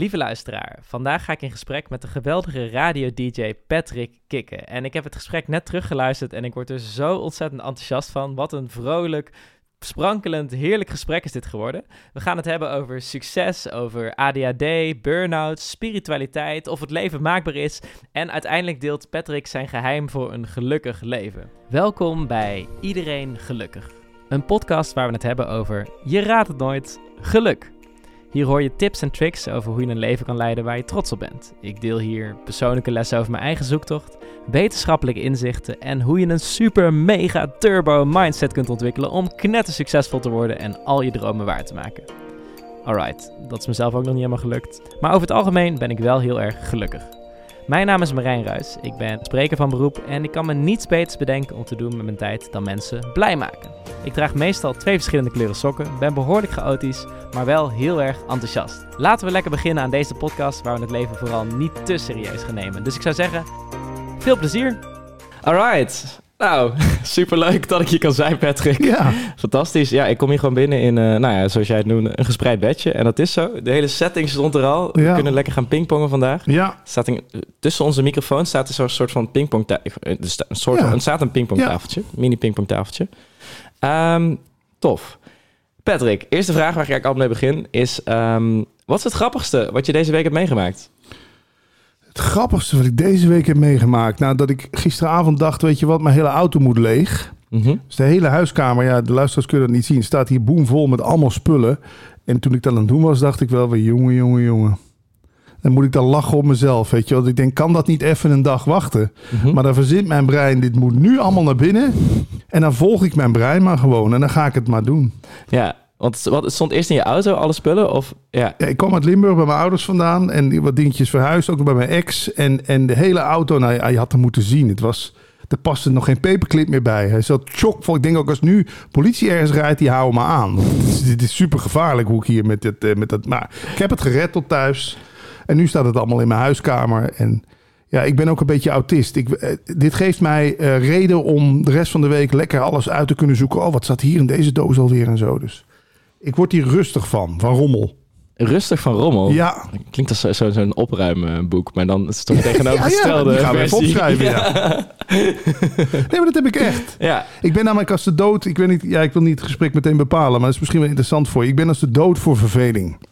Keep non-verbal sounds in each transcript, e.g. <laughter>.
Lieve luisteraar, vandaag ga ik in gesprek met de geweldige radio-dj Patrick Kikken. En ik heb het gesprek net teruggeluisterd en ik word er zo ontzettend enthousiast van. Wat een vrolijk, sprankelend, heerlijk gesprek is dit geworden. We gaan het hebben over succes, over ADHD, burn-out, spiritualiteit, of het leven maakbaar is. En uiteindelijk deelt Patrick zijn geheim voor een gelukkig leven. Welkom bij Iedereen Gelukkig. Een podcast waar we het hebben over, je raadt het nooit, geluk. Hier hoor je tips en tricks over hoe je een leven kan leiden waar je trots op bent. Ik deel hier persoonlijke lessen over mijn eigen zoektocht, wetenschappelijke inzichten en hoe je een super mega turbo mindset kunt ontwikkelen om knetter succesvol te worden en al je dromen waar te maken. Alright, dat is mezelf ook nog niet helemaal gelukt, maar over het algemeen ben ik wel heel erg gelukkig. Mijn naam is Marijn Ruis, ik ben spreker van beroep en ik kan me niets beters bedenken om te doen met mijn tijd dan mensen blij maken. Ik draag meestal twee verschillende kleuren sokken, ben behoorlijk chaotisch, maar wel heel erg enthousiast. Laten we lekker beginnen aan deze podcast waar we het leven vooral niet te serieus gaan nemen. Dus ik zou zeggen, veel plezier! Alright, nou, <laughs> superleuk dat ik hier kan zijn, Patrick. Ja. Fantastisch. Ja, ik kom hier gewoon binnen in, uh, nou ja, zoals jij het noemde, een gespreid bedje. En dat is zo. De hele setting stond er al. We kunnen lekker gaan pingpongen vandaag. Ja. Staat in, tussen onze microfoons staat er zo'n soort van pingpongtafeltje. Er sta- een soort, Ja. staat een pingpongtafeltje. Mini pingpongtafeltje. Ehm, tof. Patrick, eerste vraag waar ik eigenlijk al mee begin is... ehm, wat is het grappigste wat je deze week hebt meegemaakt? Het grappigste wat ik deze week heb meegemaakt. Nou, dat ik gisteravond dacht, weet je wat, mijn hele auto moet leeg. Mhm. Dus de hele huiskamer, ja, de luisteraars kunnen dat niet zien, staat hier boomvol met allemaal spullen. En toen ik dat aan het doen was, dacht ik wel weer, jongen, jongen, jongen. Dan moet ik dan lachen op mezelf, weet je wel. Ik denk, kan dat niet even een dag wachten? Mhm. Maar dan verzint mijn brein, dit moet nu allemaal naar binnen. En dan volg ik mijn brein maar gewoon en dan ga ik het maar doen. Ja, want wat, stond eerst in je auto, alle spullen? Of, ja. Ik kwam uit Limburg bij mijn ouders vandaan en die- wat dingetjes verhuisd, ook bij mijn ex. En, en de hele auto, nou je had hem moeten zien. Het was, er paste nog geen paperclip meer bij. Hij zat chockvol. Ik denk ook als nu politie ergens rijdt, die houden me aan. Dit, is, super gevaarlijk hoe ik hier met, dit, eh, met dat... Maar ik heb het gered tot thuis. En nu staat het allemaal in mijn huiskamer. En ja, ik ben ook een beetje autist. Ik, eh, dit geeft mij eh, reden om de rest van de week lekker alles uit te kunnen zoeken. Oh, wat staat hier in deze doos alweer en zo. Dus ik word hier rustig van, van rommel. Rustig van rommel. Ja, Klinkt als zo- zo- zo'n opruimboek, maar dan is het toch tegenovergestelde Ja, ja, die gaan we even versie. opschrijven, <laughs> ja. Nee, maar dat heb ik echt. Ja. Ik ben namelijk als de dood... Ik, weet niet, ja, ik wil niet het gesprek meteen bepalen, maar dat is misschien wel interessant voor je. Ik ben als de dood voor verveling.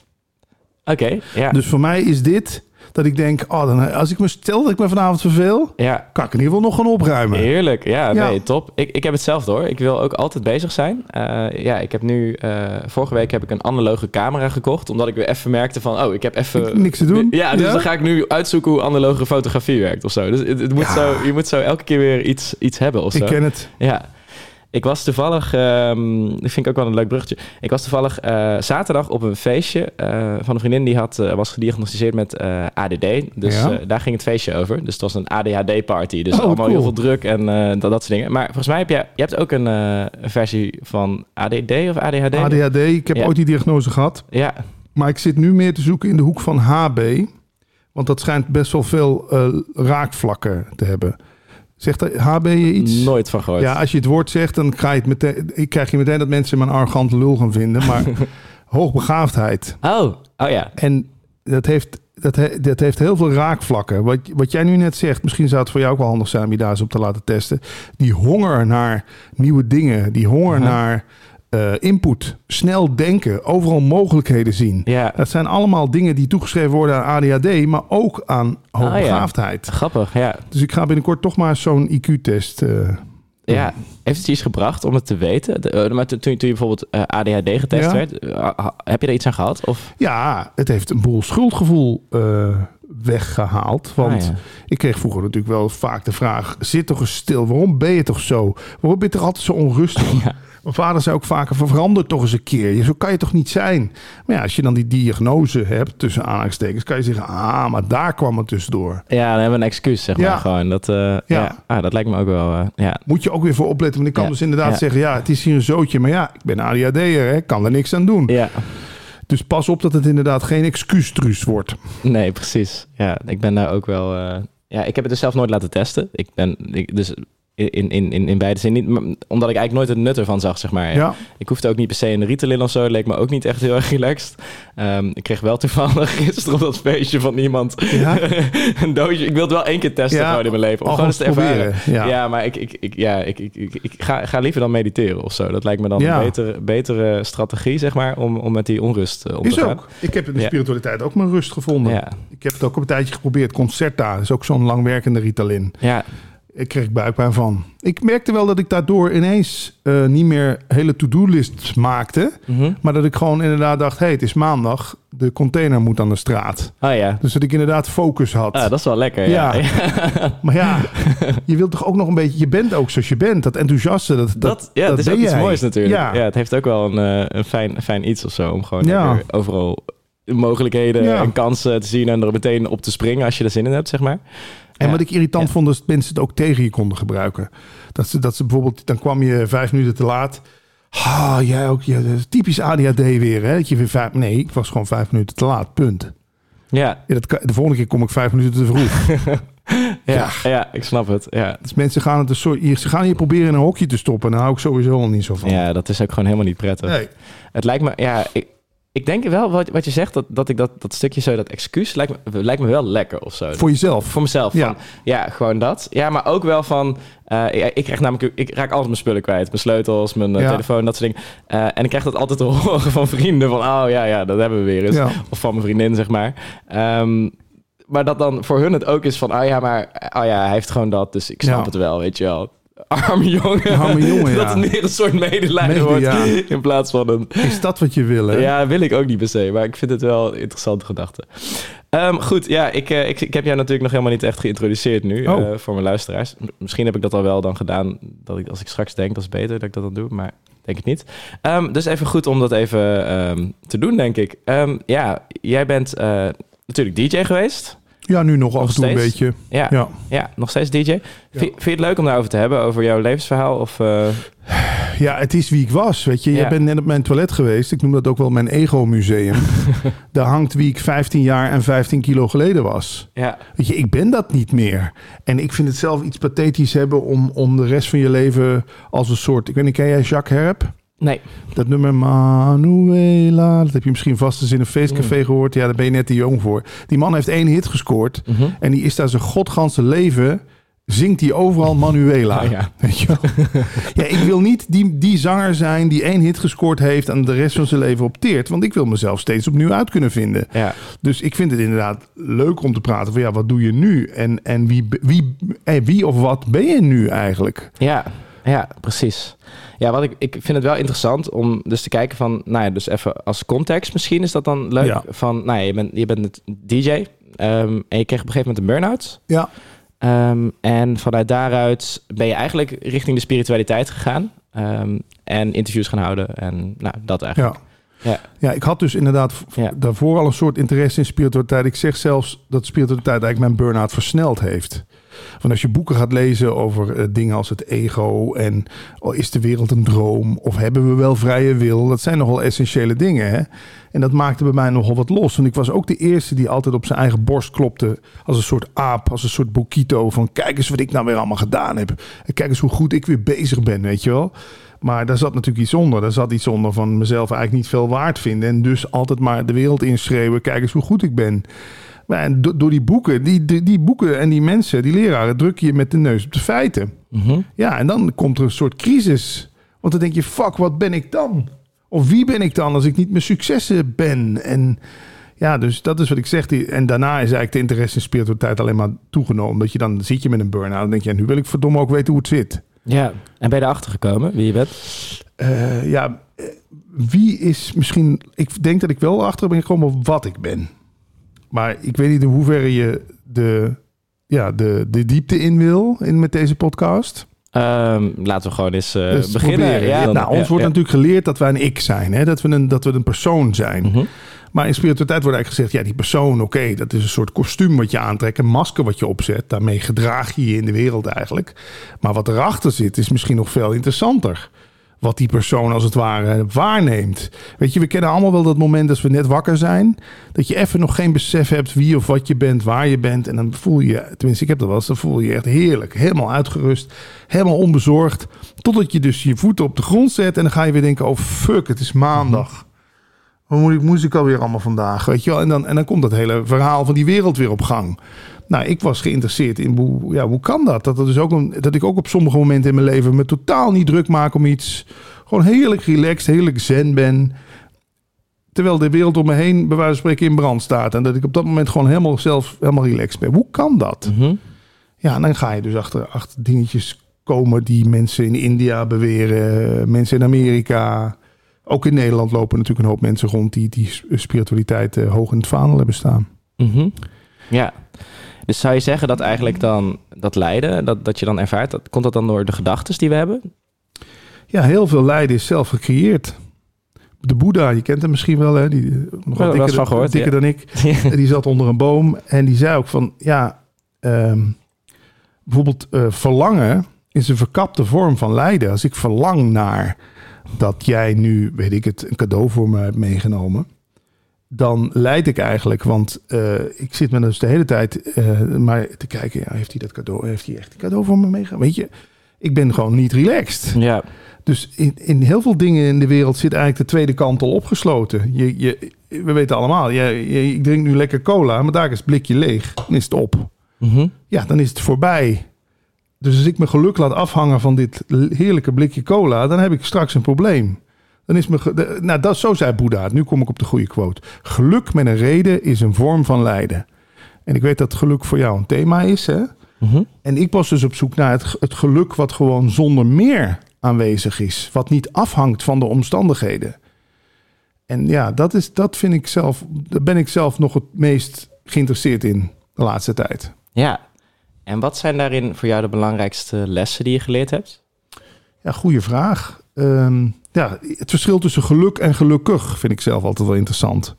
Oké, ja. Dus voor mij is dit dat ik denk... Oh, dan, als ik me stel dat ik me vanavond verveel... ja. kan ik in ieder geval nog gaan opruimen. Heerlijk, ja, Ja. nee, top. Ik, ik heb hetzelfde hoor. Ik wil ook altijd bezig zijn. Eh, ja, ik heb nu, eh, vorige week heb ik een analoge camera gekocht, omdat ik weer even merkte van, oh, ik heb even... Niks te doen. Ja, dus Ja? dan ga ik nu uitzoeken hoe analoge fotografie werkt of zo. Dus het, het moet zo, je moet zo elke keer weer iets, iets hebben of zo. Ik ken het. Ja. Ik was toevallig, ehm dat vind ik ook wel een leuk bruggetje. Ik was toevallig eh, zaterdag op een feestje eh, van een vriendin die had, eh, was gediagnosticeerd met ADD. Dus Ja. daar ging het feestje over. Dus het was een ADHD-party. Dus Oh, allemaal cool. heel veel druk en dat, dat soort dingen. Maar volgens mij heb je, je hebt ook een, versie van ADD of ADHD? ADHD, ik heb Ja. ooit die diagnose gehad. Ja, Maar ik zit nu meer te zoeken in de hoek van HB. Want dat schijnt best wel veel raakvlakken te hebben. Zegt HB je iets? nooit van gehoord. Ja, als je het woord zegt, dan ga je het meteen, ik krijg je meteen dat mensen me een arrogante lul gaan vinden. Maar <laughs> hoogbegaafdheid. Oh, oh ja. En dat heeft, dat, he- dat heeft heel veel raakvlakken. Wat, wat jij nu net zegt, misschien zou het voor jou ook wel handig zijn om je daar eens op te laten testen. Die honger naar nieuwe dingen, die honger naar eh, input, snel denken, overal mogelijkheden zien. Ja, Dat zijn allemaal dingen die toegeschreven worden aan ADHD, maar ook aan hoogbegaafdheid. grappig, ja. Dus ik ga binnenkort toch maar zo'n IQ-test. eh, Ja, heeft het iets gebracht om het te weten? De, eh, maar toen, toen je bijvoorbeeld ADHD getest Ja. werd, heb je er iets aan gehad? Of? Ja, het heeft een boel schuldgevoel eh, weggehaald. Want Ah, ja. ik kreeg vroeger natuurlijk wel vaak de vraag... zit toch eens stil, waarom ben je toch zo? Waarom ben je toch altijd zo onrustig? <laughs> Ja. Mijn vader zei ook vaker, verander toch eens een keer. Je- Zo kan je toch niet zijn? Maar ja, als je dan die diagnose hebt, tussen aanhalingstekens... kan je zeggen, ah, maar daar kwam het dus door. Ja, dan hebben we een excuus, zeg Ja. maar gewoon. Dat, eh, ja. Ah, dat lijkt me ook wel, eh, ja. Moet je ook weer voor opletten. Want ik kan Ja. dus inderdaad zeggen, ja, het is hier een zootje. Maar ja, ik ben ADHD'er, hè, kan er niks aan doen. Ja, Dus pas op dat het inderdaad geen excuustruus wordt. nee, precies. Ja, ik ben daar ook wel... eh, ja, ik heb het dus zelf nooit laten testen. Ik ben, ik, dus in, in, in, in beide zin. Niet, omdat ik eigenlijk nooit het nut ervan zag, zeg maar. Ja. Ik hoefde ook niet per se de Ritalin of zo. Leek me ook niet echt heel erg relaxed. Ehm, ik kreeg wel toevallig <laughs> gisteren op dat feestje van iemand Ja? <laughs> een doosje. Ik wilde wel één keer testen Ja, gewoon in mijn leven. Om gewoon eens te ervaren. proberen, ja. maar ik, ik, ik, ja, ik, ik, ik, ik ga, ga liever dan mediteren of zo. Dat lijkt me dan een betere, betere strategie, zeg maar, om, om met die onrust eh, om Is te gaan. ook. Ik heb in de spiritualiteit ook mijn rust gevonden. Ja, Ik heb het ook een tijdje geprobeerd. Concerta is ook zo'n langwerkende Ritalin. ja, Ik kreeg buikpijn van. Ik merkte wel dat ik daardoor ineens eh, niet meer hele to-do-lists maakte. mhm. Maar dat ik gewoon inderdaad dacht... hey, het is maandag. De container moet aan de straat. Oh ja. Dus dat ik inderdaad focus had. Ah, dat is wel lekker. Ja, Ja. <laughs> Maar ja, je wilt toch ook nog een beetje... Je bent ook zoals je bent. Dat enthousiaste, dat, dat, Dat, ja, dat is ook iets jij. moois natuurlijk. Ja. Ja. het heeft ook wel een, eh, een fijn, fijn iets of zo. Om gewoon Ja. overal mogelijkheden en kansen te zien en er meteen op te springen als je er zin in hebt, zeg maar. En wat ik irritant Ja. vond, is dat mensen het ook tegen je konden gebruiken. Dat ze, dat ze bijvoorbeeld, dan kwam je vijf minuten te laat. Ah, jij ook, ja, typisch ADHD weer, hè? Dat je weer vijf, nee, ik was gewoon vijf minuten te laat, punt. Ja, Ja, dat, de volgende keer kom ik vijf minuten te vroeg. <laughs> ja, ja. ik snap het. Ja. dus mensen gaan het een soort, ze gaan je proberen in een hokje te stoppen. Daar hou ik sowieso al niet zo van. ja, dat is ook gewoon helemaal niet prettig. Nee. Het lijkt me, ja, ik, ik denk wel wat, wat je zegt, dat, dat ik dat, dat stukje zo, dat excuus, lijkt me, lijkt me wel lekker of zo. Voor jezelf. Voor mezelf. Ja. Van, ja, gewoon dat. Ja, maar ook wel van. eh, ja, ik krijg namelijk. Ik raak altijd mijn spullen kwijt. Mijn sleutels, mijn eh, Ja. telefoon, dat soort dingen. Eh, en ik krijg dat altijd te <laughs> horen van vrienden. Van, oh ja, ja, dat hebben we weer eens. Ja. Of van mijn vriendin, zeg maar. Ehm, maar dat dan voor hun het ook is van, oh ja, maar oh ja, hij heeft gewoon dat, dus ik snap het wel, weet je wel. Arme jongen. Arme jongen, <laughs> dat het meer een soort medelijden Mede, wordt in plaats van een... Is dat wat je wil, hè? Ja, wil ik ook niet per se, maar ik vind het wel een interessante gedachte. Ehm, goed, ja, ik, eh, ik, ik heb jou natuurlijk nog helemaal niet echt geïntroduceerd nu Oh. eh, voor mijn luisteraars. Misschien heb ik dat al wel dan gedaan, dat ik, als ik straks denk dat is beter dat ik dat dan doe, maar denk het niet. Ehm, dus even goed om dat even ehm, te doen, denk ik. Ja, jij bent eh, natuurlijk DJ geweest. Ja, nu nog af en toe een beetje. Ja, ja. Ja. nog steeds DJ. Vind, vind je het leuk om daarover te hebben, over jouw levensverhaal? Of, eh, Ja, het is wie ik was, weet je. Ja. Jij bent net op mijn toilet geweest. Ik noem dat ook wel mijn ego-museum. <laughs> Daar hangt wie ik 15 jaar en 15 kilo geleden was. ja, Weet je, ik ben dat niet meer. En ik vind het zelf iets pathetisch hebben om, om de rest van je leven als een soort... Ik weet niet, ken jij Jacques Herp? Nee. Dat nummer Manuela, dat heb je misschien vast eens in een feestcafé gehoord. Ja, daar ben je net te jong voor. Die man heeft één hit gescoord. Mhm. En die is daar zijn godganse leven... zingt hij overal Manuela. Ja. Weet je wel? ja, ik wil niet die, die zanger zijn die één hit gescoord heeft... en de rest van zijn leven opteert. Want ik wil mezelf steeds opnieuw uit kunnen vinden. Ja, Dus ik vind het inderdaad leuk om te praten van... ja, wat doe je nu? En, en wie, wie, wie of wat ben je nu eigenlijk? Ja, ja, precies. Ja, wat ik, ik vind het wel interessant om dus te kijken van, nou ja, dus even als context misschien is dat dan leuk. Ja. Van, nou ja, je bent, je bent het DJ ehm, en je kreeg op een gegeven moment een burn-out. Ja, Ehm, en vanuit daaruit ben je eigenlijk richting de spiritualiteit gegaan. ehm, en interviews gaan houden en nou, dat eigenlijk. ja. Ja. Ja, ik had dus inderdaad Ja. daarvoor al een soort interesse in spiritualiteit. Ik zeg zelfs dat spiritualiteit eigenlijk mijn burn-out versneld heeft. Want als je boeken gaat lezen over eh, dingen als het ego en oh, is de wereld een droom of hebben we wel vrije wil, dat zijn nogal essentiële dingen. Hè? En dat maakte bij mij nogal wat los. Want ik was ook de eerste die altijd op zijn eigen borst klopte als een soort aap, als een soort boekito van kijk eens wat ik nou weer allemaal gedaan heb. En kijk eens hoe goed ik weer bezig ben, weet je wel. Maar daar zat natuurlijk iets onder. Daar zat iets onder van mezelf eigenlijk niet veel waard vinden. En dus altijd maar de wereld inschreeuwen. Kijk eens hoe goed ik ben. Maar en do- door die boeken, die, die, die boeken en die mensen, die leraren, druk je met de neus op de feiten. Mhm. Ja, en dan komt er een soort crisis. Want dan denk je, fuck, wat ben ik dan? Of wie ben ik dan als ik niet mijn successen ben? En ja, dus dat is wat ik zeg. En daarna is eigenlijk de interesse in spiritualiteit alleen maar toegenomen. Dat je dan zit je met een burn-out. Dan denk je, nu wil ik verdomme ook weten hoe het zit. ja, en ben je erachter gekomen wie je bent? Eh, ja, eh, wie is misschien... Ik denk dat ik wel achter ben gekomen op wat ik ben. Maar ik weet niet in hoeverre je de, ja, de, de diepte in wil in, met deze podcast. Ehm, laten we gewoon eens Dus beginnen. Ja, dan- nou, ons ja, wordt ja. natuurlijk geleerd dat wij een ik zijn. Hè? Dat, we een, dat we een persoon zijn. Mhm. Maar in spiritualiteit wordt eigenlijk gezegd... ja, die persoon, oké, dat is een soort kostuum wat je aantrekt... een masker wat je opzet. Daarmee gedraag je je in de wereld eigenlijk. Maar wat erachter zit, is misschien nog veel interessanter. Wat die persoon als het ware waarneemt. Weet je, we kennen allemaal wel dat moment als we net wakker zijn. Dat je even nog geen besef hebt wie of wat je bent, waar je bent. En dan voel je, tenminste ik heb dat wel eens, dan voel je je echt heerlijk. Helemaal uitgerust, helemaal onbezorgd. Totdat je dus je voeten op de grond zet en dan ga je weer denken, oh fuck, het is maandag. Wat moet ik, moest ik alweer allemaal vandaag? Weet je wel? En, dan, en dan komt dat hele verhaal van die wereld weer op gang. Nou, ik was geïnteresseerd in hoe, ja, hoe kan dat? Dat, er dus ook een, dat ik ook op sommige momenten in mijn leven me totaal niet druk maak om iets. Gewoon heerlijk relaxed, heerlijk zen ben. Terwijl de wereld om me heen, bij wijze van spreken, in brand staat. En dat ik op dat moment gewoon helemaal zelf helemaal relaxed ben. Hoe kan dat? Mhm. Ja, en dan ga je dus achter, achter dingetjes komen die mensen in India beweren. Mensen in Amerika. Ook in Nederland lopen natuurlijk een hoop mensen rond die, die spiritualiteit eh, hoog in het vaandel hebben staan. Mhm. Ja. Dus zou je zeggen dat eigenlijk dan dat lijden, dat, dat je dan ervaart, dat, komt dat dan door de gedachten die we hebben? Ja, heel veel lijden is zelf gecreëerd. De Boeddha, je kent hem misschien wel, hè? Die, nog Ja, wel dikker, van gehoord, dikker ja. dan ik. <laughs> Die zat onder een boom en die zei ook van, ja, ehm, bijvoorbeeld eh, verlangen is een verkapte vorm van lijden. Als ik verlang naar dat jij nu, weet ik het, een cadeau voor me hebt meegenomen, dan leid ik eigenlijk, want eh, ik zit me dus de hele tijd eh, maar te kijken, ja, heeft hij dat cadeau, heeft hij echt een cadeau voor me meegenomen? Weet je, ik ben gewoon niet relaxed. Ja. Dus in, in heel veel dingen in de wereld zit eigenlijk de tweede kant al opgesloten. Je, je, we weten allemaal, je, je, ik drink nu lekker cola, maar daar is het blikje leeg. Dan is het op. Mhm. Ja, dan is het voorbij. Dus als ik mijn geluk laat afhangen van dit heerlijke blikje cola, dan heb ik straks een probleem. Dan is de- nou, dat, zo zei Boeddha. Nu kom ik op de goede quote. Geluk met een reden is een vorm van lijden. En ik weet dat geluk voor jou een thema is, hè? Mhm. En ik was dus op zoek naar het, het geluk wat gewoon zonder meer aanwezig is. Wat niet afhangt van de omstandigheden. En ja, dat, is, dat vind ik zelf, daar ben ik zelf nog het meest geïnteresseerd in de laatste tijd. Ja. En wat zijn daarin voor jou de belangrijkste lessen die je geleerd hebt? Ja, goede vraag. Ehm, ja, het verschil tussen geluk en gelukkig vind ik zelf altijd wel interessant.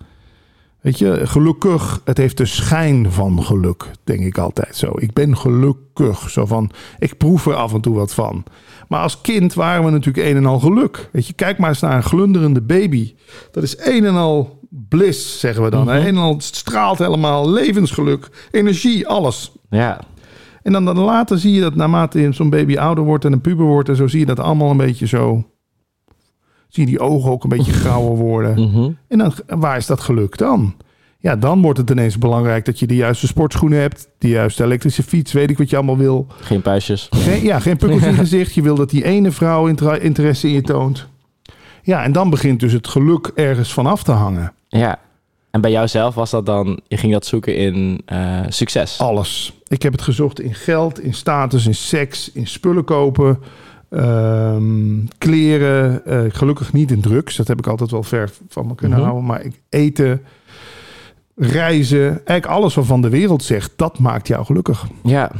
Weet je, gelukkig, het heeft de schijn van geluk, denk ik altijd zo. Ik ben gelukkig, zo van, ik proef er af en toe wat van. Maar als kind waren we natuurlijk een en al geluk. Weet je, kijk maar eens naar een glunderende baby. Dat is een en al bliss, zeggen we dan. Mhm. Een en al straalt helemaal levensgeluk, energie, alles. Ja. En dan, dan later zie je dat naarmate zo'n baby ouder wordt en een puber wordt en zo, zie je dat allemaal een beetje zo. Zie je die ogen ook een beetje <laughs> grauwer worden. Mhm. En dan, waar is dat geluk dan? Ja, dan wordt het ineens belangrijk dat je de juiste sportschoenen hebt, de juiste elektrische fiets, weet ik wat je allemaal wil. Geen puistjes. Geen, ja, geen pukkels in <laughs> je gezicht. Je wil dat die ene vrouw interesse in je toont. Ja, en dan begint dus het geluk ergens vanaf te hangen. Ja. En bij jouzelf was dat dan, je ging dat zoeken in eh, succes. Alles. Ik heb het gezocht in geld, in status, in seks, in spullen kopen, ehm, kleren. eh, gelukkig niet in drugs. Dat heb ik altijd wel ver van me kunnen Mhm. houden. Maar ik, eten, reizen, eigenlijk alles wat van de wereld zegt, dat maakt jou gelukkig. Ja.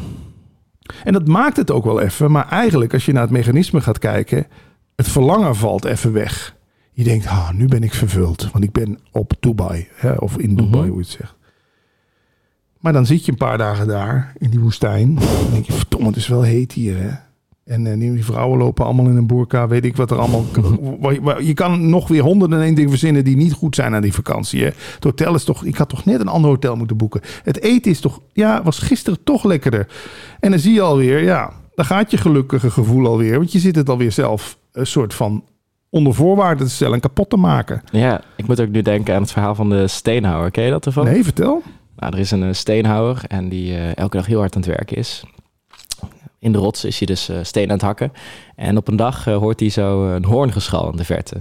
En dat maakt het ook wel even. Maar eigenlijk, als je naar het mechanisme gaat kijken, het verlangen valt even weg. Je denkt, ah, nu ben ik vervuld. Want ik ben op Dubai. Hè, of in Dubai, Mhm. hoe je het zegt. Maar dan zit je een paar dagen daar in die woestijn. En dan denk je, verdomme, het is wel heet hier. Hè? En eh, die vrouwen lopen allemaal in een boerka. Weet ik wat er allemaal... <laughs> Je kan nog weer honderden en één dingen verzinnen die niet goed zijn aan die vakantie. Hè? Het hotel is toch... Ik had toch net een ander hotel moeten boeken. Het eten is toch... Ja, was gisteren toch lekkerder. En dan zie je alweer, ja... Dan gaat je gelukkige gevoel alweer. Want je zit het alweer zelf een soort van onder voorwaarden te stellen en kapot te maken. Ja, ik moet ook nu denken aan het verhaal van de steenhouwer. Ken je dat ervan? Nee, vertel. Nou, er is een eh, steenhouwer en die eh, elke dag heel hard aan het werken is. In de rots is hij dus eh, steen aan het hakken. En op een dag eh, hoort hij zo een hoorngeschal in de verte.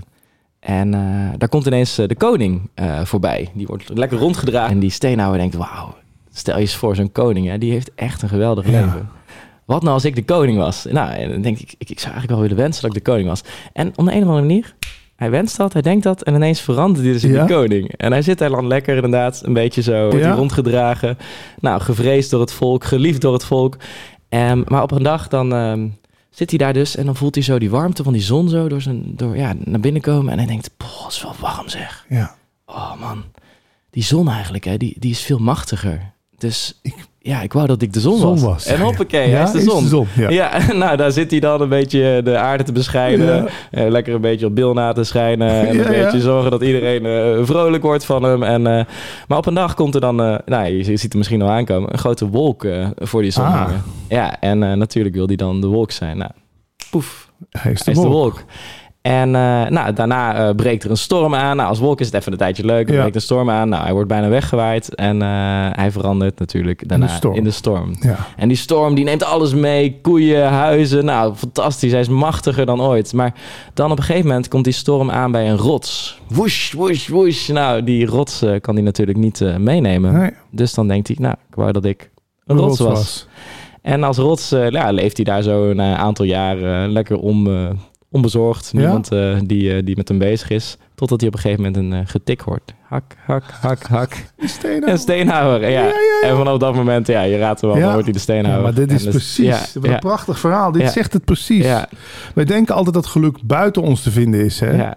En eh, daar komt ineens eh, de koning eh, voorbij. Die wordt lekker rondgedragen. En die steenhouwer denkt, wauw, stel je eens voor zo'n koning. Hè? Die heeft echt een geweldig Ja. leven. Wat nou als ik de koning was? Nou, en dan denk ik, ik, ik zou eigenlijk wel willen wensen dat ik de koning was. En om de een of andere manier, hij wenst dat, hij denkt dat. En ineens verandert hij dus in Ja? de koning. En hij zit daar dan lekker inderdaad, een beetje zo, wordt Ja? hij rondgedragen. Nou, gevreesd door het volk, geliefd door het volk. Ehm, maar op een dag dan ehm, zit hij daar dus en dan voelt hij zo die warmte van die zon zo door zijn, door, ja, naar binnen komen. En hij denkt, boh, het is wel warm zeg. Ja. Oh man, die zon eigenlijk, hè, die, die is veel machtiger. Dus Ik- ja, ik wou dat ik de zon, Zon was. was, En hoppakee, ja. hij is de zon. is de zon, ja. Ja, <laughs> nou, daar zit hij dan een beetje de aarde te beschijnen. Ja. Eh, lekker een beetje op Bill na te schijnen. En <laughs> een beetje zorgen dat iedereen eh, vrolijk wordt van hem. En, eh, maar op een dag komt er dan, nou, je, je ziet het misschien al aankomen, een grote wolk voor die zon Ah. Ja, en natuurlijk wil hij dan de wolk zijn. Nou, poef, Hij is de hij is de wolk. wolk. En eh, nou, daarna eh, breekt er een storm aan. Nou, als wolk is het even een tijdje leuk. Ja. breekt een storm aan. Nou, hij wordt bijna weggewaaid. En eh, hij verandert natuurlijk daarna storm. in de storm. Ja. En die storm die neemt alles mee. Koeien, huizen. Nou, fantastisch. Hij is machtiger dan ooit. Maar dan op een gegeven moment komt die storm aan bij een rots. Woesh, woesh, woesh. Nou, die rots kan hij natuurlijk niet meenemen. Nee, Dus dan denkt hij, nou, ik wou dat ik een rots was. En als rots ja, leeft hij daar zo een aantal jaar eh, lekker om, onbezorgd. Ja? Niemand eh, die, eh, die met hem bezig is. Totdat hij op een gegeven moment een eh, getik hoort. Hak, hak, hak, hak. Een steenhouwer. Een steenhouwer, ja. Ja, ja, ja. En vanaf dat moment, ja, je raadt wel, dan wordt hij de steenhouwer. maar dit is dus- precies. Wat een prachtig verhaal. Dit zegt het precies. Wij denken altijd dat geluk buiten ons te vinden is. Hè?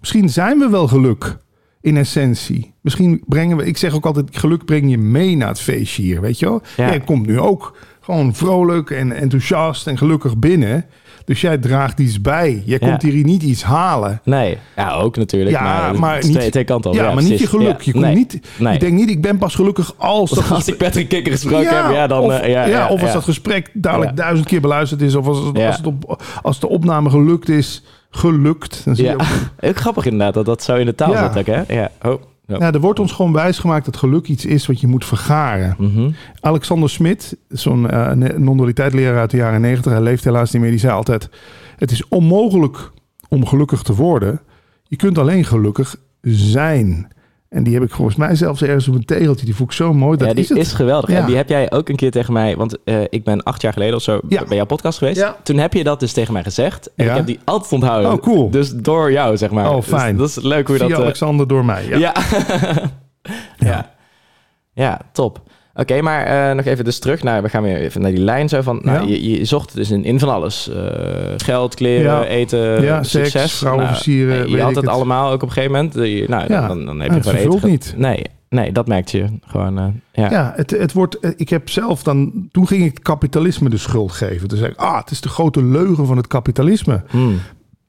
Misschien zijn we wel geluk in essentie. Misschien brengen we, ik zeg ook altijd, geluk breng je mee naar het feestje hier, weet je wel? Jij komt nu ook gewoon vrolijk en enthousiast en gelukkig binnen. Dus jij draagt iets bij. Jij komt hier niet iets halen. Nee, ja, ook natuurlijk. Ja, maar, niet- twee, twee kanten. Ja, maar niet je geluk. Je, komt nee, niet, nee. je denkt niet, ik ben pas gelukkig als dat Als ik Patrick Kikker gesproken heb, ja, dan... of, eh, ja, ja, of als dat gesprek dadelijk duizend keer beluisterd is. Of als, als, het op, als de opname gelukt is, gelukt. Dan zie je Ja, ook- <laughs> ook grappig inderdaad dat dat zo in de taal zit ook, hè? Ja, oh. Ja. ja, er wordt ons gewoon wijsgemaakt dat geluk iets is wat je moet vergaren. Mhm. Alexander Smit, zo'n eh, non-dualiteit-leraar uit de jaren 90, hij leeft helaas niet meer, die zei altijd: Het is onmogelijk om gelukkig te worden. Je kunt alleen gelukkig zijn. En die heb ik volgens mij zelfs ergens op een tegeltje. Die voel ik zo mooi. Dat ja, die is het. is geweldig. Ja. En die heb jij ook een keer tegen mij... Want eh, ik ben acht jaar geleden of zo Ja. bij jouw podcast geweest. Ja. Toen heb je dat dus tegen mij gezegd. En Ja. ik heb die altijd onthouden. Oh, cool. Dus door jou, zeg maar. Oh, Dus fijn. dat is leuk hoe je Via dat... eh, Alexander door mij. Ja. ja. <laughs> ja. ja. top. Oké, maar eh, nog even dus terug naar... We gaan weer even naar die lijn zo van... Nou, Ja. je, je zocht dus in, in van alles. Eh, geld, kleren, Ja. eten, Ja, seks, succes. vrouwen Nou, versieren, Je weet had ik het het. allemaal ook op een gegeven moment. Eh, je- Nou, Ja. dan, dan heb je het gewoon eten. niet. Nee, nee, dat merkte je gewoon. ja. Ja, het, het wordt, ik heb zelf dan, toen ging ik het kapitalisme de schuld geven. Toen zei ik, ah, het is de grote leugen van het kapitalisme. Hmm.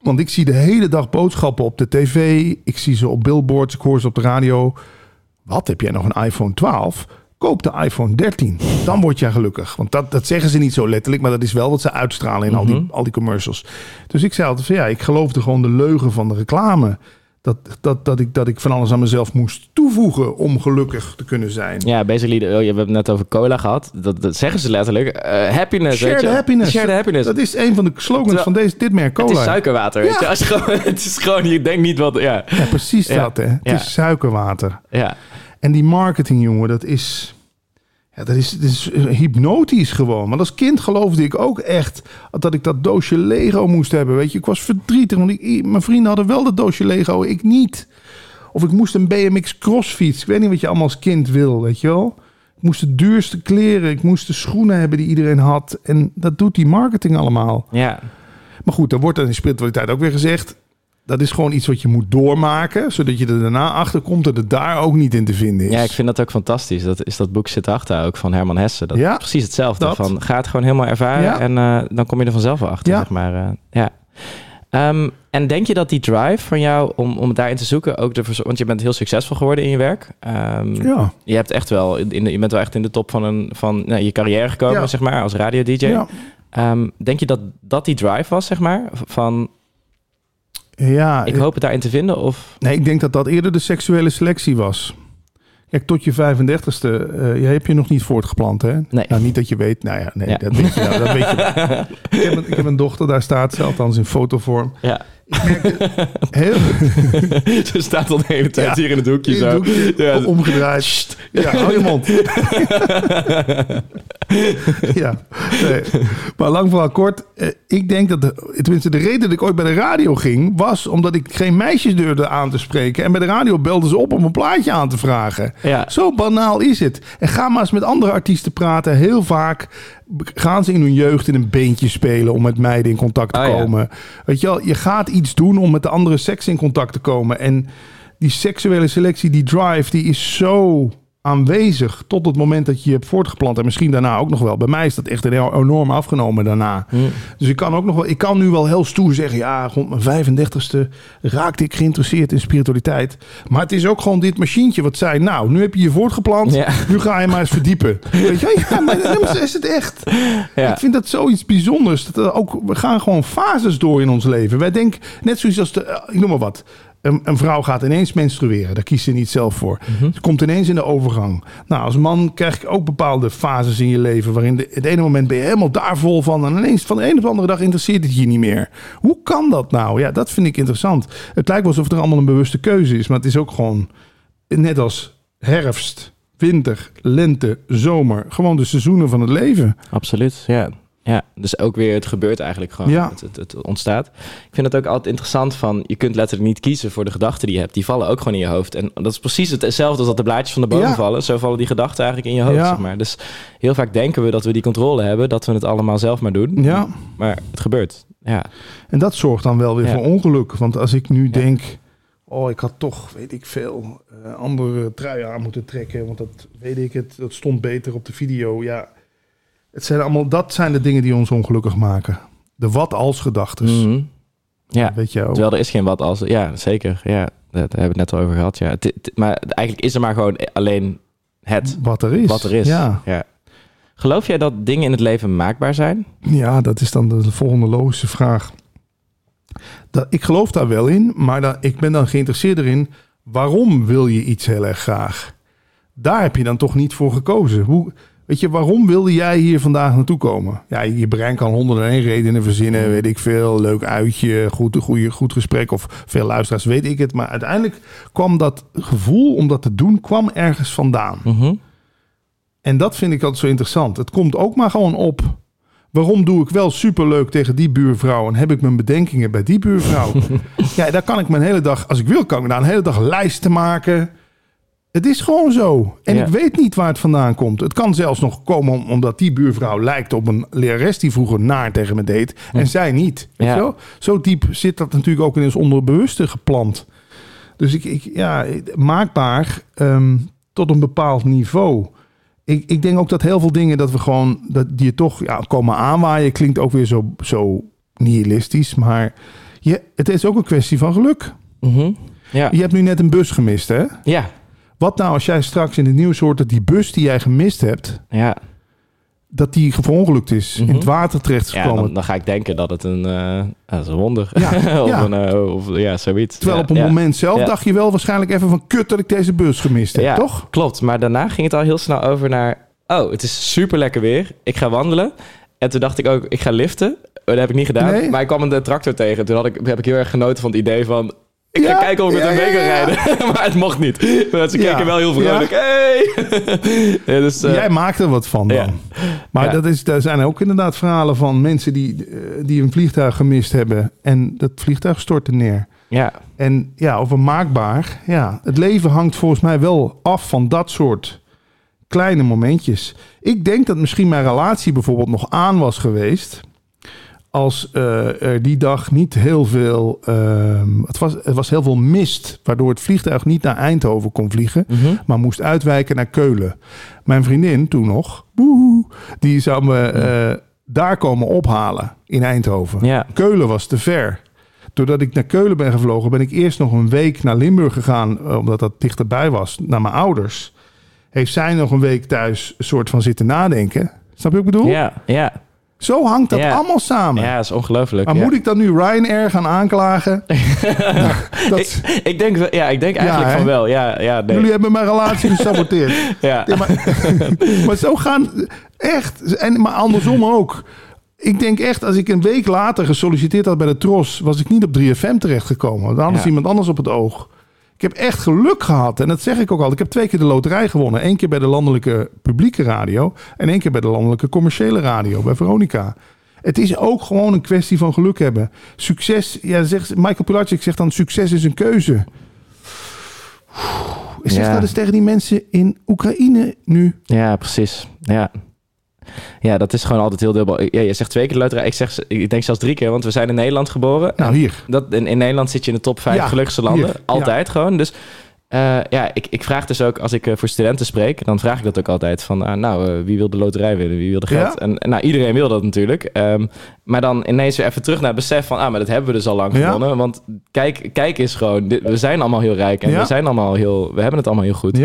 Want ik zie de hele dag boodschappen op de tv. Ik zie ze op billboards, ik hoor ze op de radio. Wat, heb jij nog een iPhone 12? Koop de iPhone 13. Dan word jij gelukkig. Want dat, dat zeggen ze niet zo letterlijk, maar dat is wel wat ze uitstralen in al, die, Mhm. al die commercials. Dus ik zei altijd van ja, ik geloofde gewoon de leugen van de reclame. Dat, dat, dat, ik, dat ik van alles aan mezelf moest toevoegen om gelukkig te kunnen zijn. Ja, basically, de, oh, je hebt het net over cola gehad. Dat, dat zeggen ze letterlijk. Eh, happiness, weet je. happiness. Happiness. Dat is een van de slogans Terwijl- van deze, dit merk cola. het is suikerwater, weet Ja. je. Als je gewoon, <laughs> het is gewoon, je denkt niet wat... Ja, Ja, precies Ja. dat hè. Het is suikerwater. ja. En die marketing, jongen, dat is, ja, dat is, dat is hypnotisch gewoon. Maar als kind geloofde ik ook echt dat ik dat doosje Lego moest hebben. Weet je, ik was verdrietig, want ik, mijn vrienden hadden wel dat doosje Lego, ik niet. Of ik moest een BMX crossfiets. Ik weet niet wat je allemaal als kind wil, weet je wel. Ik moest de duurste kleren, ik moest de schoenen hebben die iedereen had. En dat doet die marketing allemaal. ja. Maar goed, dan wordt er in spiritualiteit ook weer gezegd... dat is gewoon iets wat je moet doormaken... zodat je er daarna achter komt dat het daar ook niet in te vinden is. Ja, ik vind dat ook fantastisch. Dat is dat boek zit achter ook van Herman Hesse. Dat Ja, is precies hetzelfde. dat. Van, ga het gewoon helemaal ervaren Ja. en eh, dan kom je er vanzelf wel achter, Ja. zeg maar. eh, ja. Ehm, en denk je dat die drive van jou om, om daarin te zoeken ook de Want je bent heel succesvol geworden in je werk. Ehm, Ja, Je hebt echt wel in de, je bent wel echt in de top van, een, van nou, je carrière gekomen, zeg maar, als radio-dj. ja. Ehm, denk je dat dat die drive was, zeg maar? Van ja ik hoop het daarin te vinden? Of Nee, ik denk dat dat eerder de seksuele selectie was. Kijk, tot je 35ste eh je heb je nog niet voortgeplant, hè? Nee. Nou, niet dat je weet. Nou ja, nee, Ja. dat weet je wel. Dat weet je <laughs> ik, heb een, ik heb een dochter, daar staat ze, althans in fotovorm. ja, Heel <laughs> <laughs> ze staat al de hele tijd Ja. hier in het hoekje in zo. het hoekje, Ja. omgedraaid. Sst. Ja, hou je mond. <laughs> ja, nee. maar lang verhaal kort. eh, ik denk dat, de, tenminste de reden dat ik ooit bij de radio ging... was omdat ik geen meisjes durfde aan te spreken. En bij de radio belden ze op om een plaatje aan te vragen. Ja. Zo banaal is het. En ga maar eens met andere artiesten praten. Heel vaak gaan ze in hun jeugd in een beentje spelen... om met meiden in contact te ja. komen. Weet je wel, je gaat iets doen om met de andere seks in contact te komen. En die seksuele selectie, die drive, die is zo aanwezig tot het moment dat je je hebt voortgeplant. En misschien daarna ook nog wel. Bij mij is dat echt een enorm afgenomen daarna. Dus ik kan ook nog wel, ik kan nu wel heel stoer zeggen, ja, rond mijn 35ste raakte ik geïnteresseerd in spiritualiteit. Maar het is ook gewoon dit machientje wat zei, nou, nu heb je je voortgeplant, Ja. nu ga je maar eens verdiepen. <laughs> Weet je, ja, maar dat is het echt. Ja. Ik vind dat zoiets bijzonders. Dat ook, we gaan gewoon fases door in ons leven. Wij denken, net zoiets als, de, ik noem maar wat. Een, een vrouw gaat ineens menstrueren. Daar kiest ze niet zelf voor. Ze komt ineens in de overgang. Nou, als man krijg je ook bepaalde fases in je leven... waarin de, het ene moment ben je helemaal daar vol van... en ineens van de een op de andere dag interesseert het je niet meer. Hoe kan dat nou? Ja, dat vind ik interessant. Het lijkt wel alsof er allemaal een bewuste keuze is... maar het is ook gewoon net als herfst, winter, lente, zomer... gewoon de seizoenen van het leven. Absoluut, ja. Ja, dus ook weer, het gebeurt eigenlijk gewoon. Ja. Het, het, het ontstaat. Ik vind het ook altijd interessant van, je kunt letterlijk niet kiezen voor de gedachten die je hebt. Die vallen ook gewoon in je hoofd. En dat is precies hetzelfde als dat de blaadjes van de Ja. vallen. Zo vallen die gedachten eigenlijk in je hoofd, Ja. zeg maar. Dus heel vaak denken we dat we die controle hebben, dat we het allemaal zelf maar doen. Ja. Maar het gebeurt, ja. En dat zorgt dan wel weer voor ongeluk. Want als ik nu denk, oh, ik had toch, weet ik veel, eh, andere trui aan moeten trekken. Want dat weet ik het, dat stond beter op de video. Ja, het zijn allemaal, dat zijn de dingen die ons ongelukkig maken. De wat als gedachten. Mhm. Ja, Weet je ook. terwijl er is geen wat als... Ja, zeker. Ja, daar hebben we het net al over gehad. Ja. Het- het- maar eigenlijk is er maar gewoon alleen het Wat er is. wat er is. Ja. ja. Geloof jij dat dingen in het leven maakbaar zijn? ja, dat is dan de volgende logische vraag. Dat, ik geloof daar wel in, maar ik ben dan geïnteresseerd erin. Waarom wil je iets heel erg graag? Daar heb je dan toch niet voor gekozen. Hoe, weet je, waarom wilde jij hier vandaag naartoe komen? Ja, je brein kan honderden en redenen verzinnen, weet ik veel. Leuk uitje, goed, goede, goed gesprek of veel luisteraars, weet ik het. Maar uiteindelijk kwam dat gevoel om dat te doen, kwam ergens vandaan. Mhm. En dat vind ik altijd zo interessant. Het komt ook maar gewoon op. Waarom doe ik wel superleuk tegen die buurvrouw en heb ik mijn bedenkingen bij die buurvrouw? <laughs> ja, daar kan ik mijn hele dag, als ik wil, kan ik daar een hele dag lijsten maken. Het is gewoon zo. En Ja. ik weet niet waar het vandaan komt. Het kan zelfs nog komen om- omdat die buurvrouw lijkt op een lerares die vroeger naar tegen me deed. En zij niet. Weet Ja. wel? Zo diep zit dat natuurlijk ook in ons onderbewuste geplant. Dus ik, ik ja, maakbaar ehm, tot een bepaald niveau. Ik, ik denk ook dat heel veel dingen dat we gewoon, dat die je toch ja, komen aanwaaien, klinkt ook weer zo, zo nihilistisch. Maar je, het is ook een kwestie van geluk. Mhm. Ja. Je hebt nu net een bus gemist, hè? Ja. Wat nou als jij straks in het nieuws hoort dat die bus die jij gemist hebt, Ja. dat die verongelukt is, in Mhm. het water terecht is ja gekomen. dan, dan ga ik denken dat het een, eh, dat is een wonder Ja, <laughs> of, ja. Een, eh, of ja, zoiets. Terwijl Ja, op een ja. moment zelf Ja. dacht je wel waarschijnlijk even van kut dat ik deze bus gemist heb, Ja, toch? Klopt, maar daarna ging het al heel snel over naar... Oh, het is super lekker weer. Ik ga wandelen. En toen dacht ik ook, ik ga liften. Oh, Dat heb ik niet gedaan. Nee. Maar ik kwam een tractor tegen. Toen had ik, heb ik heel erg genoten van het idee van... Ik ga kijken of ik hem mee kan rijden. <laughs> maar het mocht niet. Maar ze keken wel heel vrolijk. Hey! <laughs> dus, eh, Jij maakt er wat van dan. Maar dat is, daar zijn ook inderdaad verhalen van mensen die, eh, die een vliegtuig gemist hebben. En dat vliegtuig stortte neer. ja, En ja, over maakbaar. Ja, het leven hangt volgens mij wel af van dat soort kleine momentjes. Ik denk dat misschien mijn relatie bijvoorbeeld nog aan was geweest. Als eh, er die dag niet heel veel. ehm, het, was, het was heel veel mist. Waardoor het vliegtuig niet naar Eindhoven kon vliegen. Mhm. Maar moest uitwijken naar Keulen. Mijn vriendin toen nog. woehoe, die zou me eh, daar komen ophalen in Eindhoven. ja. Keulen was te ver. Doordat ik naar Keulen ben gevlogen, ben ik eerst nog een week naar Limburg gegaan, eh, omdat dat dichterbij was, naar mijn ouders. Heeft zij nog een week thuis een soort van zitten nadenken? Snap je wat ik bedoel? Ja, ja, Zo hangt dat Ja. allemaal samen. ja, dat is ongelooflijk. maar ja. moet ik dan nu Ryanair gaan aanklagen? <laughs> Nou, dat, ik, ik denk, ja, ik denk eigenlijk van wel. Ja, ja, nee. Jullie hebben mijn relatie gesaboteerd. <laughs> ja. Maar, <laughs> maar zo gaan echt. En, maar andersom ook. Ik denk echt, als ik een week later gesolliciteerd had bij de Tros, was ik niet op 3FM terechtgekomen. Dan had iemand anders op het oog. Ik heb echt geluk gehad. En dat zeg ik ook al. Ik heb twee keer de loterij gewonnen. Eén keer bij de landelijke publieke radio. En één keer bij de landelijke commerciële radio, bij Veronica. Het is ook gewoon een kwestie van geluk hebben. Succes, ja, zegt Michael Pilatschik zegt dan: succes is een keuze. Zeg Ja. dat eens tegen die mensen in Oekraïne nu. Ja, precies. Ja. Ja, dat is gewoon altijd heel dubbel. Ja, je zegt twee keer de loterij. Ik, zeg, ik denk zelfs drie keer, want we zijn in Nederland geboren. Nou, hier. Dat, in, in Nederland zit je in de top vijf Ja, gelukkigste landen. hier, Altijd gewoon. Dus Uh, ja, ik, ik vraag dus ook als ik uh, voor studenten spreek, dan vraag ik dat ook altijd van, uh, nou, wie wil de loterij winnen, wie wil de geld? Ja? En, en, nou, iedereen wil dat natuurlijk. Um, maar dan ineens weer even terug naar het besef van, ah, maar dat hebben we dus al lang gewonnen. Want kijk, kijk is gewoon, dit, we zijn allemaal heel rijk en ja? we zijn allemaal heel, we hebben het allemaal heel goed.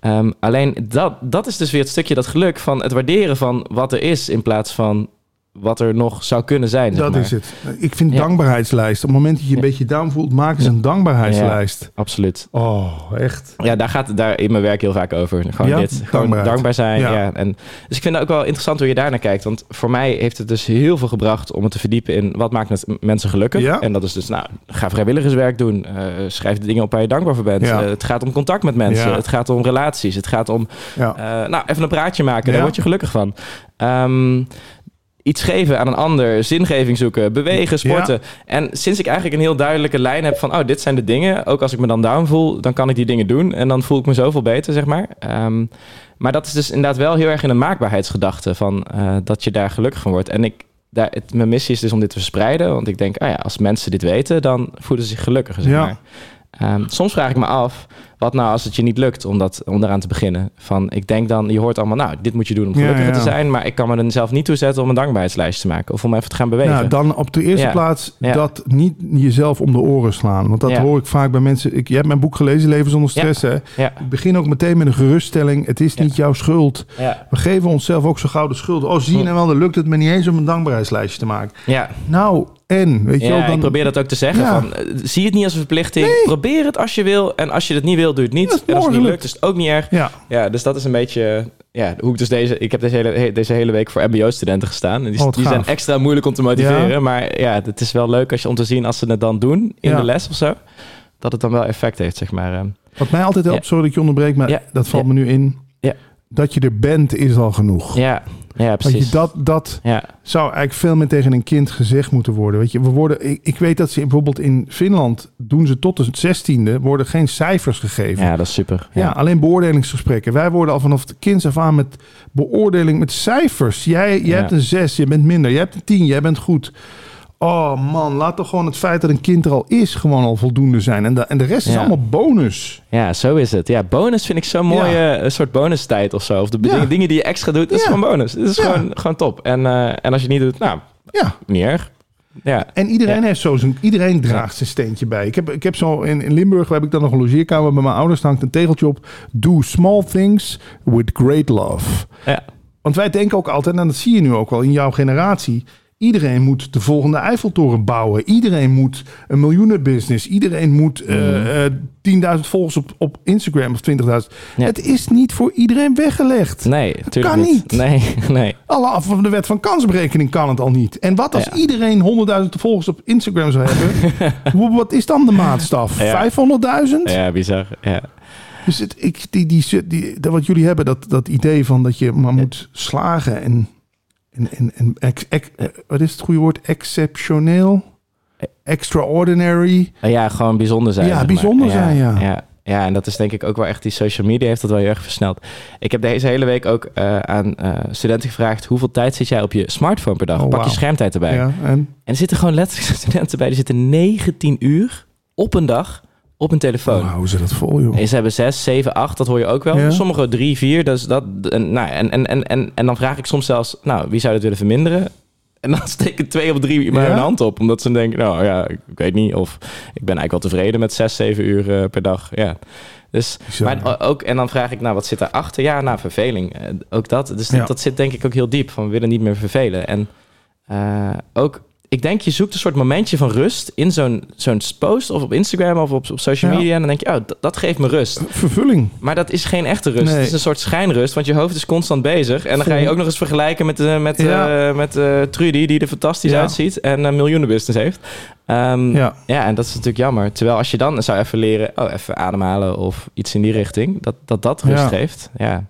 Um, alleen dat, dat is dus weer het stukje dat geluk van het waarderen van wat er is in plaats van wat er nog zou kunnen zijn. Dat maar. is het. Ik vind Ja. dankbaarheidslijst. Op het moment dat je je een beetje down voelt, maak eens een dankbaarheidslijst. Absoluut. Oh, echt. Ja, daar gaat het daar in mijn werk heel vaak over. Gewoon dit. Gewoon dankbaar zijn. Ja. En, dus ik vind het ook wel interessant hoe je daar naar kijkt. Want voor mij heeft het dus heel veel gebracht om het te verdiepen in wat maakt het mensen gelukkig. Ja. En dat is dus, nou, ga vrijwilligerswerk doen. Eh, schrijf de dingen op waar je dankbaar voor bent. Ja. Eh, het gaat om contact met mensen. Ja. Het gaat om relaties. Het gaat om Ja. eh, nou, even een praatje maken, daar word je gelukkig van. Ehm, iets geven aan een ander, zingeving zoeken, bewegen, sporten. En sinds ik eigenlijk een heel duidelijke lijn heb van... oh, dit zijn de dingen, ook als ik me dan down voel... dan kan ik die dingen doen en dan voel ik me zoveel beter, zeg maar. Ehm, maar dat is dus inderdaad wel heel erg in een maakbaarheidsgedachte... van eh, dat je daar gelukkig van wordt. En ik, daar, het, mijn missie is dus om dit te verspreiden. Want ik denk, ah ja, als mensen dit weten... dan voelen ze zich gelukkiger, zeg Ja. maar. Ehm, soms vraag ik me af, wat nou als het je niet lukt om, dat, om eraan te beginnen? Van, ik denk dan, je hoort allemaal, nou, dit moet je doen om gelukkiger ja. te zijn, maar ik kan me er zelf niet toe zetten om een dankbaarheidslijst te maken of om even te gaan bewegen. Nou, dan op de eerste Ja. plaats dat niet jezelf om de oren slaan. Want dat hoor ik vaak bij mensen. Ik, je hebt mijn boek gelezen, Leven zonder stress. Hè? Ik begin ook meteen met een geruststelling. Het is niet jouw schuld. We geven onszelf ook zo gauw de schuld. Oh, zie je nou wel, dan lukt het me niet eens om een dankbaarheidslijstje te maken. ja. Nou, en, weet je ja wel, dan... ik probeer dat ook te zeggen. Ja. Van, eh, zie het niet als een verplichting. Probeer het als je wil. En als je het niet wil, doe het niet. En als het niet lukt, is het ook niet erg. Ja, Ja, dus dat is een beetje... Ja, hoe ik dus deze... Ik heb deze hele, he- deze hele week voor mbo-studenten gestaan. En die, Oh, die zijn extra moeilijk om te motiveren. Ja. Maar ja, het is wel leuk als je om te zien als ze het dan doen in Ja. de les of zo. Dat het dan wel effect heeft, zeg maar. ehm. wat mij altijd helpt, Ja. sorry dat je onderbreek, maar dat valt me nu in. Dat je er bent is al genoeg. Ja, ja precies. je, dat, dat Ja, zou eigenlijk veel meer tegen een kind gezegd moeten worden. Weet je, we worden, ik, ik weet dat ze bijvoorbeeld in Finland doen ze tot de zestiende worden geen cijfers gegeven. ja, dat is super. Ja, alleen beoordelingsgesprekken. Wij worden al vanaf de kinds af aan met beoordeling met cijfers. Jij, jij Ja. hebt een zes, je bent minder. Jij hebt een tien, jij bent goed. Oh man, laat toch gewoon het feit dat een kind er al is gewoon al voldoende zijn. En de, en de rest is Ja. allemaal bonus. Ja, zo is het. Ja, bonus vind ik zo'n mooie eh, soort bonustijd of zo. Of de Ja. dingen, die je extra doet, dat is Ja. gewoon bonus. Dat is Ja. gewoon, gewoon top. En, eh, en als je het niet doet, nou, Ja, niet erg. Ja, en iedereen Ja. heeft zo zijn, iedereen draagt zijn steentje bij. Ik heb, ik heb zo in, in Limburg heb ik dan nog een logeerkamer bij mijn ouders. Hangt een tegeltje op. Do small things with great love. ja, Want wij denken ook altijd, en dat zie je nu ook wel in jouw generatie. Iedereen moet de volgende Eiffeltoren bouwen. Iedereen moet een miljoenenbusiness. Iedereen moet eh, eh, 10.000 volgers op, op Instagram of 20.000. Ja. Het is niet voor iedereen weggelegd. nee, natuurlijk kan niet. niet. Nee, <laughs> nee. Alle af van de wet van kansberekening kan het al niet. En wat als Ja. iedereen 100.000 volgers op Instagram zou hebben? <laughs> Wat is dan de maatstaf? Ja. 500.000? Ja, bizar. Ja, Dus het, ik, die, die, die, dat wat jullie hebben, dat, dat idee van dat je maar moet slagen en, en, en, en ex- ex- eh, wat is het goede woord? Exceptioneel? Extraordinary? ja gewoon bijzonder zijn. Ja, zeg maar. bijzonder zijn, ja. ja. Ja, en dat is denk ik ook wel echt die social media heeft dat wel heel erg versneld. Ik heb deze hele week ook eh, aan eh, studenten gevraagd... hoeveel tijd zit jij op je smartphone per dag? Oh, Pak je schermtijd erbij. Ja, en? En er zitten gewoon letterlijk <laughs> studenten bij... die zitten 19 uur op een dag op een telefoon. Houden ze dat vol, joh. En ze hebben zes, zeven, acht, dat hoor je ook wel. Ja. Sommigen drie, vier. Dus dat, en, nou, en, en, en, en, en dan vraag ik soms zelfs, nou, wie zou dat willen verminderen? En dan <laughs> steken twee of drie maar Ja? hun hand op. Omdat ze denken, nou ja, ik weet niet. Of ik ben eigenlijk wel tevreden met zes, zeven uur eh, per dag. Ja. Dus, maar ook, en dan vraag ik, nou, wat zit daarachter? Ja, nou, verveling. Eh, ook dat. Dus Ja. dat zit denk ik ook heel diep. Van, we willen niet meer vervelen. En eh, ook, ik denk, je zoekt een soort momentje van rust in zo'n zo'n post of op Instagram of op, op social Ja. media. En dan denk je, oh, dat, geeft me rust. Vervulling. Maar dat is geen echte rust. Nee. Het is een soort schijnrust, want je hoofd is constant bezig. En dan ga je ook nog eens vergelijken met, eh, met, Ja. eh, met eh, Trudy, die er fantastisch uitziet en een miljoenenbusiness heeft. Ehm, ja. Ja. en dat is natuurlijk jammer. Terwijl als je dan zou even leren, oh, even ademhalen of iets in die richting, dat dat, dat rust geeft. Ja,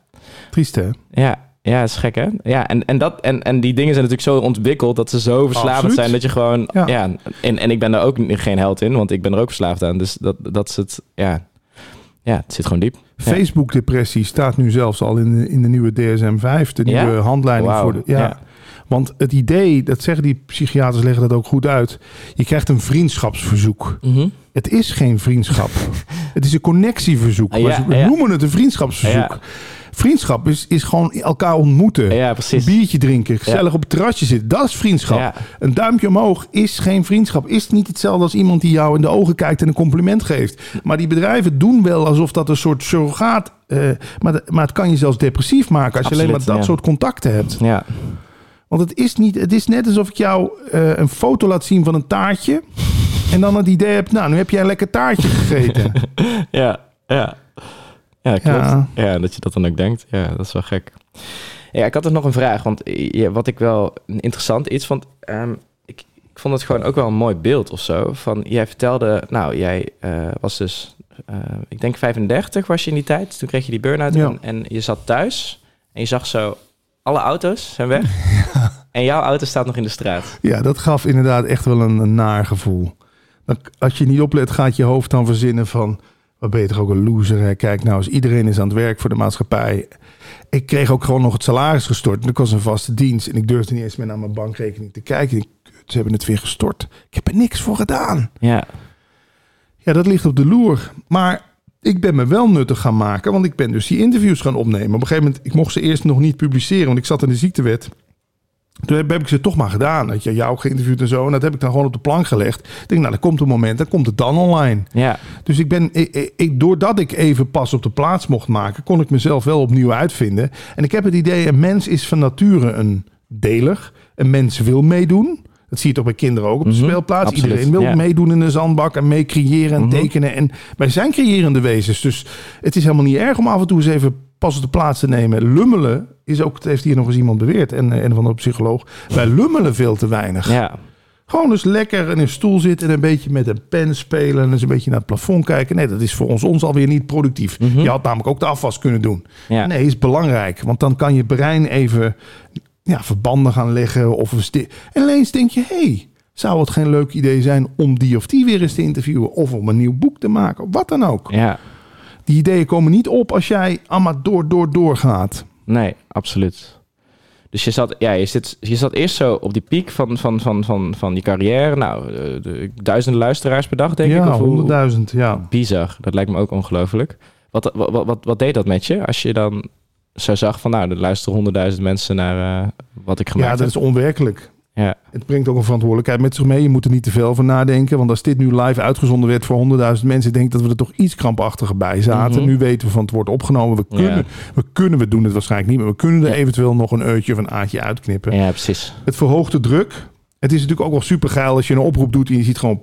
Triest, hè? ja. Ja, is gek hè? Ja, en, en, dat, en, en die dingen zijn natuurlijk zo ontwikkeld dat ze zo verslavend Absoluut. zijn dat je gewoon. Ja. Ja. en, en ik ben daar ook geen held in, want ik ben er ook verslaafd aan. Dus dat, dat is het. Ja, ja het zit gewoon diep. Facebook-depressie staat nu zelfs al in de, in de nieuwe DSM-5, de nieuwe handleiding voor de... Ja. Want het idee, dat zeggen die psychiaters, leggen dat ook goed uit. Je krijgt een vriendschapsverzoek. Mhm. Het is geen vriendschap. <laughs> het is een connectieverzoek. Ah, ja, Maar ze- we ja. noemen het een vriendschapsverzoek. Ja. Vriendschap is, is gewoon elkaar ontmoeten. Ja, precies. Een biertje drinken, gezellig op het terrasje zitten. Dat is vriendschap. Een duimpje omhoog is geen vriendschap. Is niet hetzelfde als iemand die jou in de ogen kijkt en een compliment geeft. Maar die bedrijven doen wel alsof dat een soort surrogaat... eh maar, de- maar het kan je zelfs depressief maken als je alleen maar dat ja. soort contacten hebt. Ja. Want het is, niet, het is net alsof ik jou eh, een foto laat zien van een taartje. En dan het idee heb, nou, nu heb jij een lekker taartje <laughs> gegeten. Ja, ja. Ja, klopt. Ja. Ja. dat je dat dan ook denkt. Ja, dat is wel gek. Ja, ik had dus nog een vraag. Want ja, wat ik wel interessant iets vond... ehm, vond het gewoon ook wel een mooi beeld of zo. Van, jij vertelde... Nou, jij eh, was dus... eh, ik denk 35 was je in die tijd. Toen kreeg je die burn-out. Ja. En, en je zat thuis. En je zag zo... Alle auto's zijn weg. <laughs> En jouw auto staat nog in de straat. Ja, dat gaf inderdaad echt wel een, een naar gevoel. Dan, als je niet oplet, gaat je hoofd dan verzinnen van... Wat ben je toch ook een loser, hè? Kijk nou, eens iedereen is aan het werk voor de maatschappij. Ik kreeg ook gewoon nog het salaris gestort. En ik was een vaste dienst. En ik durfde niet eens meer naar mijn bankrekening te kijken. Ik, ze hebben het weer gestort. Ik heb er niks voor gedaan. Ja, Ja, dat ligt op de loer. Maar ik ben me wel nuttig gaan maken, want ik ben dus die interviews gaan opnemen. Op een gegeven moment, ik mocht ze eerst nog niet publiceren, want ik zat in de ziektewet. Toen heb, ik ze toch maar gedaan. Dat je jou geïnterviewd en zo. En dat heb ik dan gewoon op de plank gelegd. Ik denk, nou, er komt een moment, dan komt het dan online. ja, Dus ik ben, ik, doordat ik even pas op de plaats mocht maken, kon ik mezelf wel opnieuw uitvinden. En ik heb het idee, een mens is van nature een deler. Een mens wil meedoen. Dat zie je toch bij kinderen ook op de Mhm, speelplaats. absoluut, Iedereen wil meedoen in de zandbak en mee creëren en Mhm. tekenen. En wij zijn creërende wezens. Dus het is helemaal niet erg om af en toe eens even pas op de plaats te nemen. Lummelen is ook, heeft hier nog eens iemand beweerd. En eh, een of andere psycholoog. Wij lummelen veel te weinig. ja. Gewoon eens lekker in een stoel zitten en een beetje met een pen spelen. En eens een beetje naar het plafond kijken. Nee, dat is voor ons, ons alweer niet productief. Mhm. Je had namelijk ook de afwas kunnen doen. ja. Nee, is belangrijk. Want dan kan je brein even ja, verbanden gaan leggen. Of een sti- en ineens denk je, hé, hey, zou het geen leuk idee zijn om die of die weer eens te interviewen? Of om een nieuw boek te maken? Wat dan ook. ja. Die ideeën komen niet op als jij allemaal door, door, door gaat. Nee, absoluut. Dus je zat, ja, je, zit, je zat eerst zo op die piek van, van, van, van, van die carrière. Nou, de duizenden luisteraars per dag, denk ik. ja, honderdduizend, ja. Bizar. Dat lijkt me ook ongelooflijk. Wat, wat, wat, wat deed dat met je? Als je dan zo zag van, nou, er luisteren honderdduizend mensen naar eh, wat ik gemaakt Ja, dat heb. is onwerkelijk. Ja, Het brengt ook een verantwoordelijkheid met zich mee. Je moet er niet te veel van nadenken. Want als dit nu live uitgezonden werd voor honderdduizend mensen... denk ik dat we er toch iets krampachtiger bij zaten. Mhm. Nu weten we van het wordt opgenomen. We Ja. kunnen, we kunnen, we doen het waarschijnlijk niet... maar we kunnen er Ja. eventueel nog een eutje of een aatje uitknippen. ja precies. Het verhoogt de druk. Het is natuurlijk ook wel super geil als je een oproep doet... en je ziet gewoon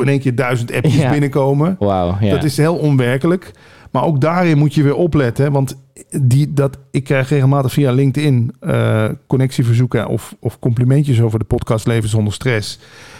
in één keer duizend appjes Ja. binnenkomen. Wauw, ja. Dat is heel onwerkelijk. Maar ook daarin moet je weer opletten. Want die, dat, ik krijg regelmatig via LinkedIn eh, connectieverzoeken of, of complimentjes over de podcast Leven zonder stress.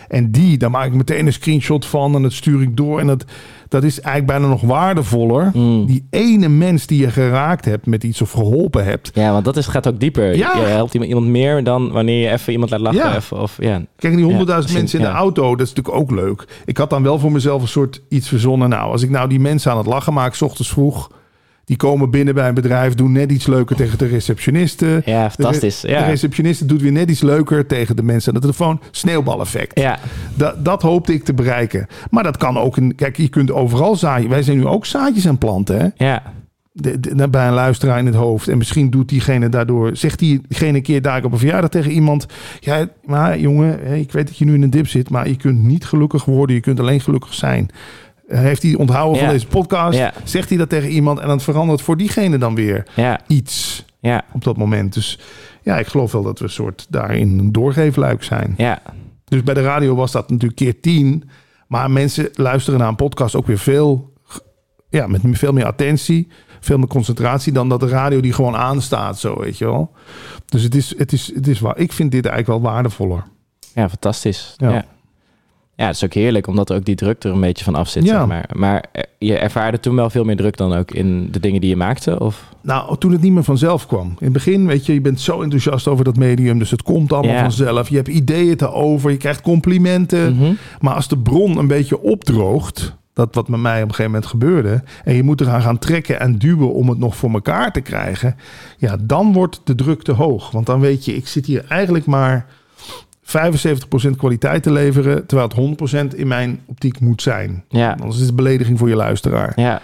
En die, daar maak ik meteen een screenshot van en dat stuur ik door. En dat, dat is eigenlijk bijna nog waardevoller. Mm. Die ene mens die je geraakt hebt met iets of geholpen hebt. Ja, want dat is, gaat ook dieper. Ja. Je helpt iemand, meer dan wanneer je even iemand laat lachen. Ja. Even, of, ja. Kijk, die honderdduizend Ja, mensen in de auto, dat is natuurlijk ook leuk. Ik had dan wel voor mezelf een soort iets verzonnen. Nou, als ik nou die mensen aan het lachen maak, s ochtends vroeg. Die komen binnen bij een bedrijf, doen net iets leuker tegen de receptionisten. ja, fantastisch. De, Ja. receptioniste doet weer net iets leuker tegen de mensen aan de telefoon. Sneeuwbaleffect. ja, Dat, dat hoopte ik te bereiken. Maar dat kan ook. In, kijk, je kunt overal zaaien. Wij zijn nu ook zaadjes aan planten. Hè? ja, De, de- bij een luisteraar in het hoofd. En misschien doet diegene daardoor. Zegt diegene een keer daar op een verjaardag tegen iemand. Ja, maar jongen, ik weet dat je nu in een dip zit. Maar je kunt niet gelukkig worden. Je kunt alleen gelukkig zijn. Heeft hij onthouden van deze podcast? Ja. Zegt hij dat tegen iemand en dan verandert voor diegene dan weer iets ja, op dat moment. Dus ja, ik geloof wel dat we een soort daarin een doorgeefluik zijn. ja. Dus bij de radio was dat natuurlijk keer tien. Maar mensen luisteren naar een podcast ook weer veel, ja, met veel meer attentie, veel meer concentratie dan dat de radio die gewoon aanstaat, zo weet je wel. Dus het is, het is, het is waar. Ik vind dit eigenlijk wel waardevoller. Ja, fantastisch. Ja. Ja. Ja. het is ook heerlijk, omdat er ook die druk er een beetje van af zit. Ja. Zeg maar maar eh, je ervaarde toen wel veel meer druk dan ook in de dingen die je maakte? Of? Nou, toen het niet meer vanzelf kwam. In het begin, weet je, je bent zo enthousiast over dat medium, dus het komt allemaal Ja. vanzelf. Je hebt ideeën erover, je krijgt complimenten. Mhm. Maar als de bron een beetje opdroogt, dat wat met mij op een gegeven moment gebeurde, en je moet eraan gaan trekken en duwen om het nog voor elkaar te krijgen, ja, dan wordt de druk te hoog. Want dan weet je, ik zit hier eigenlijk maar 75% kwaliteit te leveren, terwijl het 100% in mijn optiek moet zijn. Ja, Anders is het belediging voor je luisteraar. ja,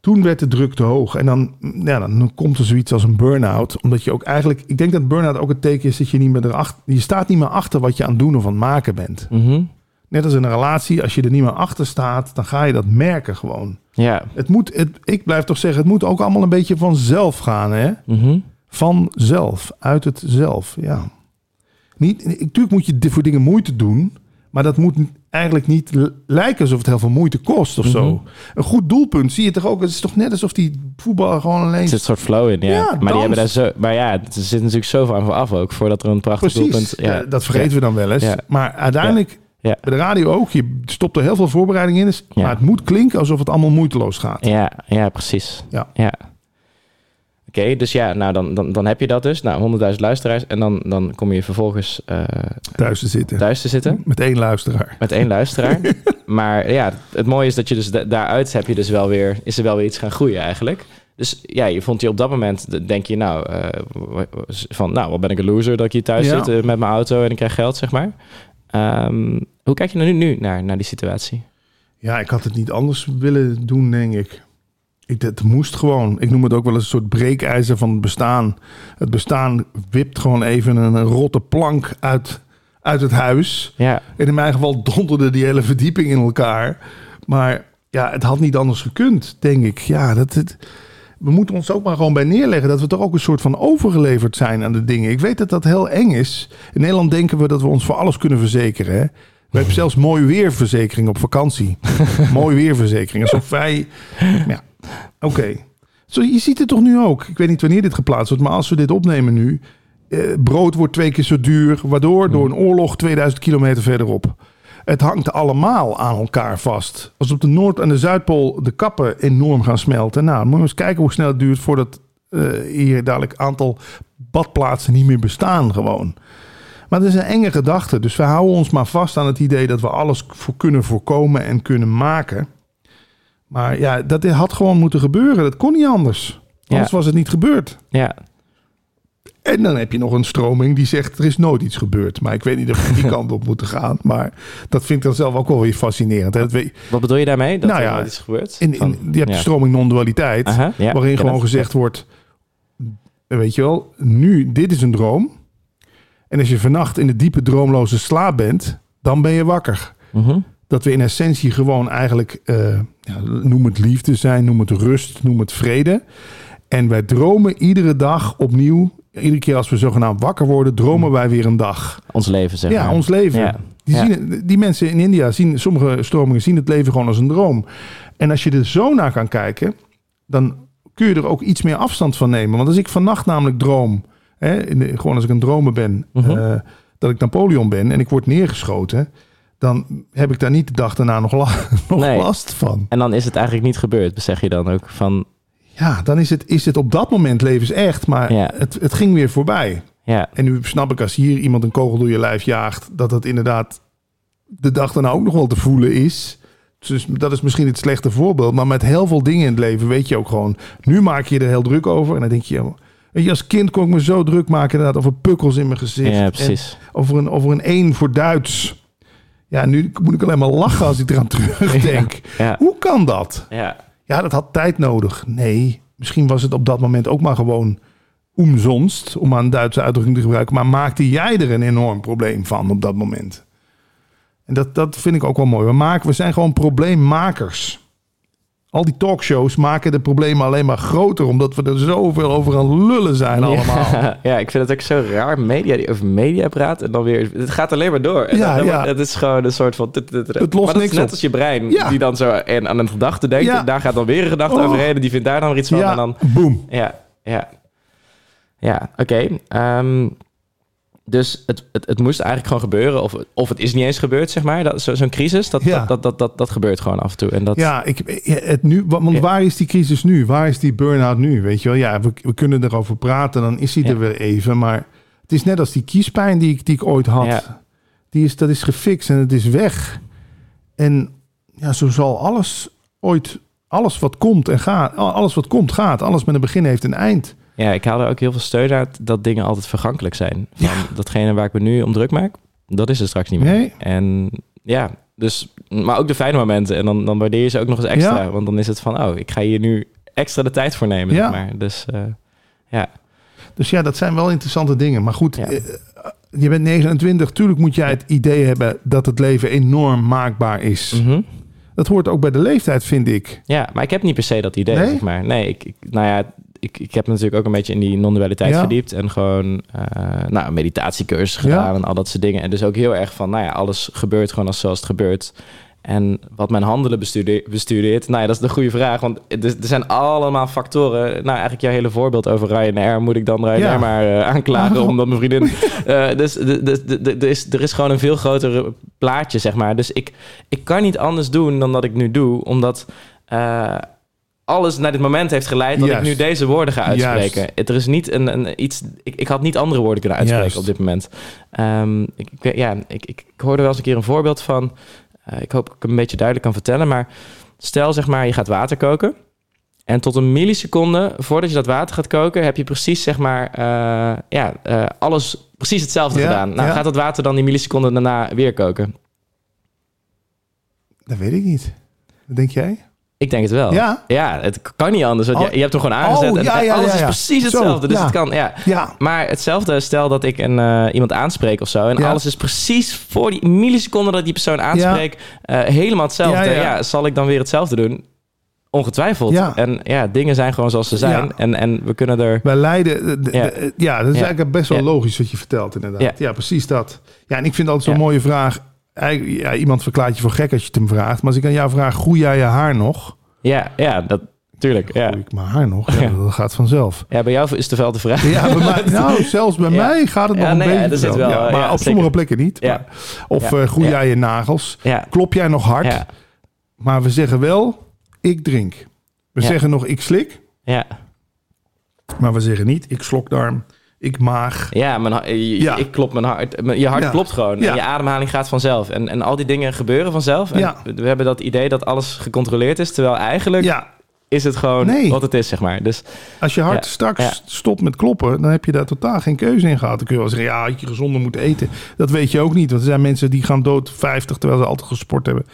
Toen werd de druk te hoog. En dan, ja, dan komt er zoiets als een burn-out. Omdat je ook eigenlijk... Ik denk dat burn-out ook het teken is dat je niet meer erachter... Je staat niet meer achter wat je aan het doen of aan het maken bent. mhm, Net als in een relatie. Als je er niet meer achter staat, dan ga je dat merken gewoon. ja, Het moet, het, ik blijf toch zeggen, het moet ook allemaal een beetje vanzelf gaan, hè? mhm, Vanzelf, uit het zelf, ja. Niet, natuurlijk moet je voor dingen moeite doen, maar dat moet eigenlijk niet lijken alsof het heel veel moeite kost of zo. Mhm. Een goed doelpunt zie je toch ook, het is toch net alsof die voetballer gewoon alleen... er zit een soort flow in, ja. Ja, maar die hebben daar zo, maar ja, er zit natuurlijk zoveel aan vooraf ook, voordat er een prachtig Precies, doelpunt... ja, dat vergeten we dan wel eens. Maar uiteindelijk, Ja. bij de radio ook, je stopt er heel veel voorbereiding in, dus- Ja. maar het moet klinken alsof het allemaal moeiteloos gaat. Ja, ja, precies. Ja. ja. Oké, dus ja, nou dan, dan, dan heb je dat dus. Nou, 100.000 luisteraars. En dan, dan kom je vervolgens eh, Thuis te zitten. thuis te zitten Met één luisteraar. met één luisteraar. <laughs> maar ja, het mooie is dat je dus da- daaruit heb je dus wel weer, is er wel weer iets gaan groeien eigenlijk. Dus ja, je vond je op dat moment, denk je nou, eh, van nou, wat ben ik een loser dat ik hier thuis Ja. zit eh, met mijn auto en ik krijg geld, zeg maar. Ehm, hoe kijk je nu, nu naar, naar die situatie? Ja, ik had het niet anders willen doen, denk ik. Ik. Het moest gewoon. Ik noem het ook wel eens een soort breekijzer van het bestaan. Het bestaan wipt gewoon even een, rotte plank uit, uit het huis. Ja, En in mijn geval donderde die hele verdieping in elkaar. Maar ja, het had niet anders gekund, denk ik. Ja, dat het. We moeten ons ook maar gewoon bij neerleggen dat we toch ook een soort van overgeleverd zijn aan de dingen. Ik weet dat dat heel eng is. In Nederland denken we dat we ons voor alles kunnen verzekeren. Hè? We hebben <laughs> zelfs mooi weerverzekering op vakantie. mooi weerverzekering. Alsof wij. <laughs> Ja, oké. Zo, je ziet het toch nu ook. Ik weet niet wanneer dit geplaatst wordt, maar als we dit opnemen nu. eh, brood wordt twee keer zo duur, waardoor door een oorlog 2000 kilometer verderop. Het hangt allemaal aan elkaar vast. Als op de Noord- en de Zuidpool de kappen enorm gaan smelten. Nou, dan moet je eens kijken hoe snel het duurt voordat eh, hier dadelijk een aantal badplaatsen niet meer bestaan gewoon. Maar dat is een enge gedachte. Dus we houden ons maar vast aan het idee dat we alles voor kunnen voorkomen en kunnen maken. Maar ja, dat had gewoon moeten gebeuren. Dat kon niet anders. Anders was het niet gebeurd. ja, En dan heb je nog een stroming die zegt er is nooit iets gebeurd. Maar ik weet niet of we die <laughs> kant op moeten gaan. Maar dat vind ik dan zelf ook wel weer fascinerend. hè. Dat weet- wat bedoel je daarmee? Dat Nou er ja, nooit iets gebeurt? In, in, Van- je hebt ja. de stroming non-dualiteit. Ja, waarin gewoon gezegd wordt... Weet je wel, nu, dit is een droom. En als je vannacht in de diepe droomloze slaap bent... dan ben je wakker. Mhm. Dat we in essentie gewoon eigenlijk... ja, noem het liefde zijn, noem het rust, noem het vrede. En wij dromen iedere dag opnieuw... Iedere keer als we zogenaamd wakker worden... dromen wij weer een dag. Ons leven, zeg Ja, maar. ons leven. Ja. Die, Ja. zien, die mensen in India zien, sommige stromingen zien het leven gewoon als een droom. En als je er zo naar kan kijken, dan kun je er ook iets meer afstand van nemen. Want als ik vannacht namelijk droom, hè, gewoon als ik een dromer ben, Mhm. eh, dat ik Napoleon ben en ik word neergeschoten, dan heb ik daar niet de dag daarna nog, la- <laughs> nog Nee. last van. En dan is het eigenlijk niet gebeurd, zeg je dan ook. Van, Ja, dan is het, is het op dat moment levensecht, maar Ja. het, het ging weer voorbij. ja, En nu snap ik als hier iemand een kogel door je lijf jaagt, dat dat inderdaad de dag daarna ook nog wel te voelen is. Dus dat is misschien het slechte voorbeeld. Maar met heel veel dingen in het leven weet je ook gewoon. Nu maak je er heel druk over. En dan denk je, weet je, als kind kon ik me zo druk maken inderdaad over pukkels in mijn gezicht. ja, En precies. over een, over een 1 voor Duits. Ja, nu moet ik alleen maar lachen als ik eraan terugdenk. <laughs> Ja, Hoe kan dat? ja, Ja, dat had tijd nodig. Nee, misschien was het op dat moment ook maar gewoon omzonst, om aan een Duitse uitdrukking te gebruiken. Maar maakte jij er een enorm probleem van op dat moment? En dat, dat vind ik ook wel mooi. We, maken, we zijn gewoon probleemmakers. Al die talkshows maken de problemen alleen maar groter, omdat we er zoveel over aan lullen zijn allemaal. Ja, <laughs> ja, ik vind het ook zo raar. Media die over media praat en dan weer... Het gaat alleen maar door. En Ja, dan- ja. Het is gewoon een soort van... Het lost maar niks is net op. als je brein, Ja. die dan zo en aan een gedachte denkt. Ja. En daar gaat dan weer een gedachte Oh. overheen. En die vindt daar dan weer iets van. En dan, boem. ja, ja. Ja, oké. Ehm, dus het, het, het moest eigenlijk gewoon gebeuren. Of, of het is niet eens gebeurd, zeg maar. Dat, zo, zo'n crisis, dat, Ja. dat, dat, dat, dat, dat gebeurt gewoon af en toe. En dat, Ja, ik, het nu, want waar is die crisis nu? Waar is die burn-out nu? Weet je wel, ja, we, we kunnen erover praten, dan is hij Ja. er weer even. Maar het is net als die kiespijn die ik, die ik ooit had. Ja. Die is, dat is gefixt en het is weg. En ja, zo zal alles ooit, alles wat komt en gaat, alles wat komt gaat, alles met een begin heeft een eind. Ja, ik haal er ook heel veel steun uit dat dingen altijd vergankelijk zijn. Van datgene waar ik me nu om druk maak, dat is er straks niet meer. Nee. En ja, dus, maar ook de fijne momenten. En dan, dan waardeer je ze ook nog eens extra. Ja. Want dan is het van, oh, ik ga hier nu extra de tijd voor nemen. Ja. Maar. Dus eh, ja, Dus ja, dat zijn wel interessante dingen. Maar goed, Ja. eh, je bent 29. Tuurlijk moet jij het idee hebben dat het leven enorm maakbaar is. Mhm. Dat hoort ook bij de leeftijd, vind ik. ja, maar ik heb niet per se dat idee, Nee? zeg maar. Nee, ik, ik, nou ja, ik, ik heb me natuurlijk ook een beetje in die non-dualiteit Ja. verdiept. En gewoon, eh nou, meditatiecursus gedaan Ja. en al dat soort dingen. En dus ook heel erg van, nou ja, alles gebeurt gewoon als zoals het gebeurt. En wat mijn handelen bestudeer- bestudeert, nou ja, dat is de goede vraag. Want er, er zijn allemaal factoren. Nou, eigenlijk jouw hele voorbeeld over Ryanair. Moet ik dan Ryanair Ja. maar eh, aanklagen Oh. <laughs> omdat mijn vriendin... eh, dus de- de- de- de- er is, er is gewoon een veel groter plaatje, zeg maar. Dus ik, ik kan niet anders doen dan dat ik nu doe. Omdat alles naar dit moment heeft geleid dat Juist. ik nu deze woorden ga uitspreken. Juist. Er is niet een, een iets... Ik, ik had niet andere woorden kunnen uitspreken Juist. op dit moment. Ehm, ik, ik, ja, ik, ik, hoorde wel eens een keer een voorbeeld van... eh, ik hoop dat ik hem een beetje duidelijk kan vertellen. Maar stel zeg maar, je gaat water koken. En tot een milliseconde voordat je dat water gaat koken... heb je precies zeg maar... eh, ja, eh, alles precies hetzelfde Ja, gedaan. Nou, ja. gaat dat water dan die milliseconde daarna weer koken? Dat weet ik niet. Wat denk jij? Ik denk het wel. Ja? Ja, het kan niet anders. Want Oh. je, je hebt hem gewoon aangezet Oh, en ja, ja, alles is precies Zo, hetzelfde. dus het kan, ja. Maar hetzelfde, stel dat ik een, eh, iemand aanspreek of zo... en alles is precies voor die milliseconde dat die persoon aanspreekt... eh, helemaal hetzelfde. Ja, zal ik dan weer hetzelfde doen? Ongetwijfeld. Ja. En ja, dingen zijn gewoon zoals ze zijn. Ja. En, en we kunnen er... Wij leiden. de- de- Ja. de- ja, dat is eigenlijk best wel logisch wat je vertelt, inderdaad. Ja, precies dat. Ja, en ik vind altijd zo'n mooie vraag. Ja, iemand verklaart je voor gek als je het hem vraagt. Maar als ik aan jou vraag, groei jij je haar nog? Ja, ja dat, tuurlijk. Ja. Groei ik mijn haar nog? Ja, dat gaat vanzelf. ja, bij jou is het wel de vraag. Ja, bij mij, <laughs> nou, zelfs bij Ja. mij gaat het Ja, nog een nee, beetje. zit vanzelf. wel, Ja, maar op zeker. sommige plekken niet. Maar- of eh, groei jij je nagels? Klop jij nog hard? ja, Maar we zeggen wel, ik drink. We zeggen nog, ik slik. ja. Maar we zeggen niet, ik slokdarm, ik maag. Ja, mijn, Ja. ik klop mijn hart. Je hart Ja. klopt gewoon. Ja. En je ademhaling gaat vanzelf. En, en al die dingen gebeuren vanzelf. En. We hebben dat idee dat alles gecontroleerd is. Terwijl eigenlijk Ja, is het gewoon Nee. wat het is, zeg maar. Dus als je hart straks stopt met kloppen, dan heb je daar totaal geen keuze in gehad. Dan kun je wel zeggen, ja, had je gezonder moeten eten. Dat weet je ook niet, want er zijn mensen die gaan dood 50 terwijl ze altijd gesport hebben.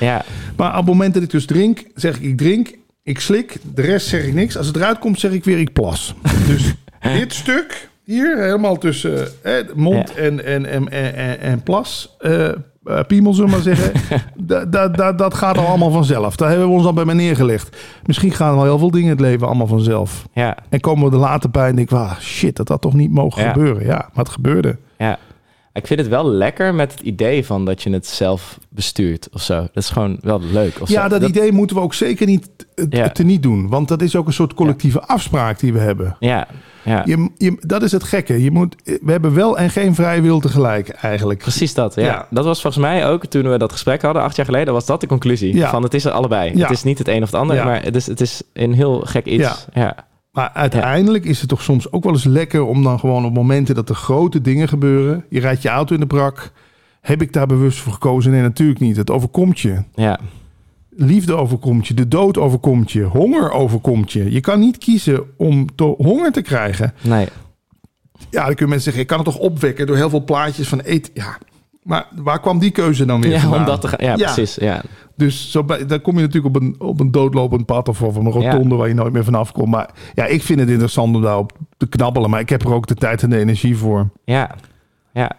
ja, Maar op het moment dat ik dus drink, zeg ik, ik drink, ik slik, de rest zeg ik niks. Als het eruit komt, zeg ik weer, ik plas. <laughs> Dus dit stuk hier, helemaal tussen eh, mond Ja. en, en, en, en, en, plas, eh, eh, piemel zullen we maar zeggen, <laughs> da, da, da- dat gaat al allemaal vanzelf. Daar hebben we ons al bij mij neergelegd. Misschien gaan wel heel veel dingen in het leven allemaal vanzelf. ja, En komen we er later bij en denken we, ah, shit, dat had toch niet mogen Ja. gebeuren. Ja, maar het gebeurde. ja. Ik vind het wel lekker met het idee van dat je het zelf bestuurt of zo. Dat is gewoon wel leuk. Of Ja, zo. dat, idee moeten we ook zeker niet eh, Ja. te niet doen. Want dat is ook een soort collectieve afspraak die we hebben. Ja, ja. Je, je, dat is het gekke. Je moet, we hebben wel en geen vrije wil tegelijk eigenlijk. Precies dat, ja. Ja. Dat was volgens mij ook toen we dat gesprek hadden, acht jaar geleden, was dat de conclusie. Ja. Van het is er allebei. Ja. Het is niet het een of het ander, Ja. maar het is, het is een heel gek iets. Ja. Maar uiteindelijk is het toch soms ook wel eens lekker om dan gewoon op momenten dat er grote dingen gebeuren. Je rijdt je auto in de brak. Heb ik daar bewust voor gekozen? Nee, natuurlijk niet. Het overkomt je. ja. Liefde overkomt je. De dood overkomt je. Honger overkomt je. Je kan niet kiezen om te honger te krijgen. Nee. Ja, dan kunnen mensen zeggen, ik kan het toch opwekken door heel veel plaatjes van eten. Ja, maar waar kwam die keuze dan weer Ja, vandaan? om dat te gaan. Ja, Ja. precies. Ja. Dus zo bij, dan kom je natuurlijk op een, op een doodlopend pad of op een rotonde waar je nooit meer vanaf komt. Maar ja, ik vind het interessant om daarop te knabbelen. Maar ik heb er ook de tijd en de energie voor. Ja, ja.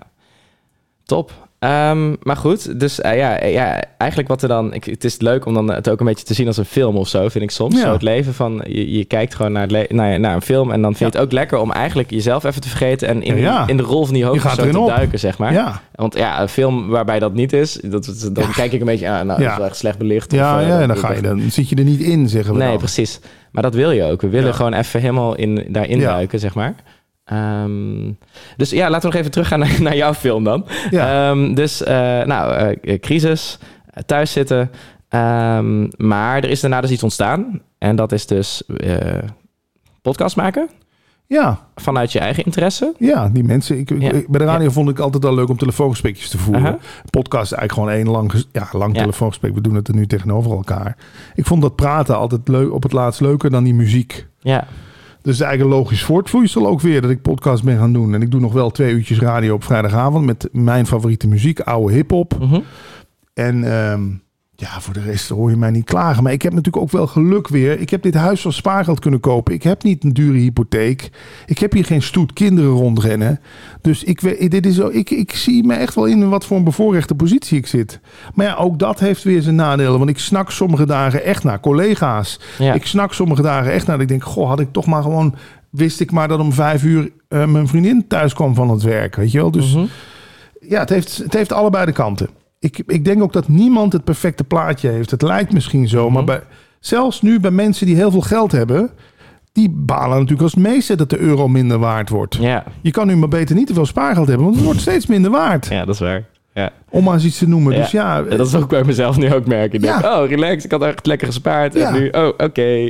Top. Ehm, maar goed, dus eh, ja, eh, ja, eigenlijk wat er dan... Ik, het is leuk om dan het ook een beetje te zien als een film of zo, vind ik soms. Ja. Zo het leven van, je, je kijkt gewoon naar, een film... en dan vind je het ook lekker om eigenlijk jezelf even te vergeten... en in, Ja. in de rol van die hoofdpersoon te op. duiken, zeg maar. Ja, Want ja, een film waarbij dat niet is, dat, dan Ja. kijk ik een beetje... Ah, nou, Ja. dat is wel echt slecht belicht. ja, of, eh, ja dat- dan, ga je, dan zit je er niet in, zeggen we Nee, dan. precies. Maar dat wil je ook. We willen Ja. gewoon even helemaal in, daarin Ja. duiken, zeg maar. Ehm, dus ja, laten we nog even teruggaan naar, <laughs> naar jouw film dan. Ja. Ehm, dus, eh, nou, eh, crisis, eh, thuis zitten. Ehm, maar er is daarna dus iets ontstaan. En dat is dus podcast maken. Ja, vanuit je eigen interesse? ja, die mensen. Ik, Ja. bij de radio vond ik altijd al leuk om telefoongesprekjes te voeren. Podcast is eigenlijk gewoon één lang, ja, lang Ja. telefoongesprek. We doen het er nu tegenover elkaar. Ik vond dat praten altijd leuk, op het laatst leuker dan die muziek. Ja. Dus eigenlijk een logisch voortvloeisel ook weer dat ik podcast ben gaan doen. En ik doe nog wel twee uurtjes radio op vrijdagavond met mijn favoriete muziek, oude hip-hop. Mhm. En ehm, ja, voor de rest hoor je mij niet klagen. Maar ik heb natuurlijk ook wel geluk weer. Ik heb dit huis van spaargeld kunnen kopen. Ik heb niet een dure hypotheek. Ik heb hier geen stoet kinderen rondrennen. Dus ik, dit is, zo- ik, ik zie me echt wel in wat voor een bevoorrechte positie ik zit. Maar ja, ook dat heeft weer zijn nadelen. Want ik snak sommige dagen echt naar collega's. Ja. Ik snak sommige dagen echt naar. dat Ik denk, goh, had ik toch maar gewoon... Wist ik maar dat om vijf uur eh, mijn vriendin thuis kwam van het werk. Weet je wel? Dus Mhm. ja, het heeft, het heeft allebei de kanten. Ik, ik denk ook dat niemand het perfecte plaatje heeft. Het lijkt misschien zo, maar Mhm. bij, zelfs nu bij mensen die heel veel geld hebben... die balen natuurlijk als meeste dat de euro minder waard wordt. Ja. Je kan nu maar beter niet te veel spaargeld hebben, want het wordt steeds minder waard. ja, dat is waar. Ja. Om maar eens iets te noemen. Dus ja, dat is ook bij mezelf nu ook merken. Ik denk, Ja. oh, relax, ik had echt lekker gespaard. Ja. En nu, oh, oké.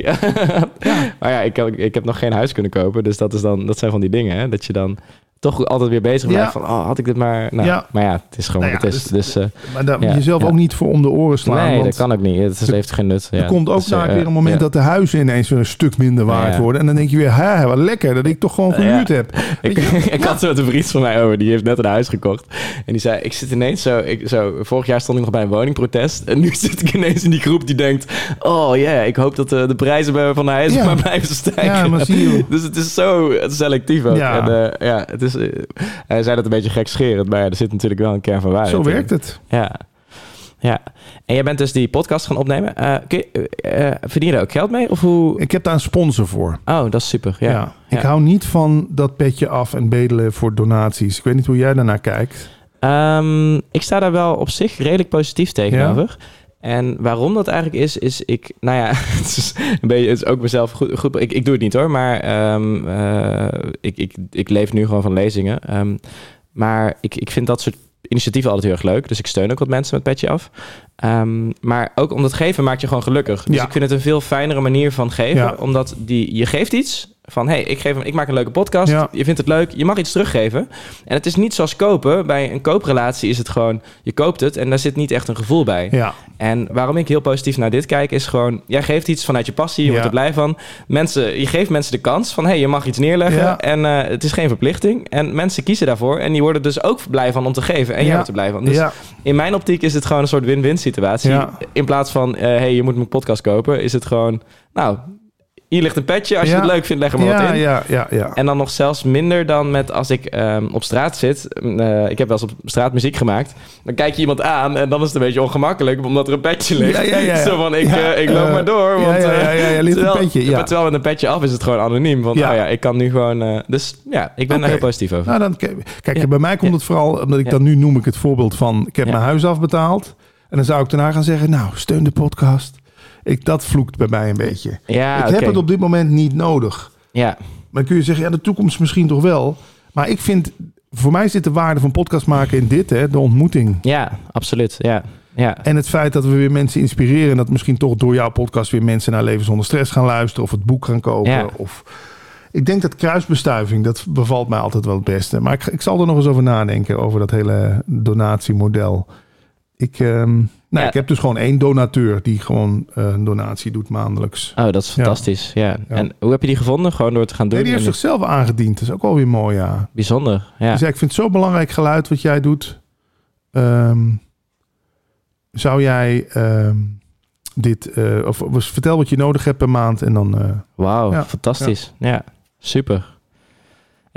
<laughs> Maar ja, ik, heb- ik heb nog geen huis kunnen kopen. Dus dat, is dan, dat zijn van die dingen, hè. Dat je dan toch altijd weer bezig blijft Ja. van... Oh, had ik dit maar... Nou, Ja. Maar ja, het is gewoon Nou wat ja, het is. dus- Dus, eh, maar daar Ja, moet je zelf ja. ook niet voor om de oren slaan. nee, want dat kan ook niet. Het is- heeft geen nut. Ja. er komt ook Dus, eh, vaak weer een moment dat de huizen ineens weer een stuk minder waard worden. En dan denk je weer, hè, wat lekker dat ik toch gewoon gehuurd Ja. heb. <laughs> Ik, <laughs> ik had zo met een vriend van mij over, die heeft net een huis gekocht. En die zei, ik zit ineens zo, ik, zo... Vorig jaar stond ik nog bij een woningprotest. En nu <laughs> zit ik ineens in die groep die denkt... Oh ja, ik hoop dat eh, de prijzen bij- van de huizen maar blijven stijgen. Ja, maar zie je. Dus het is zo selectief ook. Ja. En eh, ja, het is, eh, hij zei dat een beetje gekscherend, maar er zit natuurlijk wel een kern van waarheid Zo werkt het. Ja. Ja. En jij bent dus die podcast gaan opnemen. Eh, kun je, eh, verdien je er ook geld mee? Of hoe... Ik heb daar een sponsor voor. Oh, dat is super. Ja. Ja. Ik Ja. hou niet van dat petje af en bedelen voor donaties. Ik weet niet hoe jij daarnaar kijkt. Ehm, ik sta daar wel op zich redelijk positief tegenover. En waarom dat eigenlijk is, is ik, nou ja, <laughs> het is een beetje, het is ook mezelf goed, goed ik, ik doe het niet hoor, maar ehm, eh, ik, ik, ik leef nu gewoon van lezingen. Ehm, maar ik, ik vind dat soort initiatieven altijd heel erg leuk, dus ik steun ook wat mensen met petje af. Ehm, maar ook omdat geven maakt je gewoon gelukkig. Dus Ja. ik vind het een veel fijnere manier van geven, Ja. omdat die, je geeft iets van, hey, ik, geef, hem- ik maak een leuke podcast, Ja. je vindt het leuk, je mag iets teruggeven. En het is niet zoals kopen. Bij een kooprelatie is het gewoon, je koopt het en daar zit niet echt een gevoel bij. Ja, En waarom ik heel positief naar dit kijk, is gewoon, jij geeft iets vanuit je passie, je Ja. wordt er blij van. Mensen, je geeft mensen de kans van, hey, je mag iets neerleggen en eh, het is geen verplichting. En mensen kiezen daarvoor en die worden dus ook blij van om te geven. En jij wordt er blij van. Dus in mijn optiek is het gewoon een soort win-win situatie. Ja. In plaats van, eh, hey, je moet mijn podcast kopen, is het gewoon, nou, hier ligt een petje. Als je Ja. het leuk vindt, leg er maar ja, wat in. ja, ja, ja. En dan nog zelfs minder dan met als ik ehm, op straat zit. Eh, ik heb wel eens op straat muziek gemaakt. Dan kijk je iemand aan en dan is het een beetje ongemakkelijk omdat er een petje ligt. Ja, ja. <laughs> Zo van, ik, eh, ik loop eh, maar door. Want, ja, ja, ja, ja, ligt een terwijl, petje, ja. terwijl met een petje af is het gewoon anoniem. Want Ja. oh ja, ik kan nu gewoon... eh, dus ja, ik ben daar heel positief over. Nou, dan, kijk, bij mij komt het vooral omdat ik dan nu noem ik het voorbeeld van ik heb mijn huis afbetaald. En dan zou ik daarna gaan zeggen, nou, steun de podcast. Ik, dat vloekt bij mij een beetje. ja, ik heb het op dit moment niet nodig. Ja, Maar kun je zeggen, ja, de toekomst misschien toch wel. Maar ik vind, voor mij zit de waarde van podcast maken in dit, hè, de ontmoeting. ja, absoluut. Ja, ja. En het feit dat we weer mensen inspireren. En dat misschien toch door jouw podcast weer mensen naar Leven zonder stress gaan luisteren. Of het boek gaan kopen. Ja. Of... Ik denk dat kruisbestuiving, dat bevalt mij altijd wel het beste. Maar ik, ik zal er nog eens over nadenken, over dat hele donatiemodel. Ik, ehm, nou, Ja. ik heb dus gewoon één donateur die gewoon eh, een donatie doet maandelijks. Oh, dat is fantastisch. Ja. Ja. En hoe heb je die gevonden? Gewoon door te gaan doen? Nee, die heeft zichzelf aangediend. Dat is ook wel weer mooi, ja. Bijzonder. Ja. Zei, ik vind het zo belangrijk geluid wat jij doet. Ehm, zou jij ehm, dit, eh, of, of vertel wat je nodig hebt per maand en dan... eh, Wauw, Ja, fantastisch. Ja. super.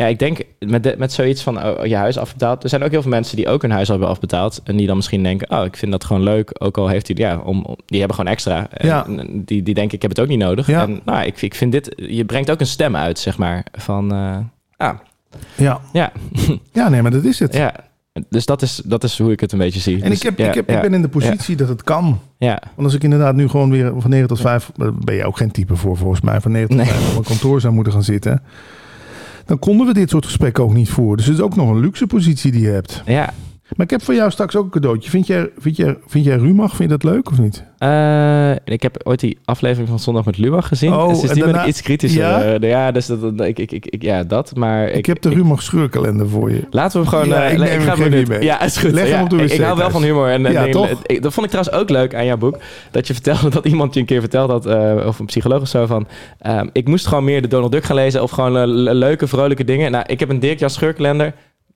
Ja, ik denk met, de- met zoiets van oh, je huis afbetaald. Er zijn ook heel veel mensen die ook hun huis hebben afbetaald. En die dan misschien denken, oh, ik vind dat gewoon leuk. Ook al heeft hij, ja, om, om- die hebben gewoon extra. En, Ja. die, die denken, ik heb het ook niet nodig. Ja. En nou, ik, ik vind dit, je brengt ook een stem uit, zeg maar. Van, eh, ah, ja. ja, <laughs> ja, nee, maar dat is het. ja. Dus dat is, dat is hoe ik het een beetje zie. En Dus, ik, heb, ja, ik, heb, ja, ik ben in de positie dat het kan. Ja, Want als ik inderdaad nu gewoon weer van 9 tot 5... daar ben je ook geen type voor volgens mij. Van 9 tot Nee. 5 op een kantoor zou moeten gaan zitten. Dan konden we dit soort gesprekken ook niet voeren. Dus het is ook nog een luxe positie die je hebt. ja. Maar ik heb voor jou straks ook een cadeautje. Vind jij, vind jij, vind jij Rumach, vind je dat leuk of niet? Eh, ik heb ooit die aflevering van Zondag met Lubach gezien. Oh, dus die ben daarna- iets kritischer. Ja? Ja dus dat, ik, ik, ik, ik- ja, dat. Maar Ik, ik, heb de Rumach scheurkalender voor je. Laten we hem gewoon... Ja, eh, ik neem ga hem niet mee. Ja, is goed. Leg hem op de ik, wc ik hou wel van humor. En, Ja, toch? dat vond ik trouwens ook leuk aan jouw boek. Dat je vertelde dat iemand je een keer verteld had, eh, of een psycholoog of zo, van... ehm, ik moest gewoon meer de Donald Duck gaan lezen of gewoon eh, le- leuke, vrolijke dingen. Nou, ik heb een Dirk Jan scheurkalender.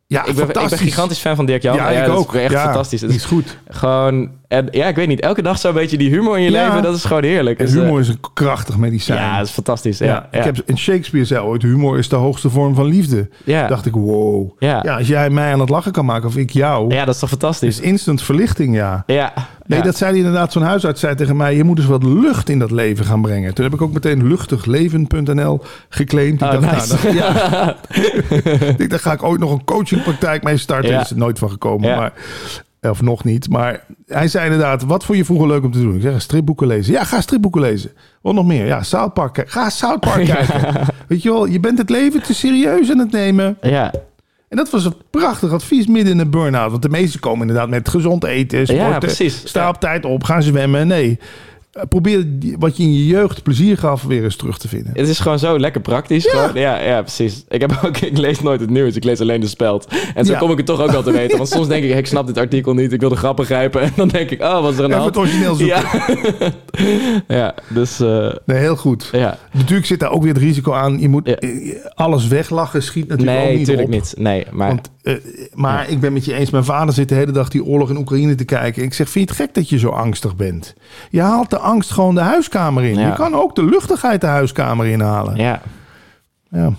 Ja, ik, ben, ik ben gigantisch fan van Dirk Jan. Ja, ik dat ook. is echt ja, fantastisch. Het Die is goed. gewoon... En, ja, ik weet niet. Elke dag zo'n beetje die humor in je Ja. leven, dat is gewoon heerlijk. En Dus, eh, humor is een krachtig medicijn. ja, dat is fantastisch. Ja, Ik heb, en Shakespeare zei ooit, humor is de hoogste vorm van liefde. ja. dacht ik, wow. Ja. Als jij mij aan het lachen kan maken of ik jou, Ja, dat is toch is fantastisch? instant verlichting, ja. Ja. Nee, dat zei hij inderdaad. Zo'n huisarts zei tegen mij, je moet dus wat lucht in dat leven gaan brengen. Toen heb ik ook meteen luchtigleven.nl geclaimd. Ik Oh, dacht, nice. nou, dat- ja. <laughs> ik dacht, daar ga ik ooit nog een coachingpraktijk mee starten. Ja. Is er nooit van gekomen, Ja. maar... Of nog niet. Maar hij zei inderdaad, wat vond je vroeger leuk om te doen? Ik zeg, stripboeken lezen. Ja, ga stripboeken lezen. Wat nog meer? Ja, South Park. kijken. Ga South Park <laughs> kijken. Weet je wel, je bent het leven te serieus aan het nemen. Ja. En dat was een prachtig advies midden in een burn-out. Want de meesten komen inderdaad met gezond eten, sporten. Ja, precies. Sta op tijd op, gaan zwemmen. Nee, probeer die- wat je in je jeugd plezier gaf weer eens terug te vinden. Het is gewoon zo lekker praktisch. Ja, ja, ja precies. Ik, heb ook, ik lees nooit het nieuws, ik lees alleen de speld. En zo Ja. kom ik het toch ook al te weten. Want soms denk ik, ik snap dit artikel niet, ik wil de grappen grijpen. En dan denk ik, oh, wat is er aan de Even het hand? origineel zoeken. Ja. <laughs> ja, dus uh, Nee, heel goed. ja. Natuurlijk zit daar ook weer het risico aan. Je moet eh, alles weglachen, schiet natuurlijk ook Nee, niet natuurlijk op. niet. Nee, maar Want, eh, maar ik ben met je eens. Mijn vader zit de hele dag die oorlog in Oekraïne te kijken. Ik zeg, vind je het gek dat je zo angstig bent? Je haalt de angst gewoon de huiskamer in. Ja. Je kan ook de luchtigheid de huiskamer inhalen. ja. Ja.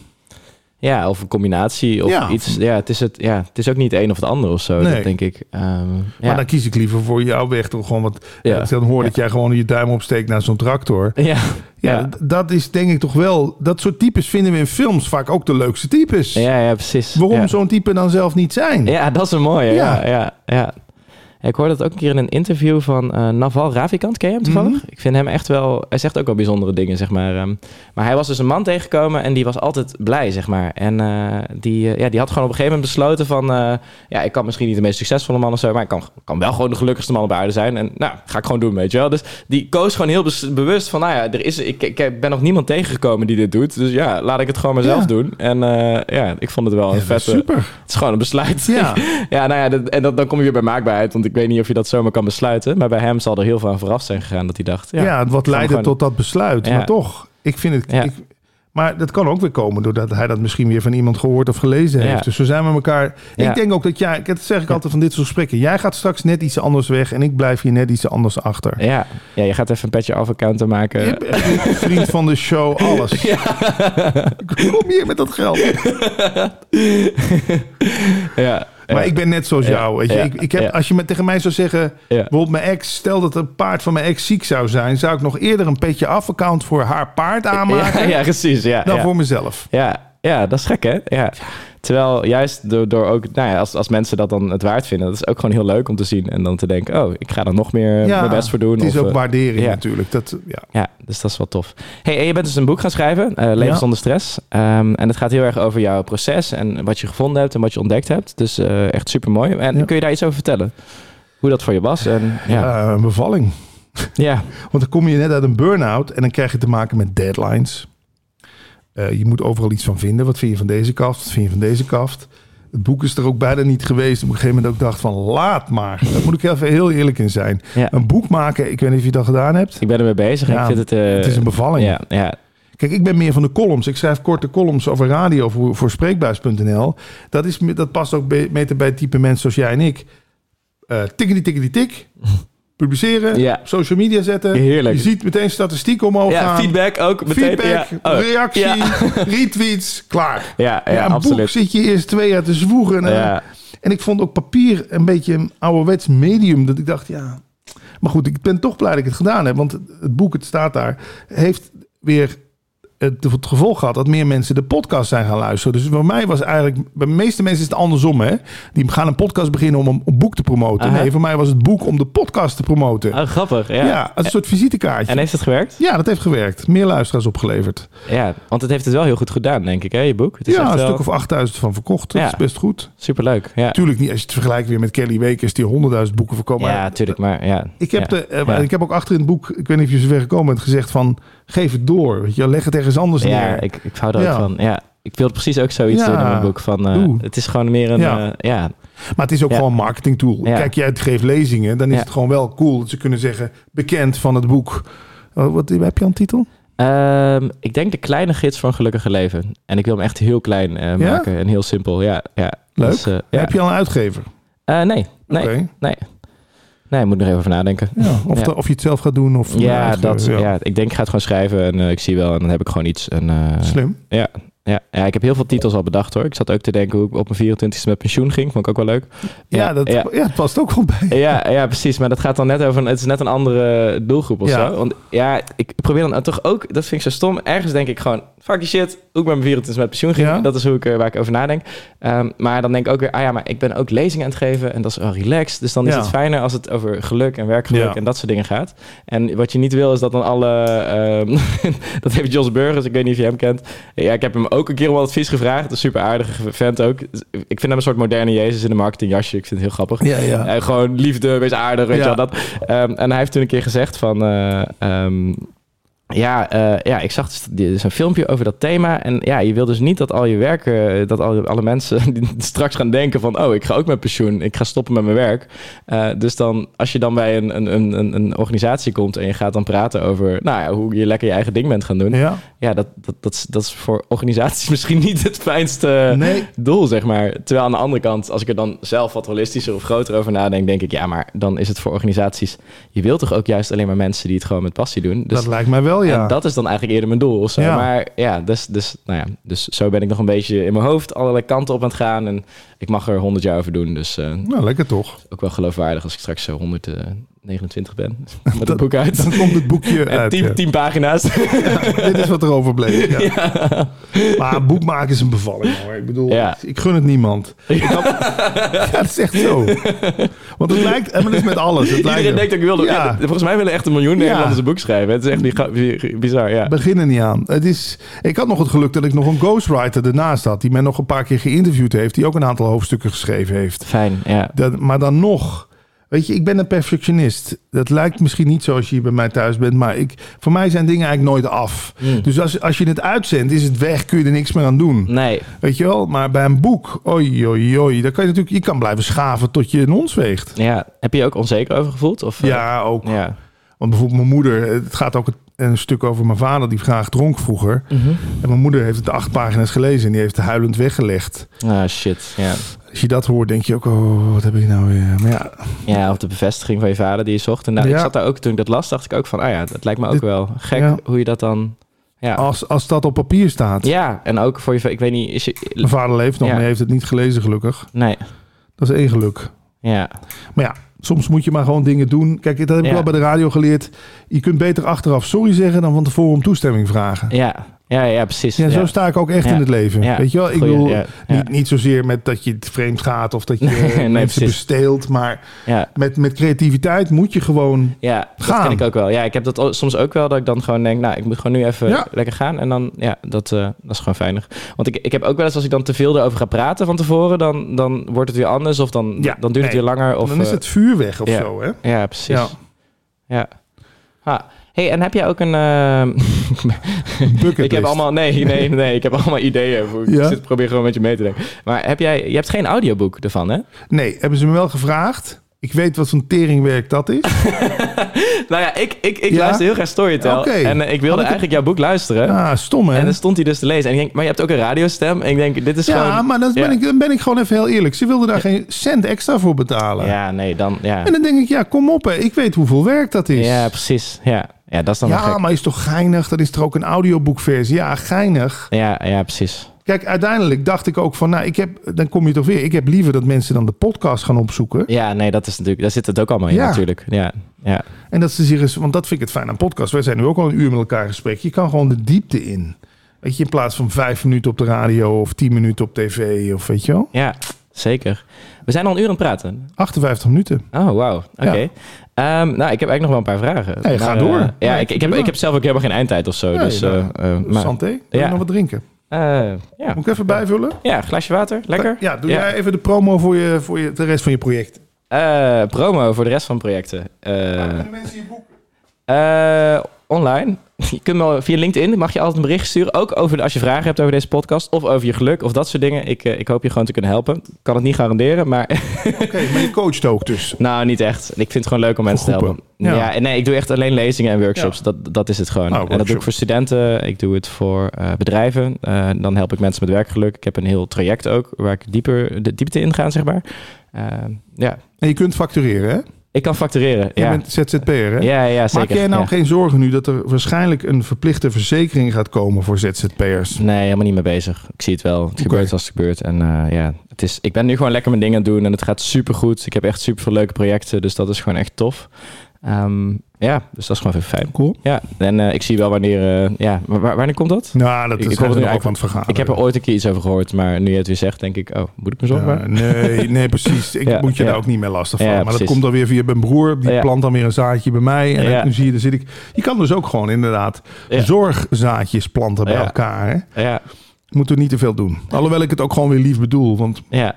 Ja, of een combinatie of Ja. iets. Ja het, is het, ja, het is ook niet een of het ander of zo, Nee. dat denk ik. Ehm, ja. Maar dan kies ik liever voor jou weg. Toch gewoon wat, Ja. Dan hoor dat jij gewoon je duim opsteekt naar zo'n tractor. ja. Ja, dat is denk ik toch wel... Dat soort types vinden we in films vaak ook de leukste types. Ja, ja, precies. Waarom zo'n type dan zelf niet zijn? Ja, dat is een mooie. Ja, ja. Ik hoorde dat ook een keer in een interview van eh, Naval Ravikant. Ken je hem toevallig? Mhm. Ik vind hem echt wel... Hij zegt ook wel bijzondere dingen, zeg maar. ehm. maar hij was dus een man tegengekomen en die was altijd blij, zeg maar. En eh, die, eh, ja, die had gewoon op een gegeven moment besloten van... ja, ik kan misschien niet de meest succesvolle man of zo... maar ik kan, kan wel gewoon de gelukkigste man op aarde zijn. En nou, ga ik gewoon doen, weet je wel. Dus die koos gewoon heel bewust van... nou ja, er is, ik, ik ben nog niemand tegengekomen die dit doet. Dus ja, laat ik het gewoon mezelf Ja. doen. En ja, ik vond het wel een vette... super. Het is gewoon een besluit. Ja. <laughs> ja, nou ja, dat, en dat, dan kom je weer bij maakbaarheid. Want ik weet niet of je dat zomaar kan besluiten. Maar bij hem zal er heel veel aan vooraf zijn gegaan dat hij dacht... Ja, Ja, wat leidde gewoon- tot dat besluit. Ja. Maar toch, ik vind het... Ja. Ik, maar dat kan ook weer komen doordat hij dat misschien weer van iemand gehoord of gelezen heeft. Dus we zijn met elkaar... Ik denk ook dat jij... Dat zeg ik altijd van dit soort gesprekken. Jij gaat straks net iets anders weg en ik blijf hier net iets anders achter. ja. ja, je gaat even een petje af account maken. Je vriend van de show, alles. <laughs> Kom hier met dat geld. <laughs> ja, Maar ik ben net zoals jou. Weet je. Ik, ik heb. Als je me tegen mij zou zeggen... Bijvoorbeeld mijn ex, stel dat een paard van mijn ex ziek zou zijn... zou ik nog eerder een petje af-account voor haar paard aanmaken... Ja, <laughs> precies. Ja, dan voor mezelf. Ja, ja, dat is gek, hè? Ja. Terwijl juist door, door ook, nou ja, als, als mensen dat dan het waard vinden, dat is ook gewoon heel leuk om te zien. En dan te denken, oh, ik ga er nog meer Ja, mijn best voor doen. Het is of, ook eh, waardering ja. natuurlijk. Dat, ja. Ja, dus dat is wel tof. Hey, en je bent dus een boek gaan schrijven, eh, Leven zonder stress. Ehm, en het gaat heel erg over jouw proces en wat je gevonden hebt en wat je ontdekt hebt. Dus eh, echt super mooi. En kun je daar iets over vertellen? Hoe dat voor je was? En, ja. Een bevalling. ja, <laughs> Want dan kom je net uit een burn-out en dan krijg je te maken met deadlines. Eh, je moet overal iets van vinden. Wat vind je van deze kaft? Wat vind je van deze kaft? Het boek is er ook bijna niet geweest. Op een gegeven moment ook dacht van laat maar. Daar moet ik even heel eerlijk in zijn. Ja. Een boek maken, ik weet niet of je dat gedaan hebt. ik ben ermee bezig. Ja, ik vind het, eh, het is een bevalling. Ja, ja, Kijk, ik ben meer van de columns. Ik schrijf korte columns over radio voor, voor spreekbuis.nl. Dat, is, dat past ook be- beter bij het type mensen zoals jij en ik. Eh tikkety tikkety tik. Publiceren. Ja. op Social media zetten. Heerlijk. Je ziet meteen statistieken omhoog ja gaan. feedback ook meteen. Feedback, ja. Oh, reactie, <laughs> retweets, klaar. ja, ja, Ja, een boek absoluut. zit je eerst twee jaar te zwoegen. En, en ik vond ook papier een beetje een ouderwets medium. Dat ik dacht, ja... Maar goed, ik ben toch blij dat ik het gedaan heb. Want het boek, het staat daar, heeft weer het, het gevolg gehad dat meer mensen de podcast zijn gaan luisteren. Dus voor mij was eigenlijk, bij de meeste mensen is het andersom. Hè? Die gaan een podcast beginnen om een, een boek te promoten. Aha. Nee, voor mij was het boek om de podcast te promoten. Oh, grappig. Ja. ja. als een soort visitekaartje. En heeft het gewerkt? Ja, dat heeft gewerkt. Meer luisteraars opgeleverd. Ja, want het heeft het wel heel goed gedaan, denk ik, hè, je boek. Het is Ja, echt een wel stuk of 8000 van verkocht. Dat Ja. is best goed. superleuk. Ja, Tuurlijk niet als je het vergelijkt weer met Kelly Wekers die 100.000 boeken verkopen. ja tuurlijk, maar ja. Ik heb, ja. de, eh, ik heb ook achter in het boek, ik weet niet of je zover gekomen bent, gezegd van geef het door. Weet je, leg het ergens anders Ja, neer. ik, ik hou er Ja. ook van. Ja, ik wilde precies ook zoiets Ja. doen in mijn boek. Van, eh, het is gewoon meer een... Ja. Ja, ja, Maar het is ook gewoon een marketing tool. Kijk, jij geeft lezingen, dan is het gewoon wel cool dat ze kunnen zeggen bekend van het boek. Oh, wat heb je een titel? Ehm, ik denk de kleine gids voor een gelukkige leven. En ik wil hem echt heel klein eh, maken en heel simpel. Ja, ja. Leuk. Dus, eh, ja. Heb je al een uitgever? Eh, nee, nee, nee. Nee, ik moet er even over nadenken. Ja, of, Ja. de- of je het zelf gaat doen. Of Ja, dat, ja. ik denk ik ga het gewoon schrijven en eh, ik zie wel en dan heb ik gewoon iets. En, eh, Slim. ja, ja, ja, ik heb heel veel titels al bedacht hoor. Ik zat ook te denken hoe ik op mijn 24e met pensioen ging. Vond ik ook wel leuk. Ja, dat, ja. past ook wel bij. Ja, ja, precies. Maar dat gaat dan net over... een- Het is net een andere doelgroep of Ja. zo. Want ja, ik probeer dan toch ook... Dat vind ik zo stom. Ergens denk ik gewoon... Fuck die shit. Hoe ik met mijn 24 met pensioen ging. Ja. Dat is hoe ik, er- waar ik over nadenk. Ehm, maar dan denk ik ook weer... Ah ja, maar ik ben ook lezingen aan het geven. En dat is wel relaxed. Dus dan is Ja. het fijner als het over geluk en werkgeluk Ja. en dat soort dingen gaat. En wat je niet wil is dat dan alle... ehm, <laughs> dat heeft Jos Burgers. Ik weet niet of je hem kent. Ja, ik heb hem ook een keer om advies gevraagd. Een super aardige vent ook. Ik vind hem een soort moderne Jezus in een marketingjasje. Ik vind het heel grappig. Ja, ja. Eh, gewoon liefde, wees aardig, weet je wel. Dat. Ehm, en hij heeft toen een keer gezegd van... eh, ja, eh, ja, ik zag dus, een filmpje over dat thema. En ja, je wil dus niet dat al je werken, dat al, alle mensen <laughs> die straks gaan denken van... oh, ik ga ook met pensioen, ik ga stoppen met mijn werk. Eh, dus dan, als je dan bij een, een, een, een organisatie komt en je gaat dan praten over... nou ja, hoe je lekker je eigen ding bent gaan doen. Ja, Ja. dat, dat, dat, is, dat is voor organisaties <laughs> misschien niet het fijnste Nee. doel, zeg maar. Terwijl aan de andere kant, als ik er dan zelf wat holistischer of groter over nadenk, denk ik, ja, maar dan is het voor organisaties. Je wilt toch ook juist alleen maar mensen die het gewoon met passie doen. Dus dat lijkt mij wel, Oh, ja. Dat is dan eigenlijk eerder mijn doel. Maar ja dus, dus, nou ja, dus zo ben ik nog een beetje in mijn hoofd allerlei kanten op aan het gaan. En ik mag er 100 jaar over doen. Dus, eh, nou, lekker toch? Ook wel geloofwaardig als ik straks eh, zo 100 eh, 29 ben, <laughs> met het boek uit. Dan komt het boekje <laughs> uit. 10, pagina's. <laughs> Dit is wat er overbleef. Ja. Maar boek maken is een bevalling hoor. Ik bedoel, ik, gun het niemand. Ja. dat is echt zo. Want het lijkt, en dat is met alles. Het Iedereen lijkt denkt ik wilde. Ja. volgens mij willen echt een miljoen Nederlanders een boek schrijven. Het is echt bizar. Ja. Begin er niet aan. Het is, ik had nog het geluk dat ik nog een ghostwriter ernaast had. Die mij nog een paar keer geïnterviewd heeft. Die ook een aantal hoofdstukken geschreven heeft. Fijn, ja. Dat, maar dan nog Weet je, ik ben een perfectionist. Dat lijkt misschien niet zo als je hier bij mij thuis bent. Maar ik, voor mij zijn dingen eigenlijk nooit af. Mm. Dus als, als je het uitzendt, is het weg. Kun je er niks meer aan doen. Nee, Weet je wel? Maar bij een boek, oi, oi, oi. Daar kan je natuurlijk, je kan blijven schaven tot je een ons weegt. ja. Heb je je ook onzeker over gevoeld? Of, eh, Ja, ook. ja. Want bijvoorbeeld mijn moeder, het gaat ook een, stuk over mijn vader die graag dronk vroeger. Mhm. En mijn moeder heeft het acht pagina's gelezen en die heeft het huilend weggelegd. Ah, shit. Ja. Als je dat hoort, denk je ook, oh, wat heb ik nou weer? Maar ja, ja, of de bevestiging van je vader die je zocht. En nou, Ja. ik zat daar ook, toen ik dat las, dacht ik ook van... Ah ja, dat lijkt me ook Dit- wel gek ja. hoe je dat dan... Ja. als, als dat op papier staat. ja, en ook voor je... Ik weet niet, is je... Mijn vader leeft nog, maar hij heeft het niet gelezen gelukkig. Nee, Dat is één geluk. ja. Maar ja, soms moet je maar gewoon dingen doen. Kijk, dat heb ik wel bij de radio geleerd. Je kunt beter achteraf sorry zeggen dan van tevoren om toestemming vragen. Ja, ja, ja precies. Ja, zo sta ik ook echt Ja. in het leven. Ja. Weet je wel? Ik Goeie, bedoel. Niet, niet zozeer met dat je het vreemd gaat of dat je <laughs> Nee, mensen precies. besteelt. Maar met, met creativiteit moet je gewoon... ja dat Gaan. ken ik ook wel. Ja, ik heb dat soms ook wel, dat ik dan gewoon denk... Nou, ik moet gewoon nu even lekker gaan. En dan, ja, dat, eh, dat is gewoon fijner. Want ik, ik heb ook wel eens, als ik dan te veel erover ga praten van tevoren... dan, dan wordt het weer anders of dan, dan duurt het weer langer. Of, dan is eh, het vuur weg of zo, hè? Ja, precies. Ja. Ja. Ah. Hey, en heb jij ook een... ehm, <laughs> ik heb allemaal... Nee, nee, nee. Ik heb allemaal ideeën. Voor, Ik Ja? zit, probeer gewoon met je mee te denken. Maar heb jij... Je hebt geen audioboek ervan, hè? Nee, hebben ze me wel gevraagd. Ik weet wat zo'n teringwerk dat is. <laughs> nou ja, ik, ik, ik Ja? luister heel graag Storytel. En eh, ik wilde ik- eigenlijk jouw boek luisteren. Ah, stom hè? En dan stond hij dus te lezen. En ik denk, maar je hebt ook een radiostem. En ik denk, dit is ja, gewoon... maar dan ben, ja. ik, dan ben ik gewoon even heel eerlijk. Ze wilden daar geen cent extra voor betalen. Ja, nee, dan... Ja, En dan denk ik, ja, kom op hè. Ik weet hoeveel werk dat is. ja precies. Ja. Ja, dat is dan Ja, maar is toch geinig? Dan is er ook een audioboekversie. Ja, geinig. Ja, ja, precies. Kijk, uiteindelijk dacht ik ook van, nou, ik heb, dan kom je toch weer. Ik heb liever dat mensen dan de podcast gaan opzoeken. Ja, nee, dat is natuurlijk... Daar zit het ook allemaal in Ja. natuurlijk. Ja, ja. En dat ze zich eens, want dat vind ik het fijn aan podcast. Wij zijn nu ook al een uur met elkaar in gesprek. Je kan gewoon de diepte in. Weet je, in plaats van vijf minuten op de radio of tien minuten op tv of weet je wel. Ja, zeker. We zijn al een uur aan het praten. 58 minuten. Oh, wauw. Oké. Ehm, nou, ik heb eigenlijk nog wel een paar vragen. Nee, ga door. eh, ja, Nee, ik, ik, heb, ik heb zelf ook helemaal geen eindtijd of zo. Nee, dus, nou, eh, eh, maar, Santé, wil Ja. je nog wat drinken? ja. Moet ik even bijvullen? ja, glaasje water. Lekker. Ja, doe jij even de promo voor, je, voor je, de rest van je project. Promo voor de rest van projecten. De mensen je boeken? Eh, online. <laughs> Je kunt me via LinkedIn mag je altijd een bericht sturen. Ook over als je vragen hebt over deze podcast. Of over je geluk of dat soort dingen. Ik, eh, ik hoop je gewoon te kunnen helpen. Ik kan het niet garanderen, maar <laughs> Oké, maar je coacht ook dus. nou, niet echt. Ik vind het gewoon leuk om mensen te helpen. Ja. Ja. nee, ik doe echt alleen lezingen en workshops. Dat, dat is het gewoon. Oh, en dat doe ik voor studenten. Ik doe het voor eh, bedrijven. Eh, dan help ik mensen met werkgeluk. Ik heb een heel traject ook waar ik dieper de diepte in ga, zeg maar. Ja, En je kunt factureren, hè? Ik kan factureren. Je Ja, bent ZZP'er, hè? ja, ja, zeker. Maak jij nou ja. geen zorgen nu dat er waarschijnlijk een verplichte verzekering gaat komen voor ZZP'ers? Nee, helemaal niet mee bezig. Ik zie het wel. Het gebeurt als het gebeurt. En eh, ja, het is, ik ben nu gewoon lekker mijn dingen aan het doen en het gaat super goed. Ik heb echt super veel leuke projecten, dus dat is gewoon echt tof. Ehm, ja, dus dat is gewoon even fijn. Cool. Ja, en eh, ik zie wel wanneer... eh, ja, wa- wa- wanneer komt dat? Nou, dat Ik- is ik het nu ook aan het vergaderen. Ik heb er ooit een keer iets over gehoord, maar nu je het weer zegt, denk ik... Oh, moet ik me zorgen Ja, nee, <laughs> nee, precies. Ik Ja, moet je ja. daar ook niet meer lastig van. Ja, maar dat komt dan weer via mijn broer. Die Ja. plant dan weer een zaadje bij mij. En Ja. dan zie je, dan zit ik. Je kan dus ook gewoon inderdaad zorgzaadjes planten bij elkaar. Hè? Ja, Moeten we niet te veel doen. Alhoewel ik het ook gewoon weer lief bedoel. Want ja,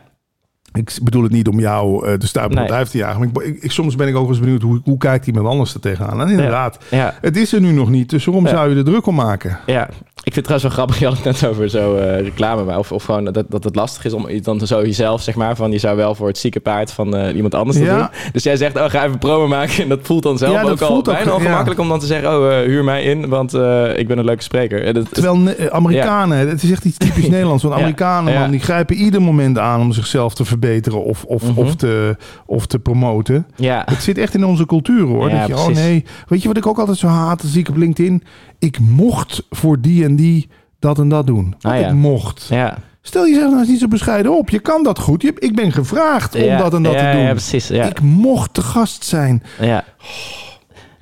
ik bedoel het niet om jou eh, de stuip op Nee. het duif te jagen. Maar ik, ik- soms ben ik ook eens benieuwd hoe, hoe kijkt iemand anders er tegenaan. En inderdaad, ja, het is er nu nog niet. Dus waarom Ja. zou je er druk om maken? ja. Ik vind het trouwens wel grappig, je had het net over zo eh, reclame, maar of, of gewoon dat, dat het lastig is om dan zo jezelf, zeg maar, van je zou wel voor het zieke paard van eh, iemand anders Ja. doen. Dus jij zegt, oh, ga even promo maken. En dat voelt dan zelf ook al bijna ongemakkelijk om dan te zeggen, oh, huur mij in, want ik ben een leuke spreker. Dat, Terwijl ne- Amerikanen, het is echt iets typisch <laughs> Nederlands. Want. Amerikanen, man, die grijpen ieder moment aan om zichzelf te verbeteren of, of, Mhm. of, te, of te promoten. ja, Het zit echt in onze cultuur hoor. Ja, dat je, oh nee, weet je wat ik ook altijd zo haat? Dan zie ik op LinkedIn. Ik mocht voor die en die dat en dat doen. Ah, ja. ik mocht. ja. Stel jezelf nou eens niet zo bescheiden op. Je kan dat goed. Je, ik ben gevraagd om ja, dat en dat ja, te doen. Ja, precies. Ja. Ik mocht te gast zijn. ja.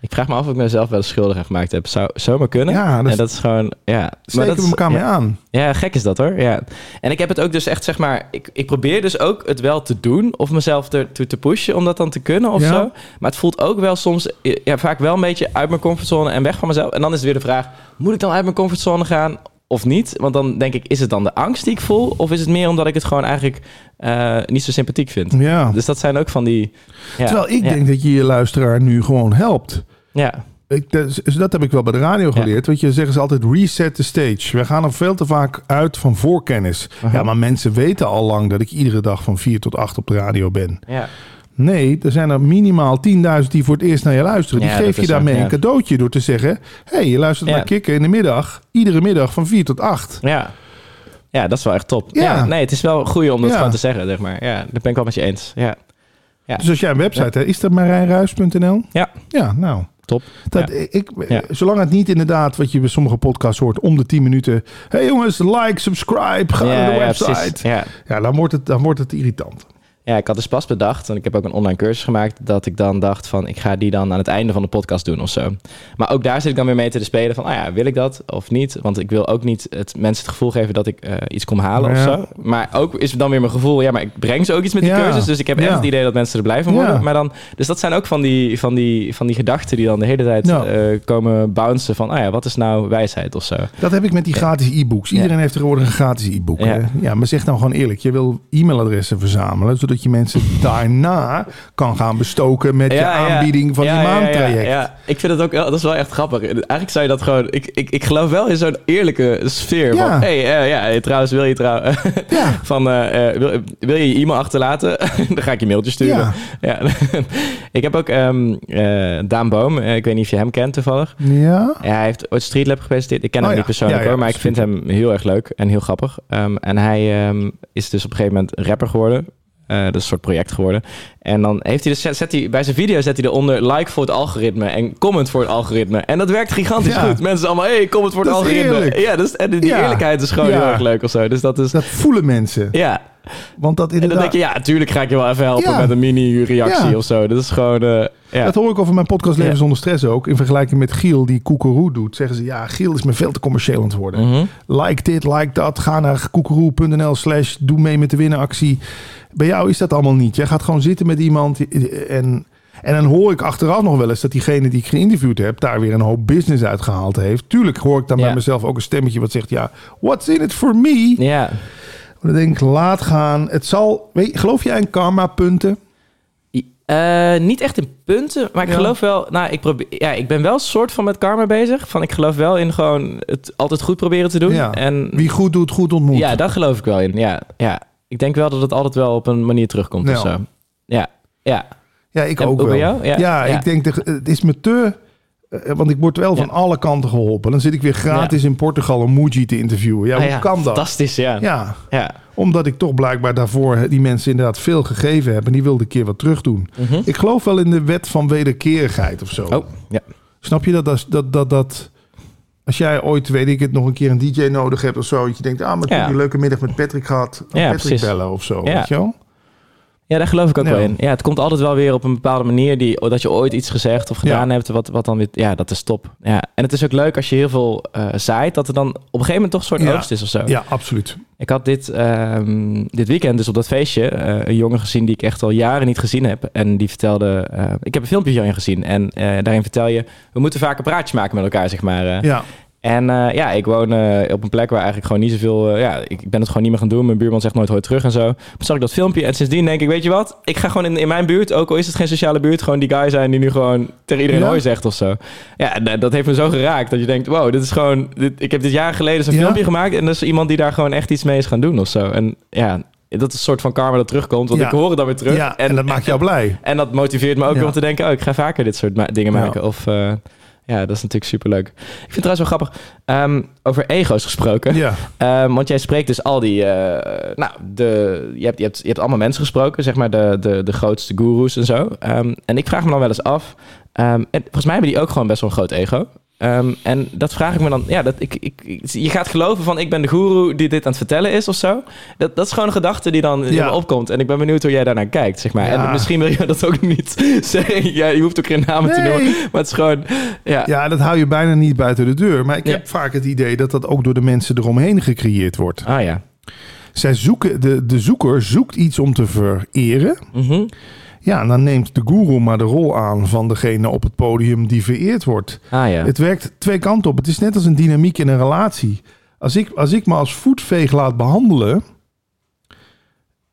Ik vraag me af of ik mezelf wel schuldig aan gemaakt heb. Zou zomaar kunnen. Ja, dat, en dat is gewoon, ja. steken dat we elkaar ja. mee aan. Ja, gek is dat hoor. Ja. En ik heb het ook dus echt, zeg maar, ik, ik probeer dus ook het wel te doen of mezelf ertoe te pushen om dat dan te kunnen of Ja. zo. Maar het voelt ook wel soms, ja, vaak wel een beetje uit mijn comfortzone en weg van mezelf. En dan is het weer de vraag, moet ik dan uit mijn comfortzone gaan of niet? Want dan denk ik, is het dan de angst die ik voel of is het meer omdat ik het gewoon eigenlijk eh, niet zo sympathiek vind? Ja. Dus dat zijn ook van die... Ja, Terwijl ik ja, denk dat je je luisteraar nu gewoon helpt. Ja, Ik, dat, is- dat heb ik wel bij de radio Ja. geleerd. Weet je, zeggen ze altijd reset the stage. We gaan er veel te vaak uit van voorkennis. Aha. Ja, maar mensen weten al lang dat ik iedere dag van 4 tot 8 op de radio ben. ja. Nee, er zijn er minimaal 10.000 die voor het eerst naar je luisteren. Die Ja, geef je daarmee zo, ja. een cadeautje door te zeggen... hé, hey, je luistert Ja. naar Kikken in de middag. Iedere middag van 4 tot 8. Ja. Ja, dat is wel echt top. Ja. Ja. nee, het is wel goed om dat Ja. gewoon te zeggen, zeg maar. Ja, dat ben ik wel met je eens. Ja, Ja. Dus als jij een website hebt, is dat marijnruis.nl? Ja. Ja, nou... top. Dat, Ja. ik, Ja. Zolang het niet inderdaad, wat je bij sommige podcasts hoort, om de 10 minuten. Hé hey jongens, like, subscribe, ga naar de ja, website. precies. Ja. Ja, dan wordt het, dan wordt het irritant. Ja, ik had dus pas bedacht, en ik heb ook een online cursus gemaakt, dat ik dan dacht van, ik ga die dan aan het einde van de podcast doen of zo. Maar ook daar zit ik dan weer mee te spelen van, ah ja, wil ik dat of niet? Want ik wil ook niet het, mensen het gevoel geven dat ik eh, iets kom halen of zo. Maar ook is dan weer mijn gevoel, ja, maar ik breng ze ook iets met die Ja. cursus, dus ik heb echt Ja. het idee dat mensen er blij van worden. Maar dan, dus dat zijn ook van die, van die, van die gedachten die dan de hele tijd eh, komen bouncen van, ah ja, wat is nou wijsheid of zo? Dat heb ik met die gratis e-books. Iedereen heeft tegenwoordig een gratis e-book. Ja, maar zeg nou gewoon eerlijk. Je wil e-mailadressen verzamelen, zodat je mensen daarna kan gaan bestoken met je aanbieding van Ja, ja, ja, maandtraject. Ja, ja. ik vind het ook, wel- dat is wel echt grappig. Eigenlijk zou je dat gewoon, ik, ik, ik geloof wel in zo'n eerlijke sfeer. Ja. Van, hey, eh, ja, hey, trouwens, wil je trouw, <laughs> Ja. van, eh, eh, wil, wil je je e-mail achterlaten? <laughs> Dan ga ik je mailtje sturen. Ja. Ja. <laughs> ik heb ook ehm eh, Daan Boom, eh, ik weet niet of je hem kent toevallig. Ja. Ja, hij heeft ooit Streetlab gepresenteerd. Ik ken Oh hem ja. niet persoonlijk Ja, ja, hoor, maar ik vind hem heel erg leuk en heel grappig. Ehm, en hij ehm, is dus op een gegeven moment rapper geworden. Eh, dat is een soort project geworden. En dan heeft hij dus, zet, hij, bij zijn video zet hij eronder like voor het algoritme en comment voor het algoritme. En dat werkt gigantisch Ja. goed. Mensen allemaal, hey, comment voor het Dat algoritme. eerlijk. Ja, dus, en die Ja. eerlijkheid is gewoon Ja. heel erg leuk of zo. Dus dat is, Dat voelen mensen. ja. Want dat En dan inderdaad... denk je, ja, natuurlijk ga ik je wel even helpen met een mini-reactie of zo. Dat is gewoon, ja. Dat hoor ik over mijn podcast Leven zonder stress ook. In vergelijking met Giel die Koekeroe doet. Zeggen ze, ja, Giel is me veel te commercieel aan het worden. Mhm. Like dit, like dat. Ga naar koekeroe.nl slash doe mee met de winnenactie. Bij jou is dat allemaal niet. Jij gaat gewoon zitten met iemand en... En dan hoor ik achteraf nog wel eens dat diegene die ik geïnterviewd heb... daar weer een hoop business uitgehaald heeft. Tuurlijk hoor ik dan Ja. bij mezelf ook een stemmetje wat zegt... ja, what's in it for me? Ja. Dan denk ik, laat gaan. Het zal... Weet, geloof jij in karma-punten? Eh, niet echt in punten, maar ik Ja. geloof wel... Nou, ik, probeer, ja, ik ben wel een soort van met karma bezig. Van, ik geloof wel in gewoon het altijd goed proberen te doen. Ja. En Wie goed doet, goed ontmoet. ja, daar geloof ik wel in. Ja, ja. Ik denk wel dat het altijd wel op een manier terugkomt Ja. of zo. Ja, ja. Ja, ik En ook wel. Ja, Ja, ik denk, dat het is me te... eh, Want ik word wel van alle kanten geholpen. Dan zit ik weer gratis in Portugal een Muji te interviewen. Ja, Ah, hoe ja, kan dat? Fantastisch, ja. Ja, ja. omdat ik toch blijkbaar daarvoor die mensen inderdaad veel gegeven heb. En die wilde een keer wat terug doen. Mhm. Ik geloof wel in de wet van wederkerigheid of zo. Oh, ja. Snap je dat, dat, dat, dat... Als jij ooit, weet ik het, nog een keer een DJ nodig hebt of zo. Dat je denkt, ah, maar toen Ja. die leuke middag met Patrick gehad. Ja, Patrick precies. bellen of zo, weet je wel? Ja, daar geloof ik ook Ja. wel in. Ja, het komt altijd wel weer op een bepaalde manier die, dat je ooit iets gezegd of gedaan Ja. hebt, wat, wat dan weer, ja, dat is top. Ja. En het is ook leuk als je heel veel eh, zaait, dat er dan op een gegeven moment toch een soort Ja. oogst is of zo. Ja, absoluut. Ik had dit, ehm, dit weekend dus op dat feestje eh, een jongen gezien die ik echt al jaren niet gezien heb. En die vertelde, eh, ik heb een filmpje van je gezien en daarin vertel je, we moeten vaker praatjes maken met elkaar, zeg maar. Ja, En eh, ja, ik woon eh, op een plek waar eigenlijk gewoon niet zoveel... eh, ja, ik ben het gewoon niet meer gaan doen. Mijn buurman zegt nooit hoi terug en zo. Toen zag ik dat filmpje en sindsdien denk ik... Weet je wat? Ik ga gewoon in, in mijn buurt, ook al is het geen sociale buurt... gewoon die guy zijn die nu gewoon tegen iedereen Ja? hoi zegt of zo. Ja, en, eh, dat heeft me zo geraakt dat je denkt... Wow, dit is gewoon... Dit, ik heb dit jaar geleden zo'n Ja? filmpje gemaakt... en er is iemand die daar gewoon echt iets mee is gaan doen of zo. En ja, dat is een soort van karma dat terugkomt. Want Ja. ik hoor het dan weer terug. ja en, dat maakt jou blij. En dat motiveert me ook Ja. om te denken... oh, ik ga vaker dit soort dingen maken. Of ja, dat is natuurlijk superleuk. Ik vind het trouwens wel grappig. ehm, over ego's gesproken. Ja, <laughs> Ehm, want jij spreekt dus al die... eh, nou, de, je, hebt, je, hebt, je hebt allemaal mensen gesproken. Zeg maar de, de, de grootste gurus en zo. Ehm, en ik vraag me dan wel eens af... en volgens mij hebben die ook gewoon best wel een groot ego. Ehm, en dat vraag ik me dan... Ja, dat ik, ik, ik- je gaat geloven van... ik ben de guru die dit aan het vertellen is of zo. Dat, dat is gewoon een gedachte die dan in Ja. me opkomt. En ik ben benieuwd hoe jij daarnaar kijkt, zeg maar. Ja. En misschien wil je dat ook niet <laughs> zeggen. Ja, je hoeft ook geen namen te noemen. Maar het is gewoon... Ja, Ja, dat hou je bijna niet buiten de deur. Maar ik Ja. heb vaak het idee dat dat ook door de mensen eromheen gecreëerd wordt. Ah ja. Zij zoeken, de, de zoeker zoekt iets om te vereren. Mhm. Ja, en dan neemt de guru maar de rol aan van degene op het podium die vereerd wordt. Ah ja. Het werkt twee kanten op. Het is net als een dynamiek in een relatie. Als ik, als ik me als voetveeg laat behandelen,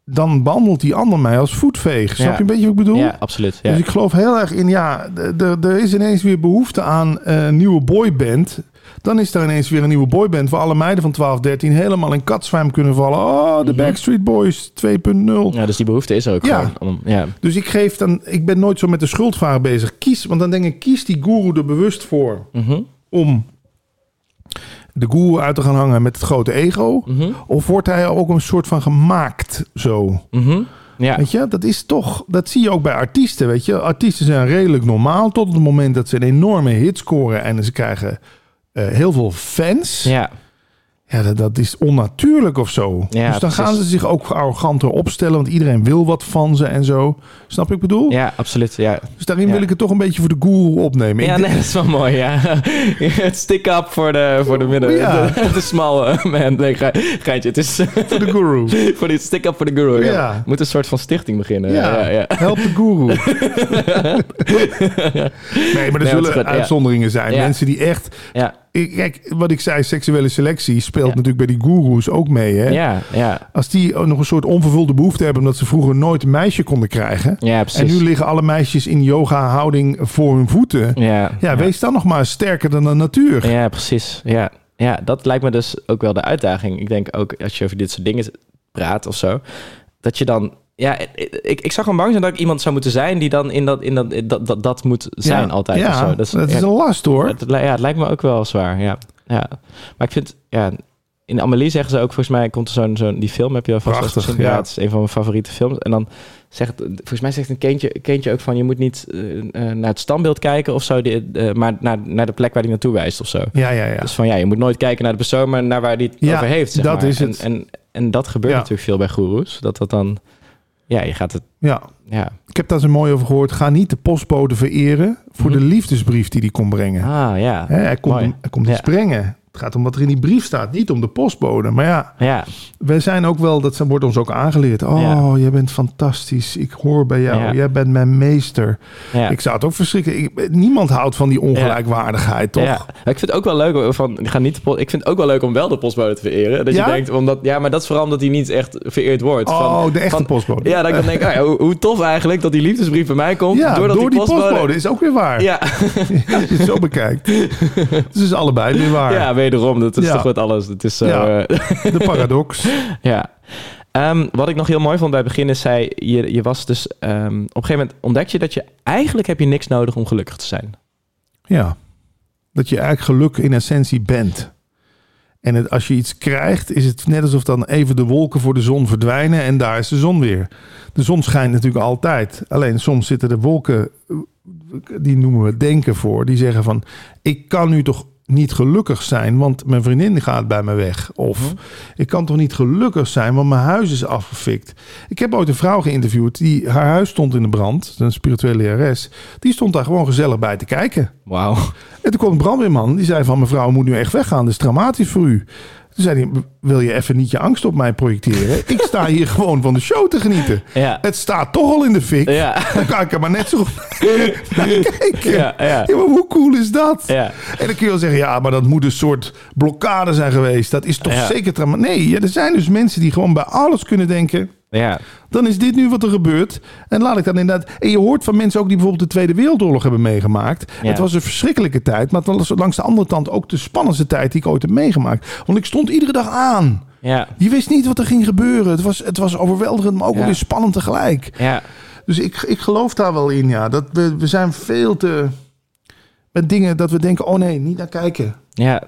dan behandelt die ander mij als voetveeg. Snap je een beetje wat ik bedoel? Ja, absoluut. Ja. Dus ik geloof heel erg in, ja, er is ineens weer behoefte aan eh, een nieuwe boyband. Dan is er ineens weer een nieuwe boyband waar alle meiden van 12, 13 helemaal in katzwijm kunnen vallen. Oh, de Mhm. Backstreet Boys 2.0. Ja, dus die behoefte is er ook Ja. Om, ja. Dus ik geef dan, ik ben nooit zo met de schuldvraag bezig. Kies, want dan denk ik, kies die guru er bewust voor Mhm. om de guru uit te gaan hangen met het grote ego. Mhm. Of wordt hij ook een soort van gemaakt zo? Mhm. Ja. Weet je, dat is toch, dat zie je ook bij artiesten. Weet je, artiesten zijn redelijk normaal tot het moment dat ze een enorme hit scoren en ze krijgen eh, heel veel fans. Ja, ja. dat, dat is onnatuurlijk of zo. Ja, dus dan gaan ze zich ook arroganter opstellen, want iedereen wil wat van ze en zo. Snap ik bedoel? Ja, absoluut. Ja, Dus daarin Ja. wil ik het toch een beetje voor de guru opnemen. ja nee, dat is wel mooi. Ja. <laughs> Het stick-up voor de, voor de midden. Ja. <laughs> De, de small man. Nee, ge- geintje. Het is Voor de guru. <laughs> voor die stick-up voor de guru. Ja. Ja. Moet een soort van stichting beginnen. Ja, Ja, ja. help de guru. nee, maar er zullen uitzonderingen zijn. Mensen die echt... Kijk, wat ik zei, seksuele selectie speelt Ja. natuurlijk bij die goeroes ook mee. Hè? Ja, ja. Als die ook nog een soort onvervulde behoefte hebben... omdat ze vroeger nooit een meisje konden krijgen... Ja, en precies. nu liggen alle meisjes in yoga-houding voor hun voeten... ja, Ja, wees dan nog maar sterker dan de natuur. Ja, precies. Ja. ja, dat lijkt me dus ook wel de uitdaging. Ik denk ook als je over dit soort dingen praat of zo, dat je dan. Ja, ik, ik zou gewoon bang zijn dat ik iemand zou moeten zijn die dan in dat, in dat, dat, dat, dat moet zijn Ja, altijd. Ja, of zo. dat, is een last hoor. het, ja, het lijkt me ook wel zwaar. Ja. Ja. Maar ik vind, ja, in Amelie zeggen ze ook, volgens mij komt er zo'n, zo'n die film, heb je al vast Prachtig, gezien? ja. Het is een van mijn favoriete films. En dan zegt, volgens mij zegt een kindje, kindje ook van, je moet niet eh, eh, naar het standbeeld kijken of zo, die, eh, maar naar, naar de plek waar die naartoe wijst of zo. Ja, ja, ja. Dus van ja, je moet nooit kijken naar de persoon, maar naar waar die het over heeft. Zeg dat maar. is en, het. En en dat gebeurt natuurlijk veel bij goeroes. Dat dat dan... Ja, je gaat het... Ja, Ja. ik heb daar zo mooi over gehoord. Ga niet de postbode vereren voor Mhm. de liefdesbrief die hij kon brengen. Ah, ja. Hij komt, hij komt iets brengen. Het gaat om wat er in die brief staat, niet om de postbode. Maar ja, Ja, wij zijn ook wel, dat wordt ons ook aangeleerd. Oh, Ja. jij bent fantastisch. Ik hoor bij jou. Ja. Jij bent mijn meester. ja. Ik zou het ook verschrikken. Ik, niemand houdt van die ongelijkwaardigheid, toch? Ik vind het ook wel leuk van, ik ga niet de ik vind het ook wel leuk om wel de postbode te vereren. Dat Ja? je denkt, omdat, ja, maar dat is vooral omdat hij niet echt vereerd wordt. Oh, van, de echte van- postbode. Ja, dat ik dan denk, ja, hoe, hoe tof eigenlijk dat die liefdesbrief bij mij komt. Ja, doordat door die postbode. postbode. is ook weer waar. Ja, Als je het zo bekijkt. Dus <laughs> het is allebei weer waar. ja, wederom, dat is Ja. toch wat alles. Het is Ja. eh, <laughs> De paradox. ja. Ehm, wat ik nog heel mooi vond bij het begin is, zei, je, je was dus, ehm, op een gegeven moment ontdek je dat je, eigenlijk heb je niks nodig om gelukkig te zijn. Ja. Dat je eigenlijk geluk in essentie bent. En het, als je iets krijgt, is het net alsof dan even de wolken voor de zon verdwijnen en daar is de zon weer. De zon schijnt natuurlijk altijd. Alleen soms zitten de wolken, eh, die noemen we denken voor, die zeggen van, ik kan nu toch niet gelukkig zijn, want mijn vriendin gaat bij me weg. Of ik kan toch niet gelukkig zijn, want mijn huis is afgefikt. Ik heb ooit een vrouw geïnterviewd, die haar huis stond in de brand, een spirituele lerares. Die stond daar gewoon gezellig bij te kijken. Wauw. En toen kwam een brandweerman. Die zei van mevrouw, moet nu echt weggaan. Dat is dramatisch voor u. Toen zei hij, wil je even niet je angst op mij projecteren? Ik sta hier gewoon van de show te genieten. Ja. Het staat toch al in de fik. Ja. Dan kan ik er maar net zo naar <laughs> kijken. Ja, ja. Ja, maar hoe cool is dat? Ja. En dan kun je wel zeggen, ja, maar dat moet een soort blokkade zijn geweest. Dat is toch zeker. Nee, ja, er zijn dus mensen die gewoon bij alles kunnen denken Ja. dan is dit nu wat er gebeurt. En laat ik dan inderdaad. En je hoort van mensen ook die bijvoorbeeld de Tweede Wereldoorlog hebben meegemaakt. Ja. Het was een verschrikkelijke tijd, maar het was langs de andere kant ook de spannendste tijd die ik ooit heb meegemaakt. Want ik stond iedere dag aan. Ja. Je wist niet wat er ging gebeuren. Het was, het was overweldigend, maar ook Ja. wel weer spannend tegelijk. Ja. Dus ik, ik geloof daar wel in, ja. Dat we, we zijn veel te. met dingen dat we denken: oh nee, niet naar kijken. Ja,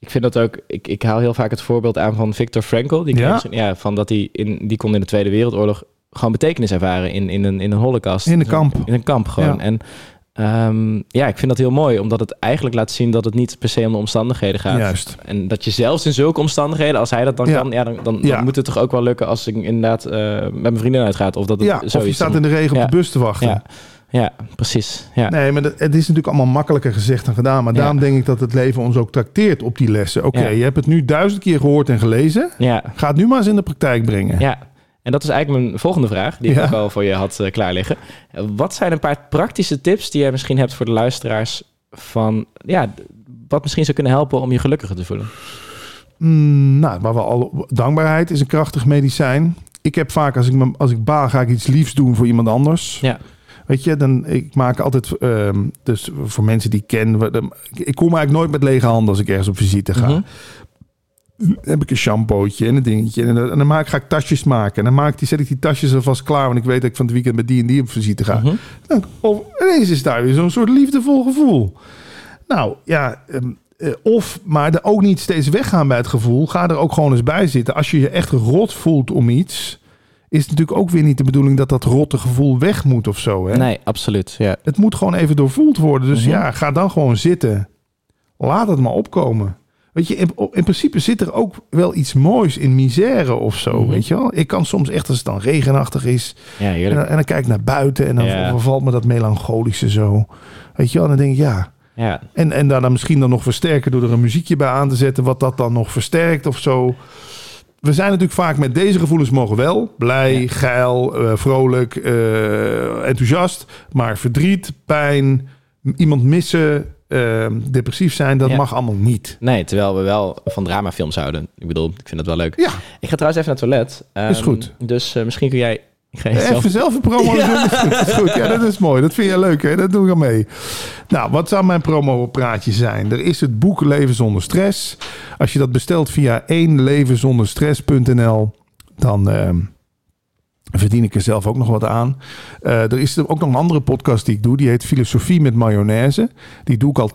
ik vind dat ook. Ik, ik haal heel vaak het voorbeeld aan van Viktor Frankl. Die Ja? ja, van dat hij in die kon in de Tweede Wereldoorlog gewoon betekenis ervaren in, in een in een holocaust. In een kamp. In een kamp gewoon. Ja. En ehm, ja, ik vind dat heel mooi, omdat het eigenlijk laat zien dat het niet per se om de omstandigheden gaat. Juist. En dat je zelfs in zulke omstandigheden, als hij dat dan Ja. kan, ja, dan, dan, Ja. dan moet het toch ook wel lukken als ik inderdaad eh, met mijn vriendin uitgaat. Of dat het Ja, of je staat in de regen Ja. op de bus te wachten. Ja, precies. Ja. Nee, maar dat, het is natuurlijk allemaal makkelijker gezegd dan gedaan. Maar Ja. daarom denk ik dat het leven ons ook trakteert op die lessen. Oké, Ja. je hebt het nu duizend keer gehoord en gelezen. ja. Ga het nu maar eens in de praktijk brengen. Ja, en dat is eigenlijk mijn volgende vraag, die ik ook al voor je had eh, klaar liggen. Wat zijn een paar praktische tips die jij misschien hebt voor de luisteraars van, ja, wat misschien zou kunnen helpen om je gelukkiger te voelen? Mm, nou, maar wel al, dankbaarheid is een krachtig medicijn. Ik heb vaak, als ik, me- als ik baal, ga ik iets liefs doen voor iemand anders. Ja. Weet je, dan, ik maak altijd, ehm, dus voor mensen die ik ken, ik kom eigenlijk nooit met lege handen als ik ergens op visite ga. Mhm. Heb ik een shampootje en een dingetje. En dan, en dan maak, ga ik tasjes maken. En dan maak ik die, zet ik die tasjes alvast klaar. Want ik weet dat ik van het weekend met die en die op visite ga. Mhm. Dan, of ineens is daar weer zo'n soort liefdevol gevoel. Nou ja, ehm, eh, of maar er ook niet steeds weggaan bij het gevoel. Ga er ook gewoon eens bij zitten. Als je je echt rot voelt om iets, is natuurlijk ook weer niet de bedoeling dat dat rotte gevoel weg moet of zo. Hè? Nee, absoluut. Ja. Het moet gewoon even doorvoeld worden. Dus Mhm. ja, ga dan gewoon zitten. Laat het maar opkomen. Weet je, in, in principe zit er ook wel iets moois in misère of zo. Mhm. Weet je wel? Ik kan soms echt, als het dan regenachtig is, ja, en dan, en dan kijk ik naar buiten en dan Ja. vervalt me dat melancholische zo. Weet je wel? En dan denk ik, ja. Ja, En, en daar dan misschien dan nog versterken door er een muziekje bij aan te zetten, wat dat dan nog versterkt of zo. We zijn natuurlijk vaak met deze gevoelens mogen wel. Blij, Ja. geil, eh, vrolijk, eh, enthousiast. Maar verdriet, pijn, iemand missen, eh, depressief zijn, dat Ja. mag allemaal niet. nee, terwijl we wel van dramafilms houden. Ik bedoel, ik vind dat wel leuk. Ja, Ik ga trouwens even naar het toilet. Is Ehm, goed. Dus eh, misschien kun jij... Ik ga je zelf... even zelf een promo <laughs> Ja. doen. Is goed, is goed. Ja, dat is mooi. Dat vind je leuk, hè? Dat doe ik aan mee. Nou, wat zou mijn promo-praatje zijn? Er is het boek Leven zonder stress. Als je dat bestelt via éénlevenzonderstress.nl, dan ehm, verdien ik er zelf ook nog wat aan. Eh, er is er ook nog een andere podcast die ik doe. Die heet Filosofie met Mayonaise. Die doe ik al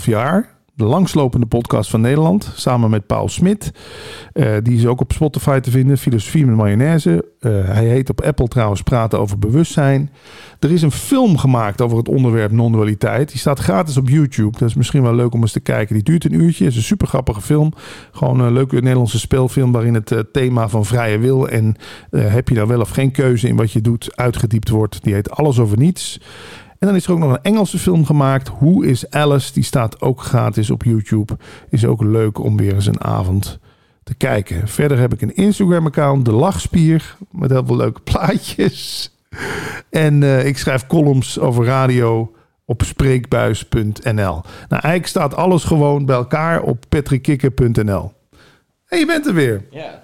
12,5 jaar. De langslopende podcast van Nederland. Samen met Paul Smit. Eh, die is ook op Spotify te vinden. Filosofie met mayonaise. Eh, hij heet op Apple trouwens Praten over bewustzijn. Er is een film gemaakt over het onderwerp non-dualiteit. Die staat gratis op YouTube. Dat is misschien wel leuk om eens te kijken. Die duurt een uurtje. Is een super grappige film. Gewoon een leuke Nederlandse speelfilm waarin het eh, thema van vrije wil en heb je nou wel of geen keuze in wat je doet uitgediept wordt. Die heet Alles over niets. En dan is er ook nog een Engelse film gemaakt. Hoe is Alice? Die staat ook gratis op YouTube. Is ook leuk om weer eens een avond te kijken. Verder heb ik een Instagram-account, De Lachspier, met heel veel leuke plaatjes. En eh, ik schrijf columns over radio op spreekbuis.nl. Nou, eigenlijk staat alles gewoon bij elkaar op patrickkikker.nl. En je bent er weer. Ja.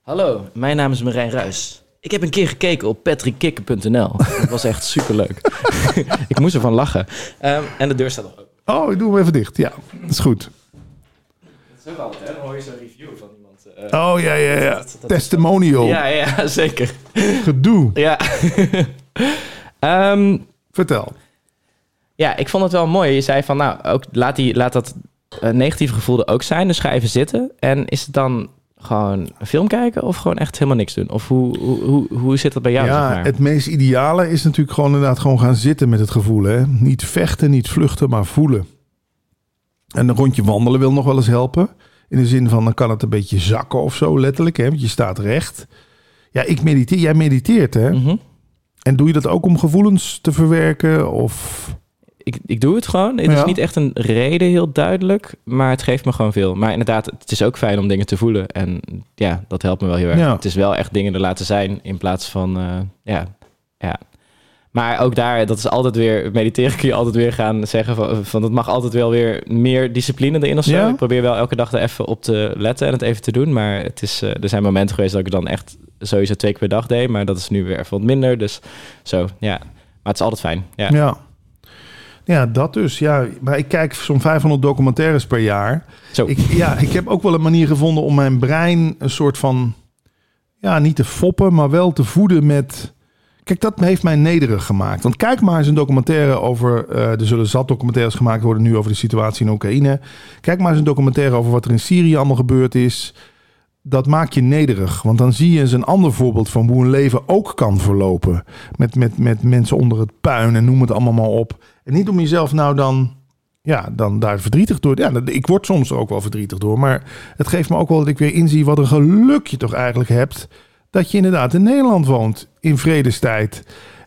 Hallo, mijn naam is Marijn Ruis. Ik heb een keer gekeken op patrickkikker.nl. Dat was echt superleuk. <laughs> ik moest ervan lachen. Ehm, en de deur staat nog open. Oh, ik doe hem even dicht. Ja, dat is goed. Dat is ook altijd, hè? Dan hoor je zo'n review van iemand. eh, Oh ja, ja, ja. Testimonial. Ja, ja, zeker. Gedoe. Ja. <laughs> Ehm, Vertel. ja, ik vond het wel mooi. Je zei van, nou, ook, laat, die, laat dat eh, negatieve gevoel er ook zijn. Dus ga even zitten. En is het dan gewoon een film kijken of gewoon echt helemaal niks doen? Of hoe, hoe, hoe, hoe zit dat bij jou, ja, zeg maar? het meest ideale is natuurlijk gewoon inderdaad gewoon gaan zitten met het gevoel. Hè? Niet vechten, niet vluchten, maar voelen. En een rondje wandelen wil nog wel eens helpen. In de zin van, dan kan het een beetje zakken of zo, letterlijk. Hè? Want je staat recht. Ja, ik mediteer. Jij mediteert, hè? Mhm. En doe je dat ook om gevoelens te verwerken? Of... ik, ik doe het gewoon. Het is niet echt een reden heel duidelijk, maar het geeft me gewoon veel. Maar inderdaad, het is ook fijn om dingen te voelen. En ja, dat helpt me wel heel erg. Ja. Het is wel echt dingen er laten zijn in plaats van, eh, ja, ja. Maar ook daar, dat is altijd weer, mediteren kun je altijd weer gaan zeggen van, van het mag altijd wel weer meer discipline erin of zo. Ja. Ik probeer wel elke dag er even op te letten en het even te doen. Maar het is, eh, er zijn momenten geweest dat ik het dan echt sowieso twee keer per dag deed. Maar dat is nu weer even wat minder. Dus zo, ja. Maar het is altijd fijn. Ja. Ja. Ja, dat dus. Ja, maar ik kijk zo'n 500 documentaires per jaar. Zo. Ik, ja, ik heb ook wel een manier gevonden om mijn brein een soort van... Ja, niet te foppen, maar wel te voeden met... Kijk, dat heeft mij nederig gemaakt. Want kijk maar eens een documentaire over... eh, er zullen zat documentaires gemaakt worden nu over de situatie in Oekraïne. Kijk maar eens een documentaire over wat er in Syrië allemaal gebeurd is. Dat maakt je nederig. Want dan zie je eens een ander voorbeeld van hoe een leven ook kan verlopen. Met, met, met mensen onder het puin en noem het allemaal maar op. En niet om jezelf nou dan ja, dan daar verdrietig door. Ja, ik word soms er ook wel verdrietig door. Maar het geeft me ook wel dat ik weer inzie wat een geluk je toch eigenlijk hebt. Dat je inderdaad in Nederland woont in vredestijd.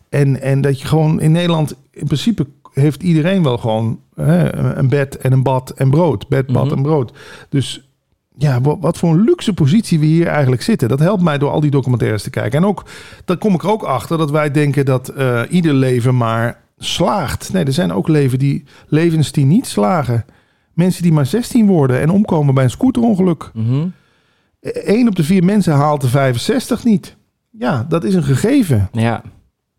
En, en dat je gewoon in Nederland, in principe heeft iedereen wel gewoon hè, een bed en een bad en brood. Bed, bad Mhm. en brood. Dus ja, wat, wat voor een luxe positie we hier eigenlijk zitten. Dat helpt mij door al die documentaires te kijken. En ook, dan kom ik er ook achter dat wij denken dat eh, ieder leven maar slaagt. Nee, er zijn ook leven die, levens die niet slagen. Mensen die maar 16 worden en omkomen bij een scooterongeluk. Mhm. Eén op de vier mensen haalt de 65 niet. Ja, dat is een gegeven. Ja,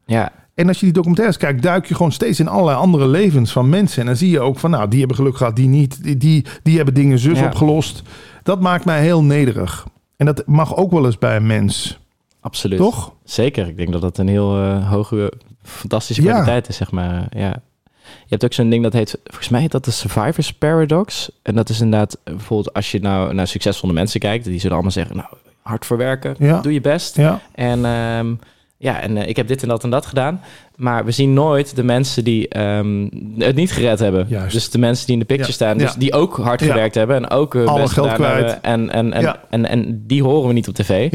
ja, En als je die documentaires kijkt, duik je gewoon steeds in allerlei andere levens van mensen. En dan zie je ook van, nou, die hebben geluk gehad, die niet. Die, die, die hebben dingen zus Ja. opgelost. Dat maakt mij heel nederig. En dat mag ook wel eens bij een mens, absoluut. toch? Zeker. Ik denk dat dat een heel eh, hoge, fantastische Ja. kwaliteit is, zeg maar. Ja. Je hebt ook zo'n ding dat heet, volgens mij heet dat de Survivors Paradox. En dat is inderdaad, bijvoorbeeld als je nou naar succesvolle mensen kijkt, die zullen allemaal zeggen, nou, hard voor werken, Ja. doe je best. Ja, En ehm, ja, en eh, ik heb dit en dat en dat gedaan. Maar we zien nooit de mensen die ehm, het niet gered hebben. Juist. Dus de mensen die in de picture Ja. staan, dus Ja. die ook hard Ja. gewerkt hebben en ook hun Alle best geld gedaan kwijt. hebben. En, en, en, Ja. en, en, die horen we niet op tv.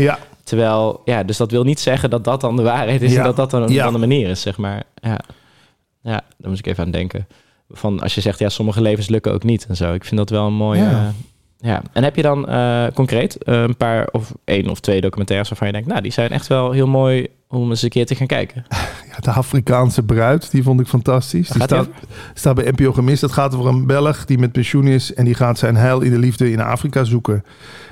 Terwijl, ja, dus dat wil niet zeggen dat dat dan de waarheid is Ja. en dat dat dan, Ja. dan de manier is, zeg maar. Ja. ja, daar moest ik even aan denken. Van als je zegt, ja, sommige levens lukken ook niet en zo. Ik vind dat wel een mooie... Ja. Ja. ja. En heb je dan eh, concreet eh, een paar of één of twee documentaires waarvan je denkt, nou, die zijn echt wel heel mooi om eens een keer te gaan kijken. <laughs> De Afrikaanse bruid, die vond ik fantastisch. Die staat, staat bij NPO gemist. Dat gaat over een Belg die met pensioen is en die gaat zijn heil in de liefde in Afrika zoeken.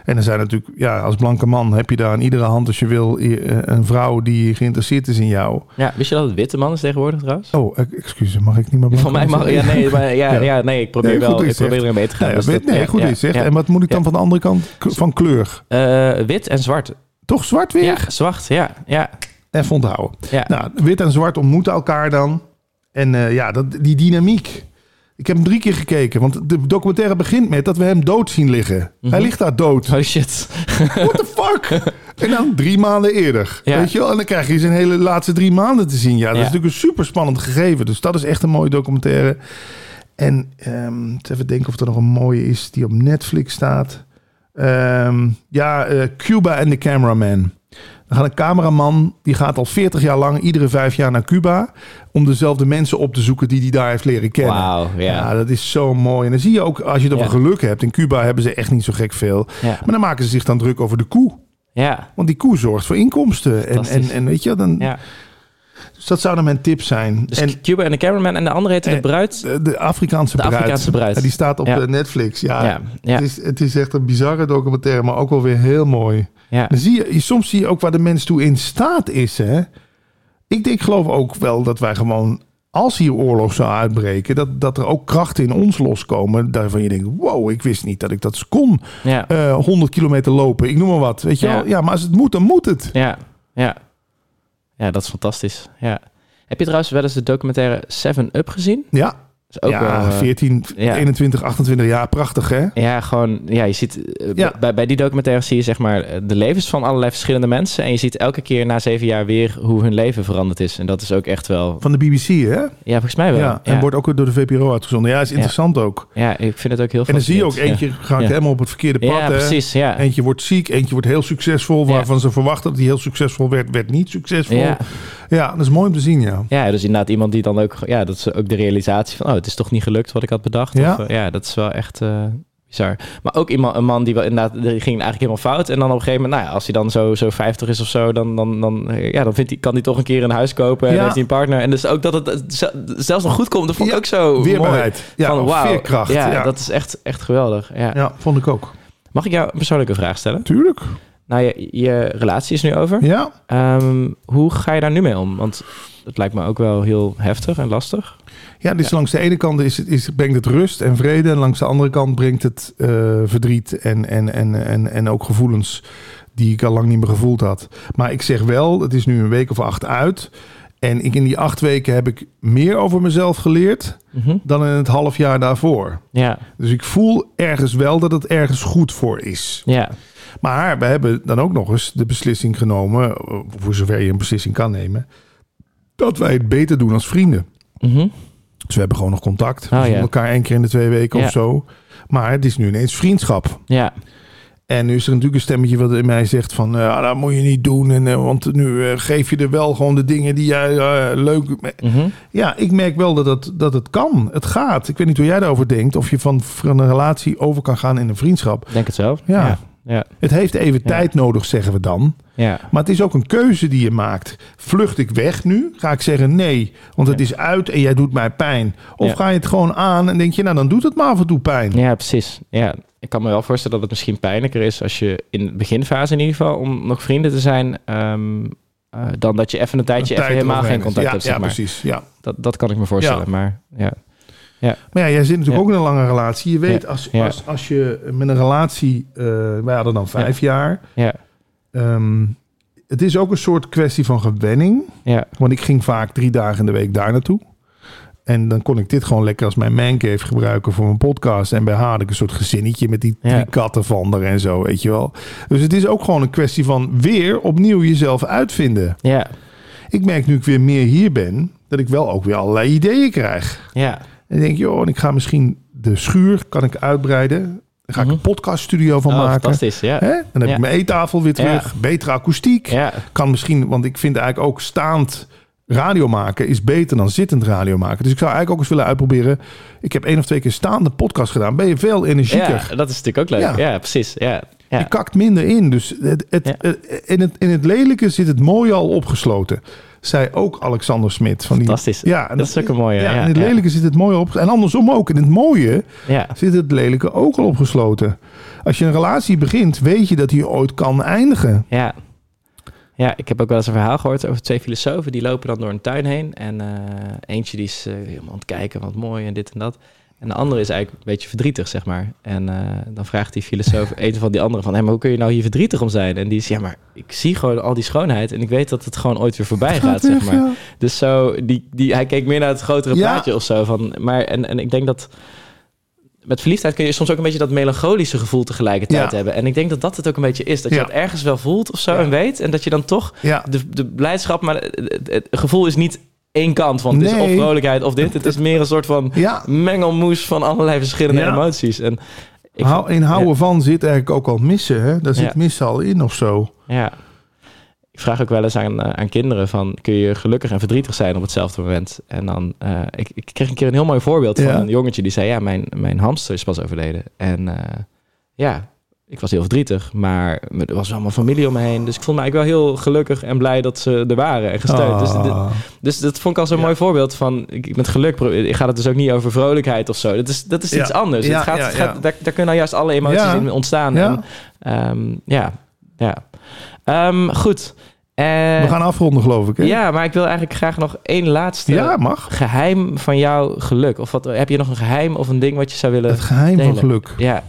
En er zijn natuurlijk, ja, als blanke man heb je daar aan iedere hand als je wil eh, een vrouw die geïnteresseerd is in jou. Ja, wist je dat het witte man is tegenwoordig trouwens? Oh, eh, excuus, mag ik niet meer Van mij mag ja, nee, <laughs> maar, ja, Ja. ja. nee, ik probeer Nee, wel, ik probeer erin mee te gaan. Nee, dus dat- nee, goed is zeg. En wat moet ik dan van de andere kant van kleur? Eh, wit en zwart. Toch zwart weer? Ja, zwart, ja, ja, Even onthouden. ja. Nou, wit en zwart ontmoeten elkaar dan. En eh, ja, dat, die dynamiek. Ik heb hem drie keer gekeken, want de documentaire begint met dat we hem dood zien liggen. Mhm. Hij ligt daar dood. Oh shit. <laughs> What the fuck? <laughs> En dan drie maanden eerder. Ja. Weet je wel? En dan krijg je zijn hele laatste drie maanden te zien. Ja, dat Ja. is natuurlijk een super spannend gegeven. Dus dat is echt een mooie documentaire. En eens even denken of er nog een mooie is die op Netflix staat. Ehm, ja, eh, Cuba and the Cameraman. Dan gaat een cameraman, die gaat al 40 jaar lang, iedere vijf jaar naar Cuba... om dezelfde mensen op te zoeken die hij daar heeft leren kennen. Wauw, ja. Ja, dat is zo mooi. En dan zie je ook, als je Ja. geluk hebt... in Cuba hebben ze echt niet zo gek veel. Maar dan maken ze zich dan druk over de koe. Ja. Want die koe zorgt voor inkomsten. En, en, en weet je, dan, ja. Dus dat zou dan mijn tip zijn. Dus en Cuba en de cameraman en de andere heette de Eh, bruid. de, de Afrikaanse De bruid. Afrikaanse bruid. Ja, die staat op Ja. eh, Netflix. Ja, Ja, ja. Het, is, het is echt een bizarre documentaire, maar ook wel weer heel mooi. Ja. Dan zie je, soms zie je ook waar de mens toe in staat is. Hè? Ik denk, geloof ook wel dat wij gewoon, als hier oorlog zou uitbreken, dat, dat er ook krachten in ons loskomen. Daarvan je denkt, wow, ik wist niet dat ik dat kon. Ja. Eh 100 kilometer lopen, ik noem maar wat. Weet je Ja. wel? Ja, maar als het moet, dan moet het. Ja. Ja. Ja, dat is fantastisch. Ja. Heb je trouwens wel eens de documentaire Seven Up gezien? Ja, is ook ja wel, eh, 14, ja. 21, 28 jaar, prachtig hè? Ja, gewoon, ja, je ziet, eh, Ja. bij, bij die documentaire zie je zeg maar eh, de levens van allerlei verschillende mensen. En je ziet elke keer na zeven jaar weer hoe hun leven veranderd is. En dat is ook echt wel, Van de BBC hè? ja, volgens mij wel. Ja, en wordt ook door de VPRO uitgezonden. Ja, is interessant ook. ja ik vind het ook heel En dan zie je ook eentje gaat helemaal op het verkeerde pad. ja hè? precies, ja. Eentje wordt ziek, eentje wordt heel succesvol. Waarvan ze verwachten dat hij heel succesvol werd, werd niet succesvol. Ja. Ja. dat is mooi om te zien, ja. ja, dus inderdaad iemand die dan ook, ja, dat is ook de realisatie van, oh, het is toch niet gelukt wat ik had bedacht. Ja. Of, eh, ja dat is wel echt eh, bizar. Maar ook iemand, een man die wel inderdaad, die ging eigenlijk helemaal fout. En dan op een gegeven moment, nou ja, als hij dan zo, zo 50 is of zo, dan, dan, dan, eh, ja, dan vindt hij, kan hij toch een keer een huis kopen en Ja. heeft hij een partner. En dus ook dat het zel- zelfs nog goed komt, dat vond ik Ja, ook zo mooi. Weerbaarheid. Ja, van, wauw, veerkracht. Ja, Ja, dat is echt, echt geweldig. Ja. ja, vond ik ook. Mag ik jou een persoonlijke vraag stellen? Tuurlijk. Nou, je, je relatie is nu over. Ja. Ehm, hoe ga je daar nu mee om? Want het lijkt me ook wel heel heftig en lastig. Ja, dus langs de ene kant is het, is, brengt het rust en vrede. En langs de andere kant brengt het eh, verdriet en, en, en, en, en ook gevoelens die ik al lang niet meer gevoeld had. Maar ik zeg wel, het is nu een week of acht uit. En ik in die acht weken heb ik meer over mezelf geleerd dan in het half jaar daarvoor. Ja, Dus ik voel ergens wel dat het ergens goed voor is. ja, Maar we hebben dan ook nog eens de beslissing genomen, eh, voor zover je een beslissing kan nemen, dat wij het beter doen als vrienden. Mhm. Dus we hebben gewoon nog contact. We Oh, zien ja. elkaar één keer in de twee weken Ja. of zo. Maar het is nu ineens vriendschap. ja, En nu is er natuurlijk een stemmetje wat in mij zegt van... eh, dat moet je niet doen, en, eh, want nu geef je er wel gewoon de dingen die jij leuk... Mhm. Ja, ik merk wel dat het, dat het kan. Het gaat. Ik weet niet hoe jij daarover denkt. Of je van, van een relatie over kan gaan in een vriendschap. Denk het zelf. Ja. ja, ja, Het heeft even Ja. tijd nodig, zeggen we dan. ja. Maar het is ook een keuze die je maakt. Vlucht ik weg nu? Ga ik zeggen nee, want het Ja. is uit en jij doet mij pijn. Of Ja. ga je het gewoon aan en denk je, nou dan doet het maar af en toe pijn. Ja, precies. Ja. Ik kan me wel voorstellen dat het misschien pijnlijker is als je in de beginfase in ieder geval om nog vrienden te zijn, ehm, eh, dan dat je even een tijdje Een even tijd helemaal geen contact ja, hebt. Zeg Ja, maar. precies. Ja. Dat, dat kan ik me voorstellen. Ja. Maar ja, Maar ja, jij zit natuurlijk Ja. ook in een lange relatie. Je weet, Ja. als, Ja. als, als je met een relatie... eh, wij hadden dan vijf jaar. ja, Ehm, het is ook een soort kwestie van gewenning. ja, Want ik ging vaak drie dagen in de week daar naartoe. En dan kon ik dit gewoon lekker als mijn mancave gebruiken voor mijn podcast. En bij haar had ik een soort gezinnetje met die drie Ja. katten van er en zo, weet je wel. Dus het is ook gewoon een kwestie van weer opnieuw jezelf uitvinden. ja, Ik merk nu ik weer meer hier ben, dat ik wel ook weer allerlei ideeën krijg. ja, En denk, joh, en ik ga misschien de schuur kan ik uitbreiden. Daar ga ik Mhm. een podcaststudio van Oh, maken. fantastisch. Ja, Hè? Dan heb Ja. ik mijn eettafel weer terug. Betere akoestiek. ja, Kan misschien, want ik vind eigenlijk ook staand radio maken is beter dan zittend radio maken. Dus ik zou eigenlijk ook eens willen uitproberen. Ik heb één of twee keer staande podcast gedaan. Ben je veel energieker. ja, dat is natuurlijk ook leuk. Ja. Ja, precies. Ja, ja. Je kakt minder in. Dus het, in, het, in het lelijke zit het mooie al opgesloten. Zei ook Alexander Smit. Van die, Fantastisch. Ja, en Dat is ook een mooie, Ja, ja, in het ja. lelijke zit het mooie op. En andersom ook. In het mooie ja. zit het lelijke ook al opgesloten. Als je een relatie begint, weet je dat die ooit kan eindigen. Ja. Ja, ik heb ook wel eens een verhaal gehoord over twee filosofen. Die lopen dan door een tuin heen. En eh, eentje die is eh, helemaal aan het kijken, wat mooi en dit en dat. En de andere is eigenlijk een beetje verdrietig, zeg maar. En eh, dan vraagt die filosoof <laughs> een van die anderen van... Hé, maar hoe kun je nou hier verdrietig om zijn? En die is, ja, maar ik zie gewoon al die schoonheid... en ik weet dat het gewoon ooit weer voorbij gaat, zeg maar. Ja. Dus zo, die, die, hij keek meer naar het grotere Ja. plaatje of zo. Van, maar, en, en ik denk dat met verliefdheid kun je soms ook een beetje dat melancholische gevoel tegelijkertijd Ja. hebben. En ik denk dat dat het ook een beetje is. Dat je dat ergens wel voelt of zo en weet. En dat je dan toch Ja. de, de blijdschap, maar het, het- het gevoel is niet één kant van. Het is of vrolijkheid of dit. Het is meer een soort van Ja, mengelmoes van allerlei verschillende Ja. emoties. En ik, Hou- in houden van zit eigenlijk ook al missen. Hè? Daar zit missen al in of zo. ja. Ik vraag ook wel eens aan, eh, aan kinderen van... kun je gelukkig en verdrietig zijn op hetzelfde moment? En dan... eh, ik, ik kreeg een keer een heel mooi voorbeeld van een jongetje die zei... ja, mijn, mijn hamster is pas overleden. En eh, ja, ik was heel verdrietig. Maar er was allemaal familie om me heen. Dus ik voelde me eigenlijk wel heel gelukkig en blij dat ze er waren en gesteund. Dus, dit- Ah. dus dat vond ik al zo'n Ja. mooi voorbeeld van... Ik, met geluk ik gaat het dus ook niet over vrolijkheid of zo. Dat is, dat is Ja. iets anders. Ja, het gaat, het gaat. Daar, daar kunnen nou juist alle emoties in ontstaan. Ja. En, ehm, ja, ja. Ehm, goed. Eh, We gaan afronden, geloof ik. Hè? ja, maar ik wil eigenlijk graag nog één laatste Ja, mag. geheim van jouw geluk. Of wat, heb je nog een geheim of een ding wat je zou willen... Het geheim delen. van geluk. Ja,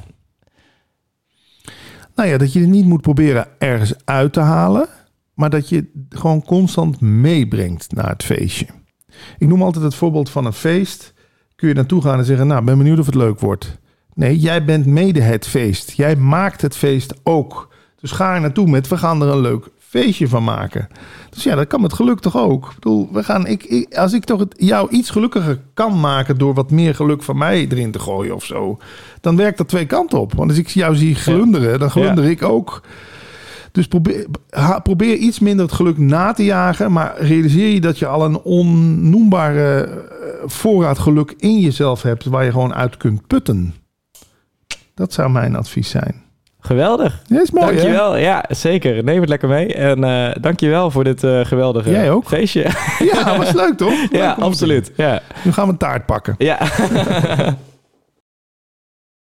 Nou ja, dat je het niet moet proberen ergens uit te halen, maar dat je het gewoon constant meebrengt naar het feestje. Ik noem altijd het voorbeeld van een feest. Kun je naartoe gaan en zeggen, nou, ben benieuwd of het leuk wordt. Nee, jij bent mede het feest. Jij maakt het feest ook. Dus ga er naartoe met, we gaan er een leuk feestje van maken. Dus ja, dat kan met geluk toch ook. Ik bedoel, we gaan, ik, ik- als ik toch het, jou iets gelukkiger kan maken door wat meer geluk van mij erin te gooien of zo, dan werkt dat twee kanten op. Want als ik jou zie glunderen, dan glunder ik ook. Dus probeer, probeer iets minder het geluk na te jagen, maar realiseer je dat je al een onnoembare eh, voorraad geluk in jezelf hebt waar je gewoon uit kunt putten. Dat zou mijn advies zijn. Geweldig. Ja, is mooi, hè? dankjewel. Ja, zeker. Neem het lekker mee. En eh dankjewel voor dit eh, geweldige Jij ook. feestje. Ja, was leuk toch? <laughs> Leuk ja, absoluut. Ja. Nu gaan we een taart pakken. ja. <laughs>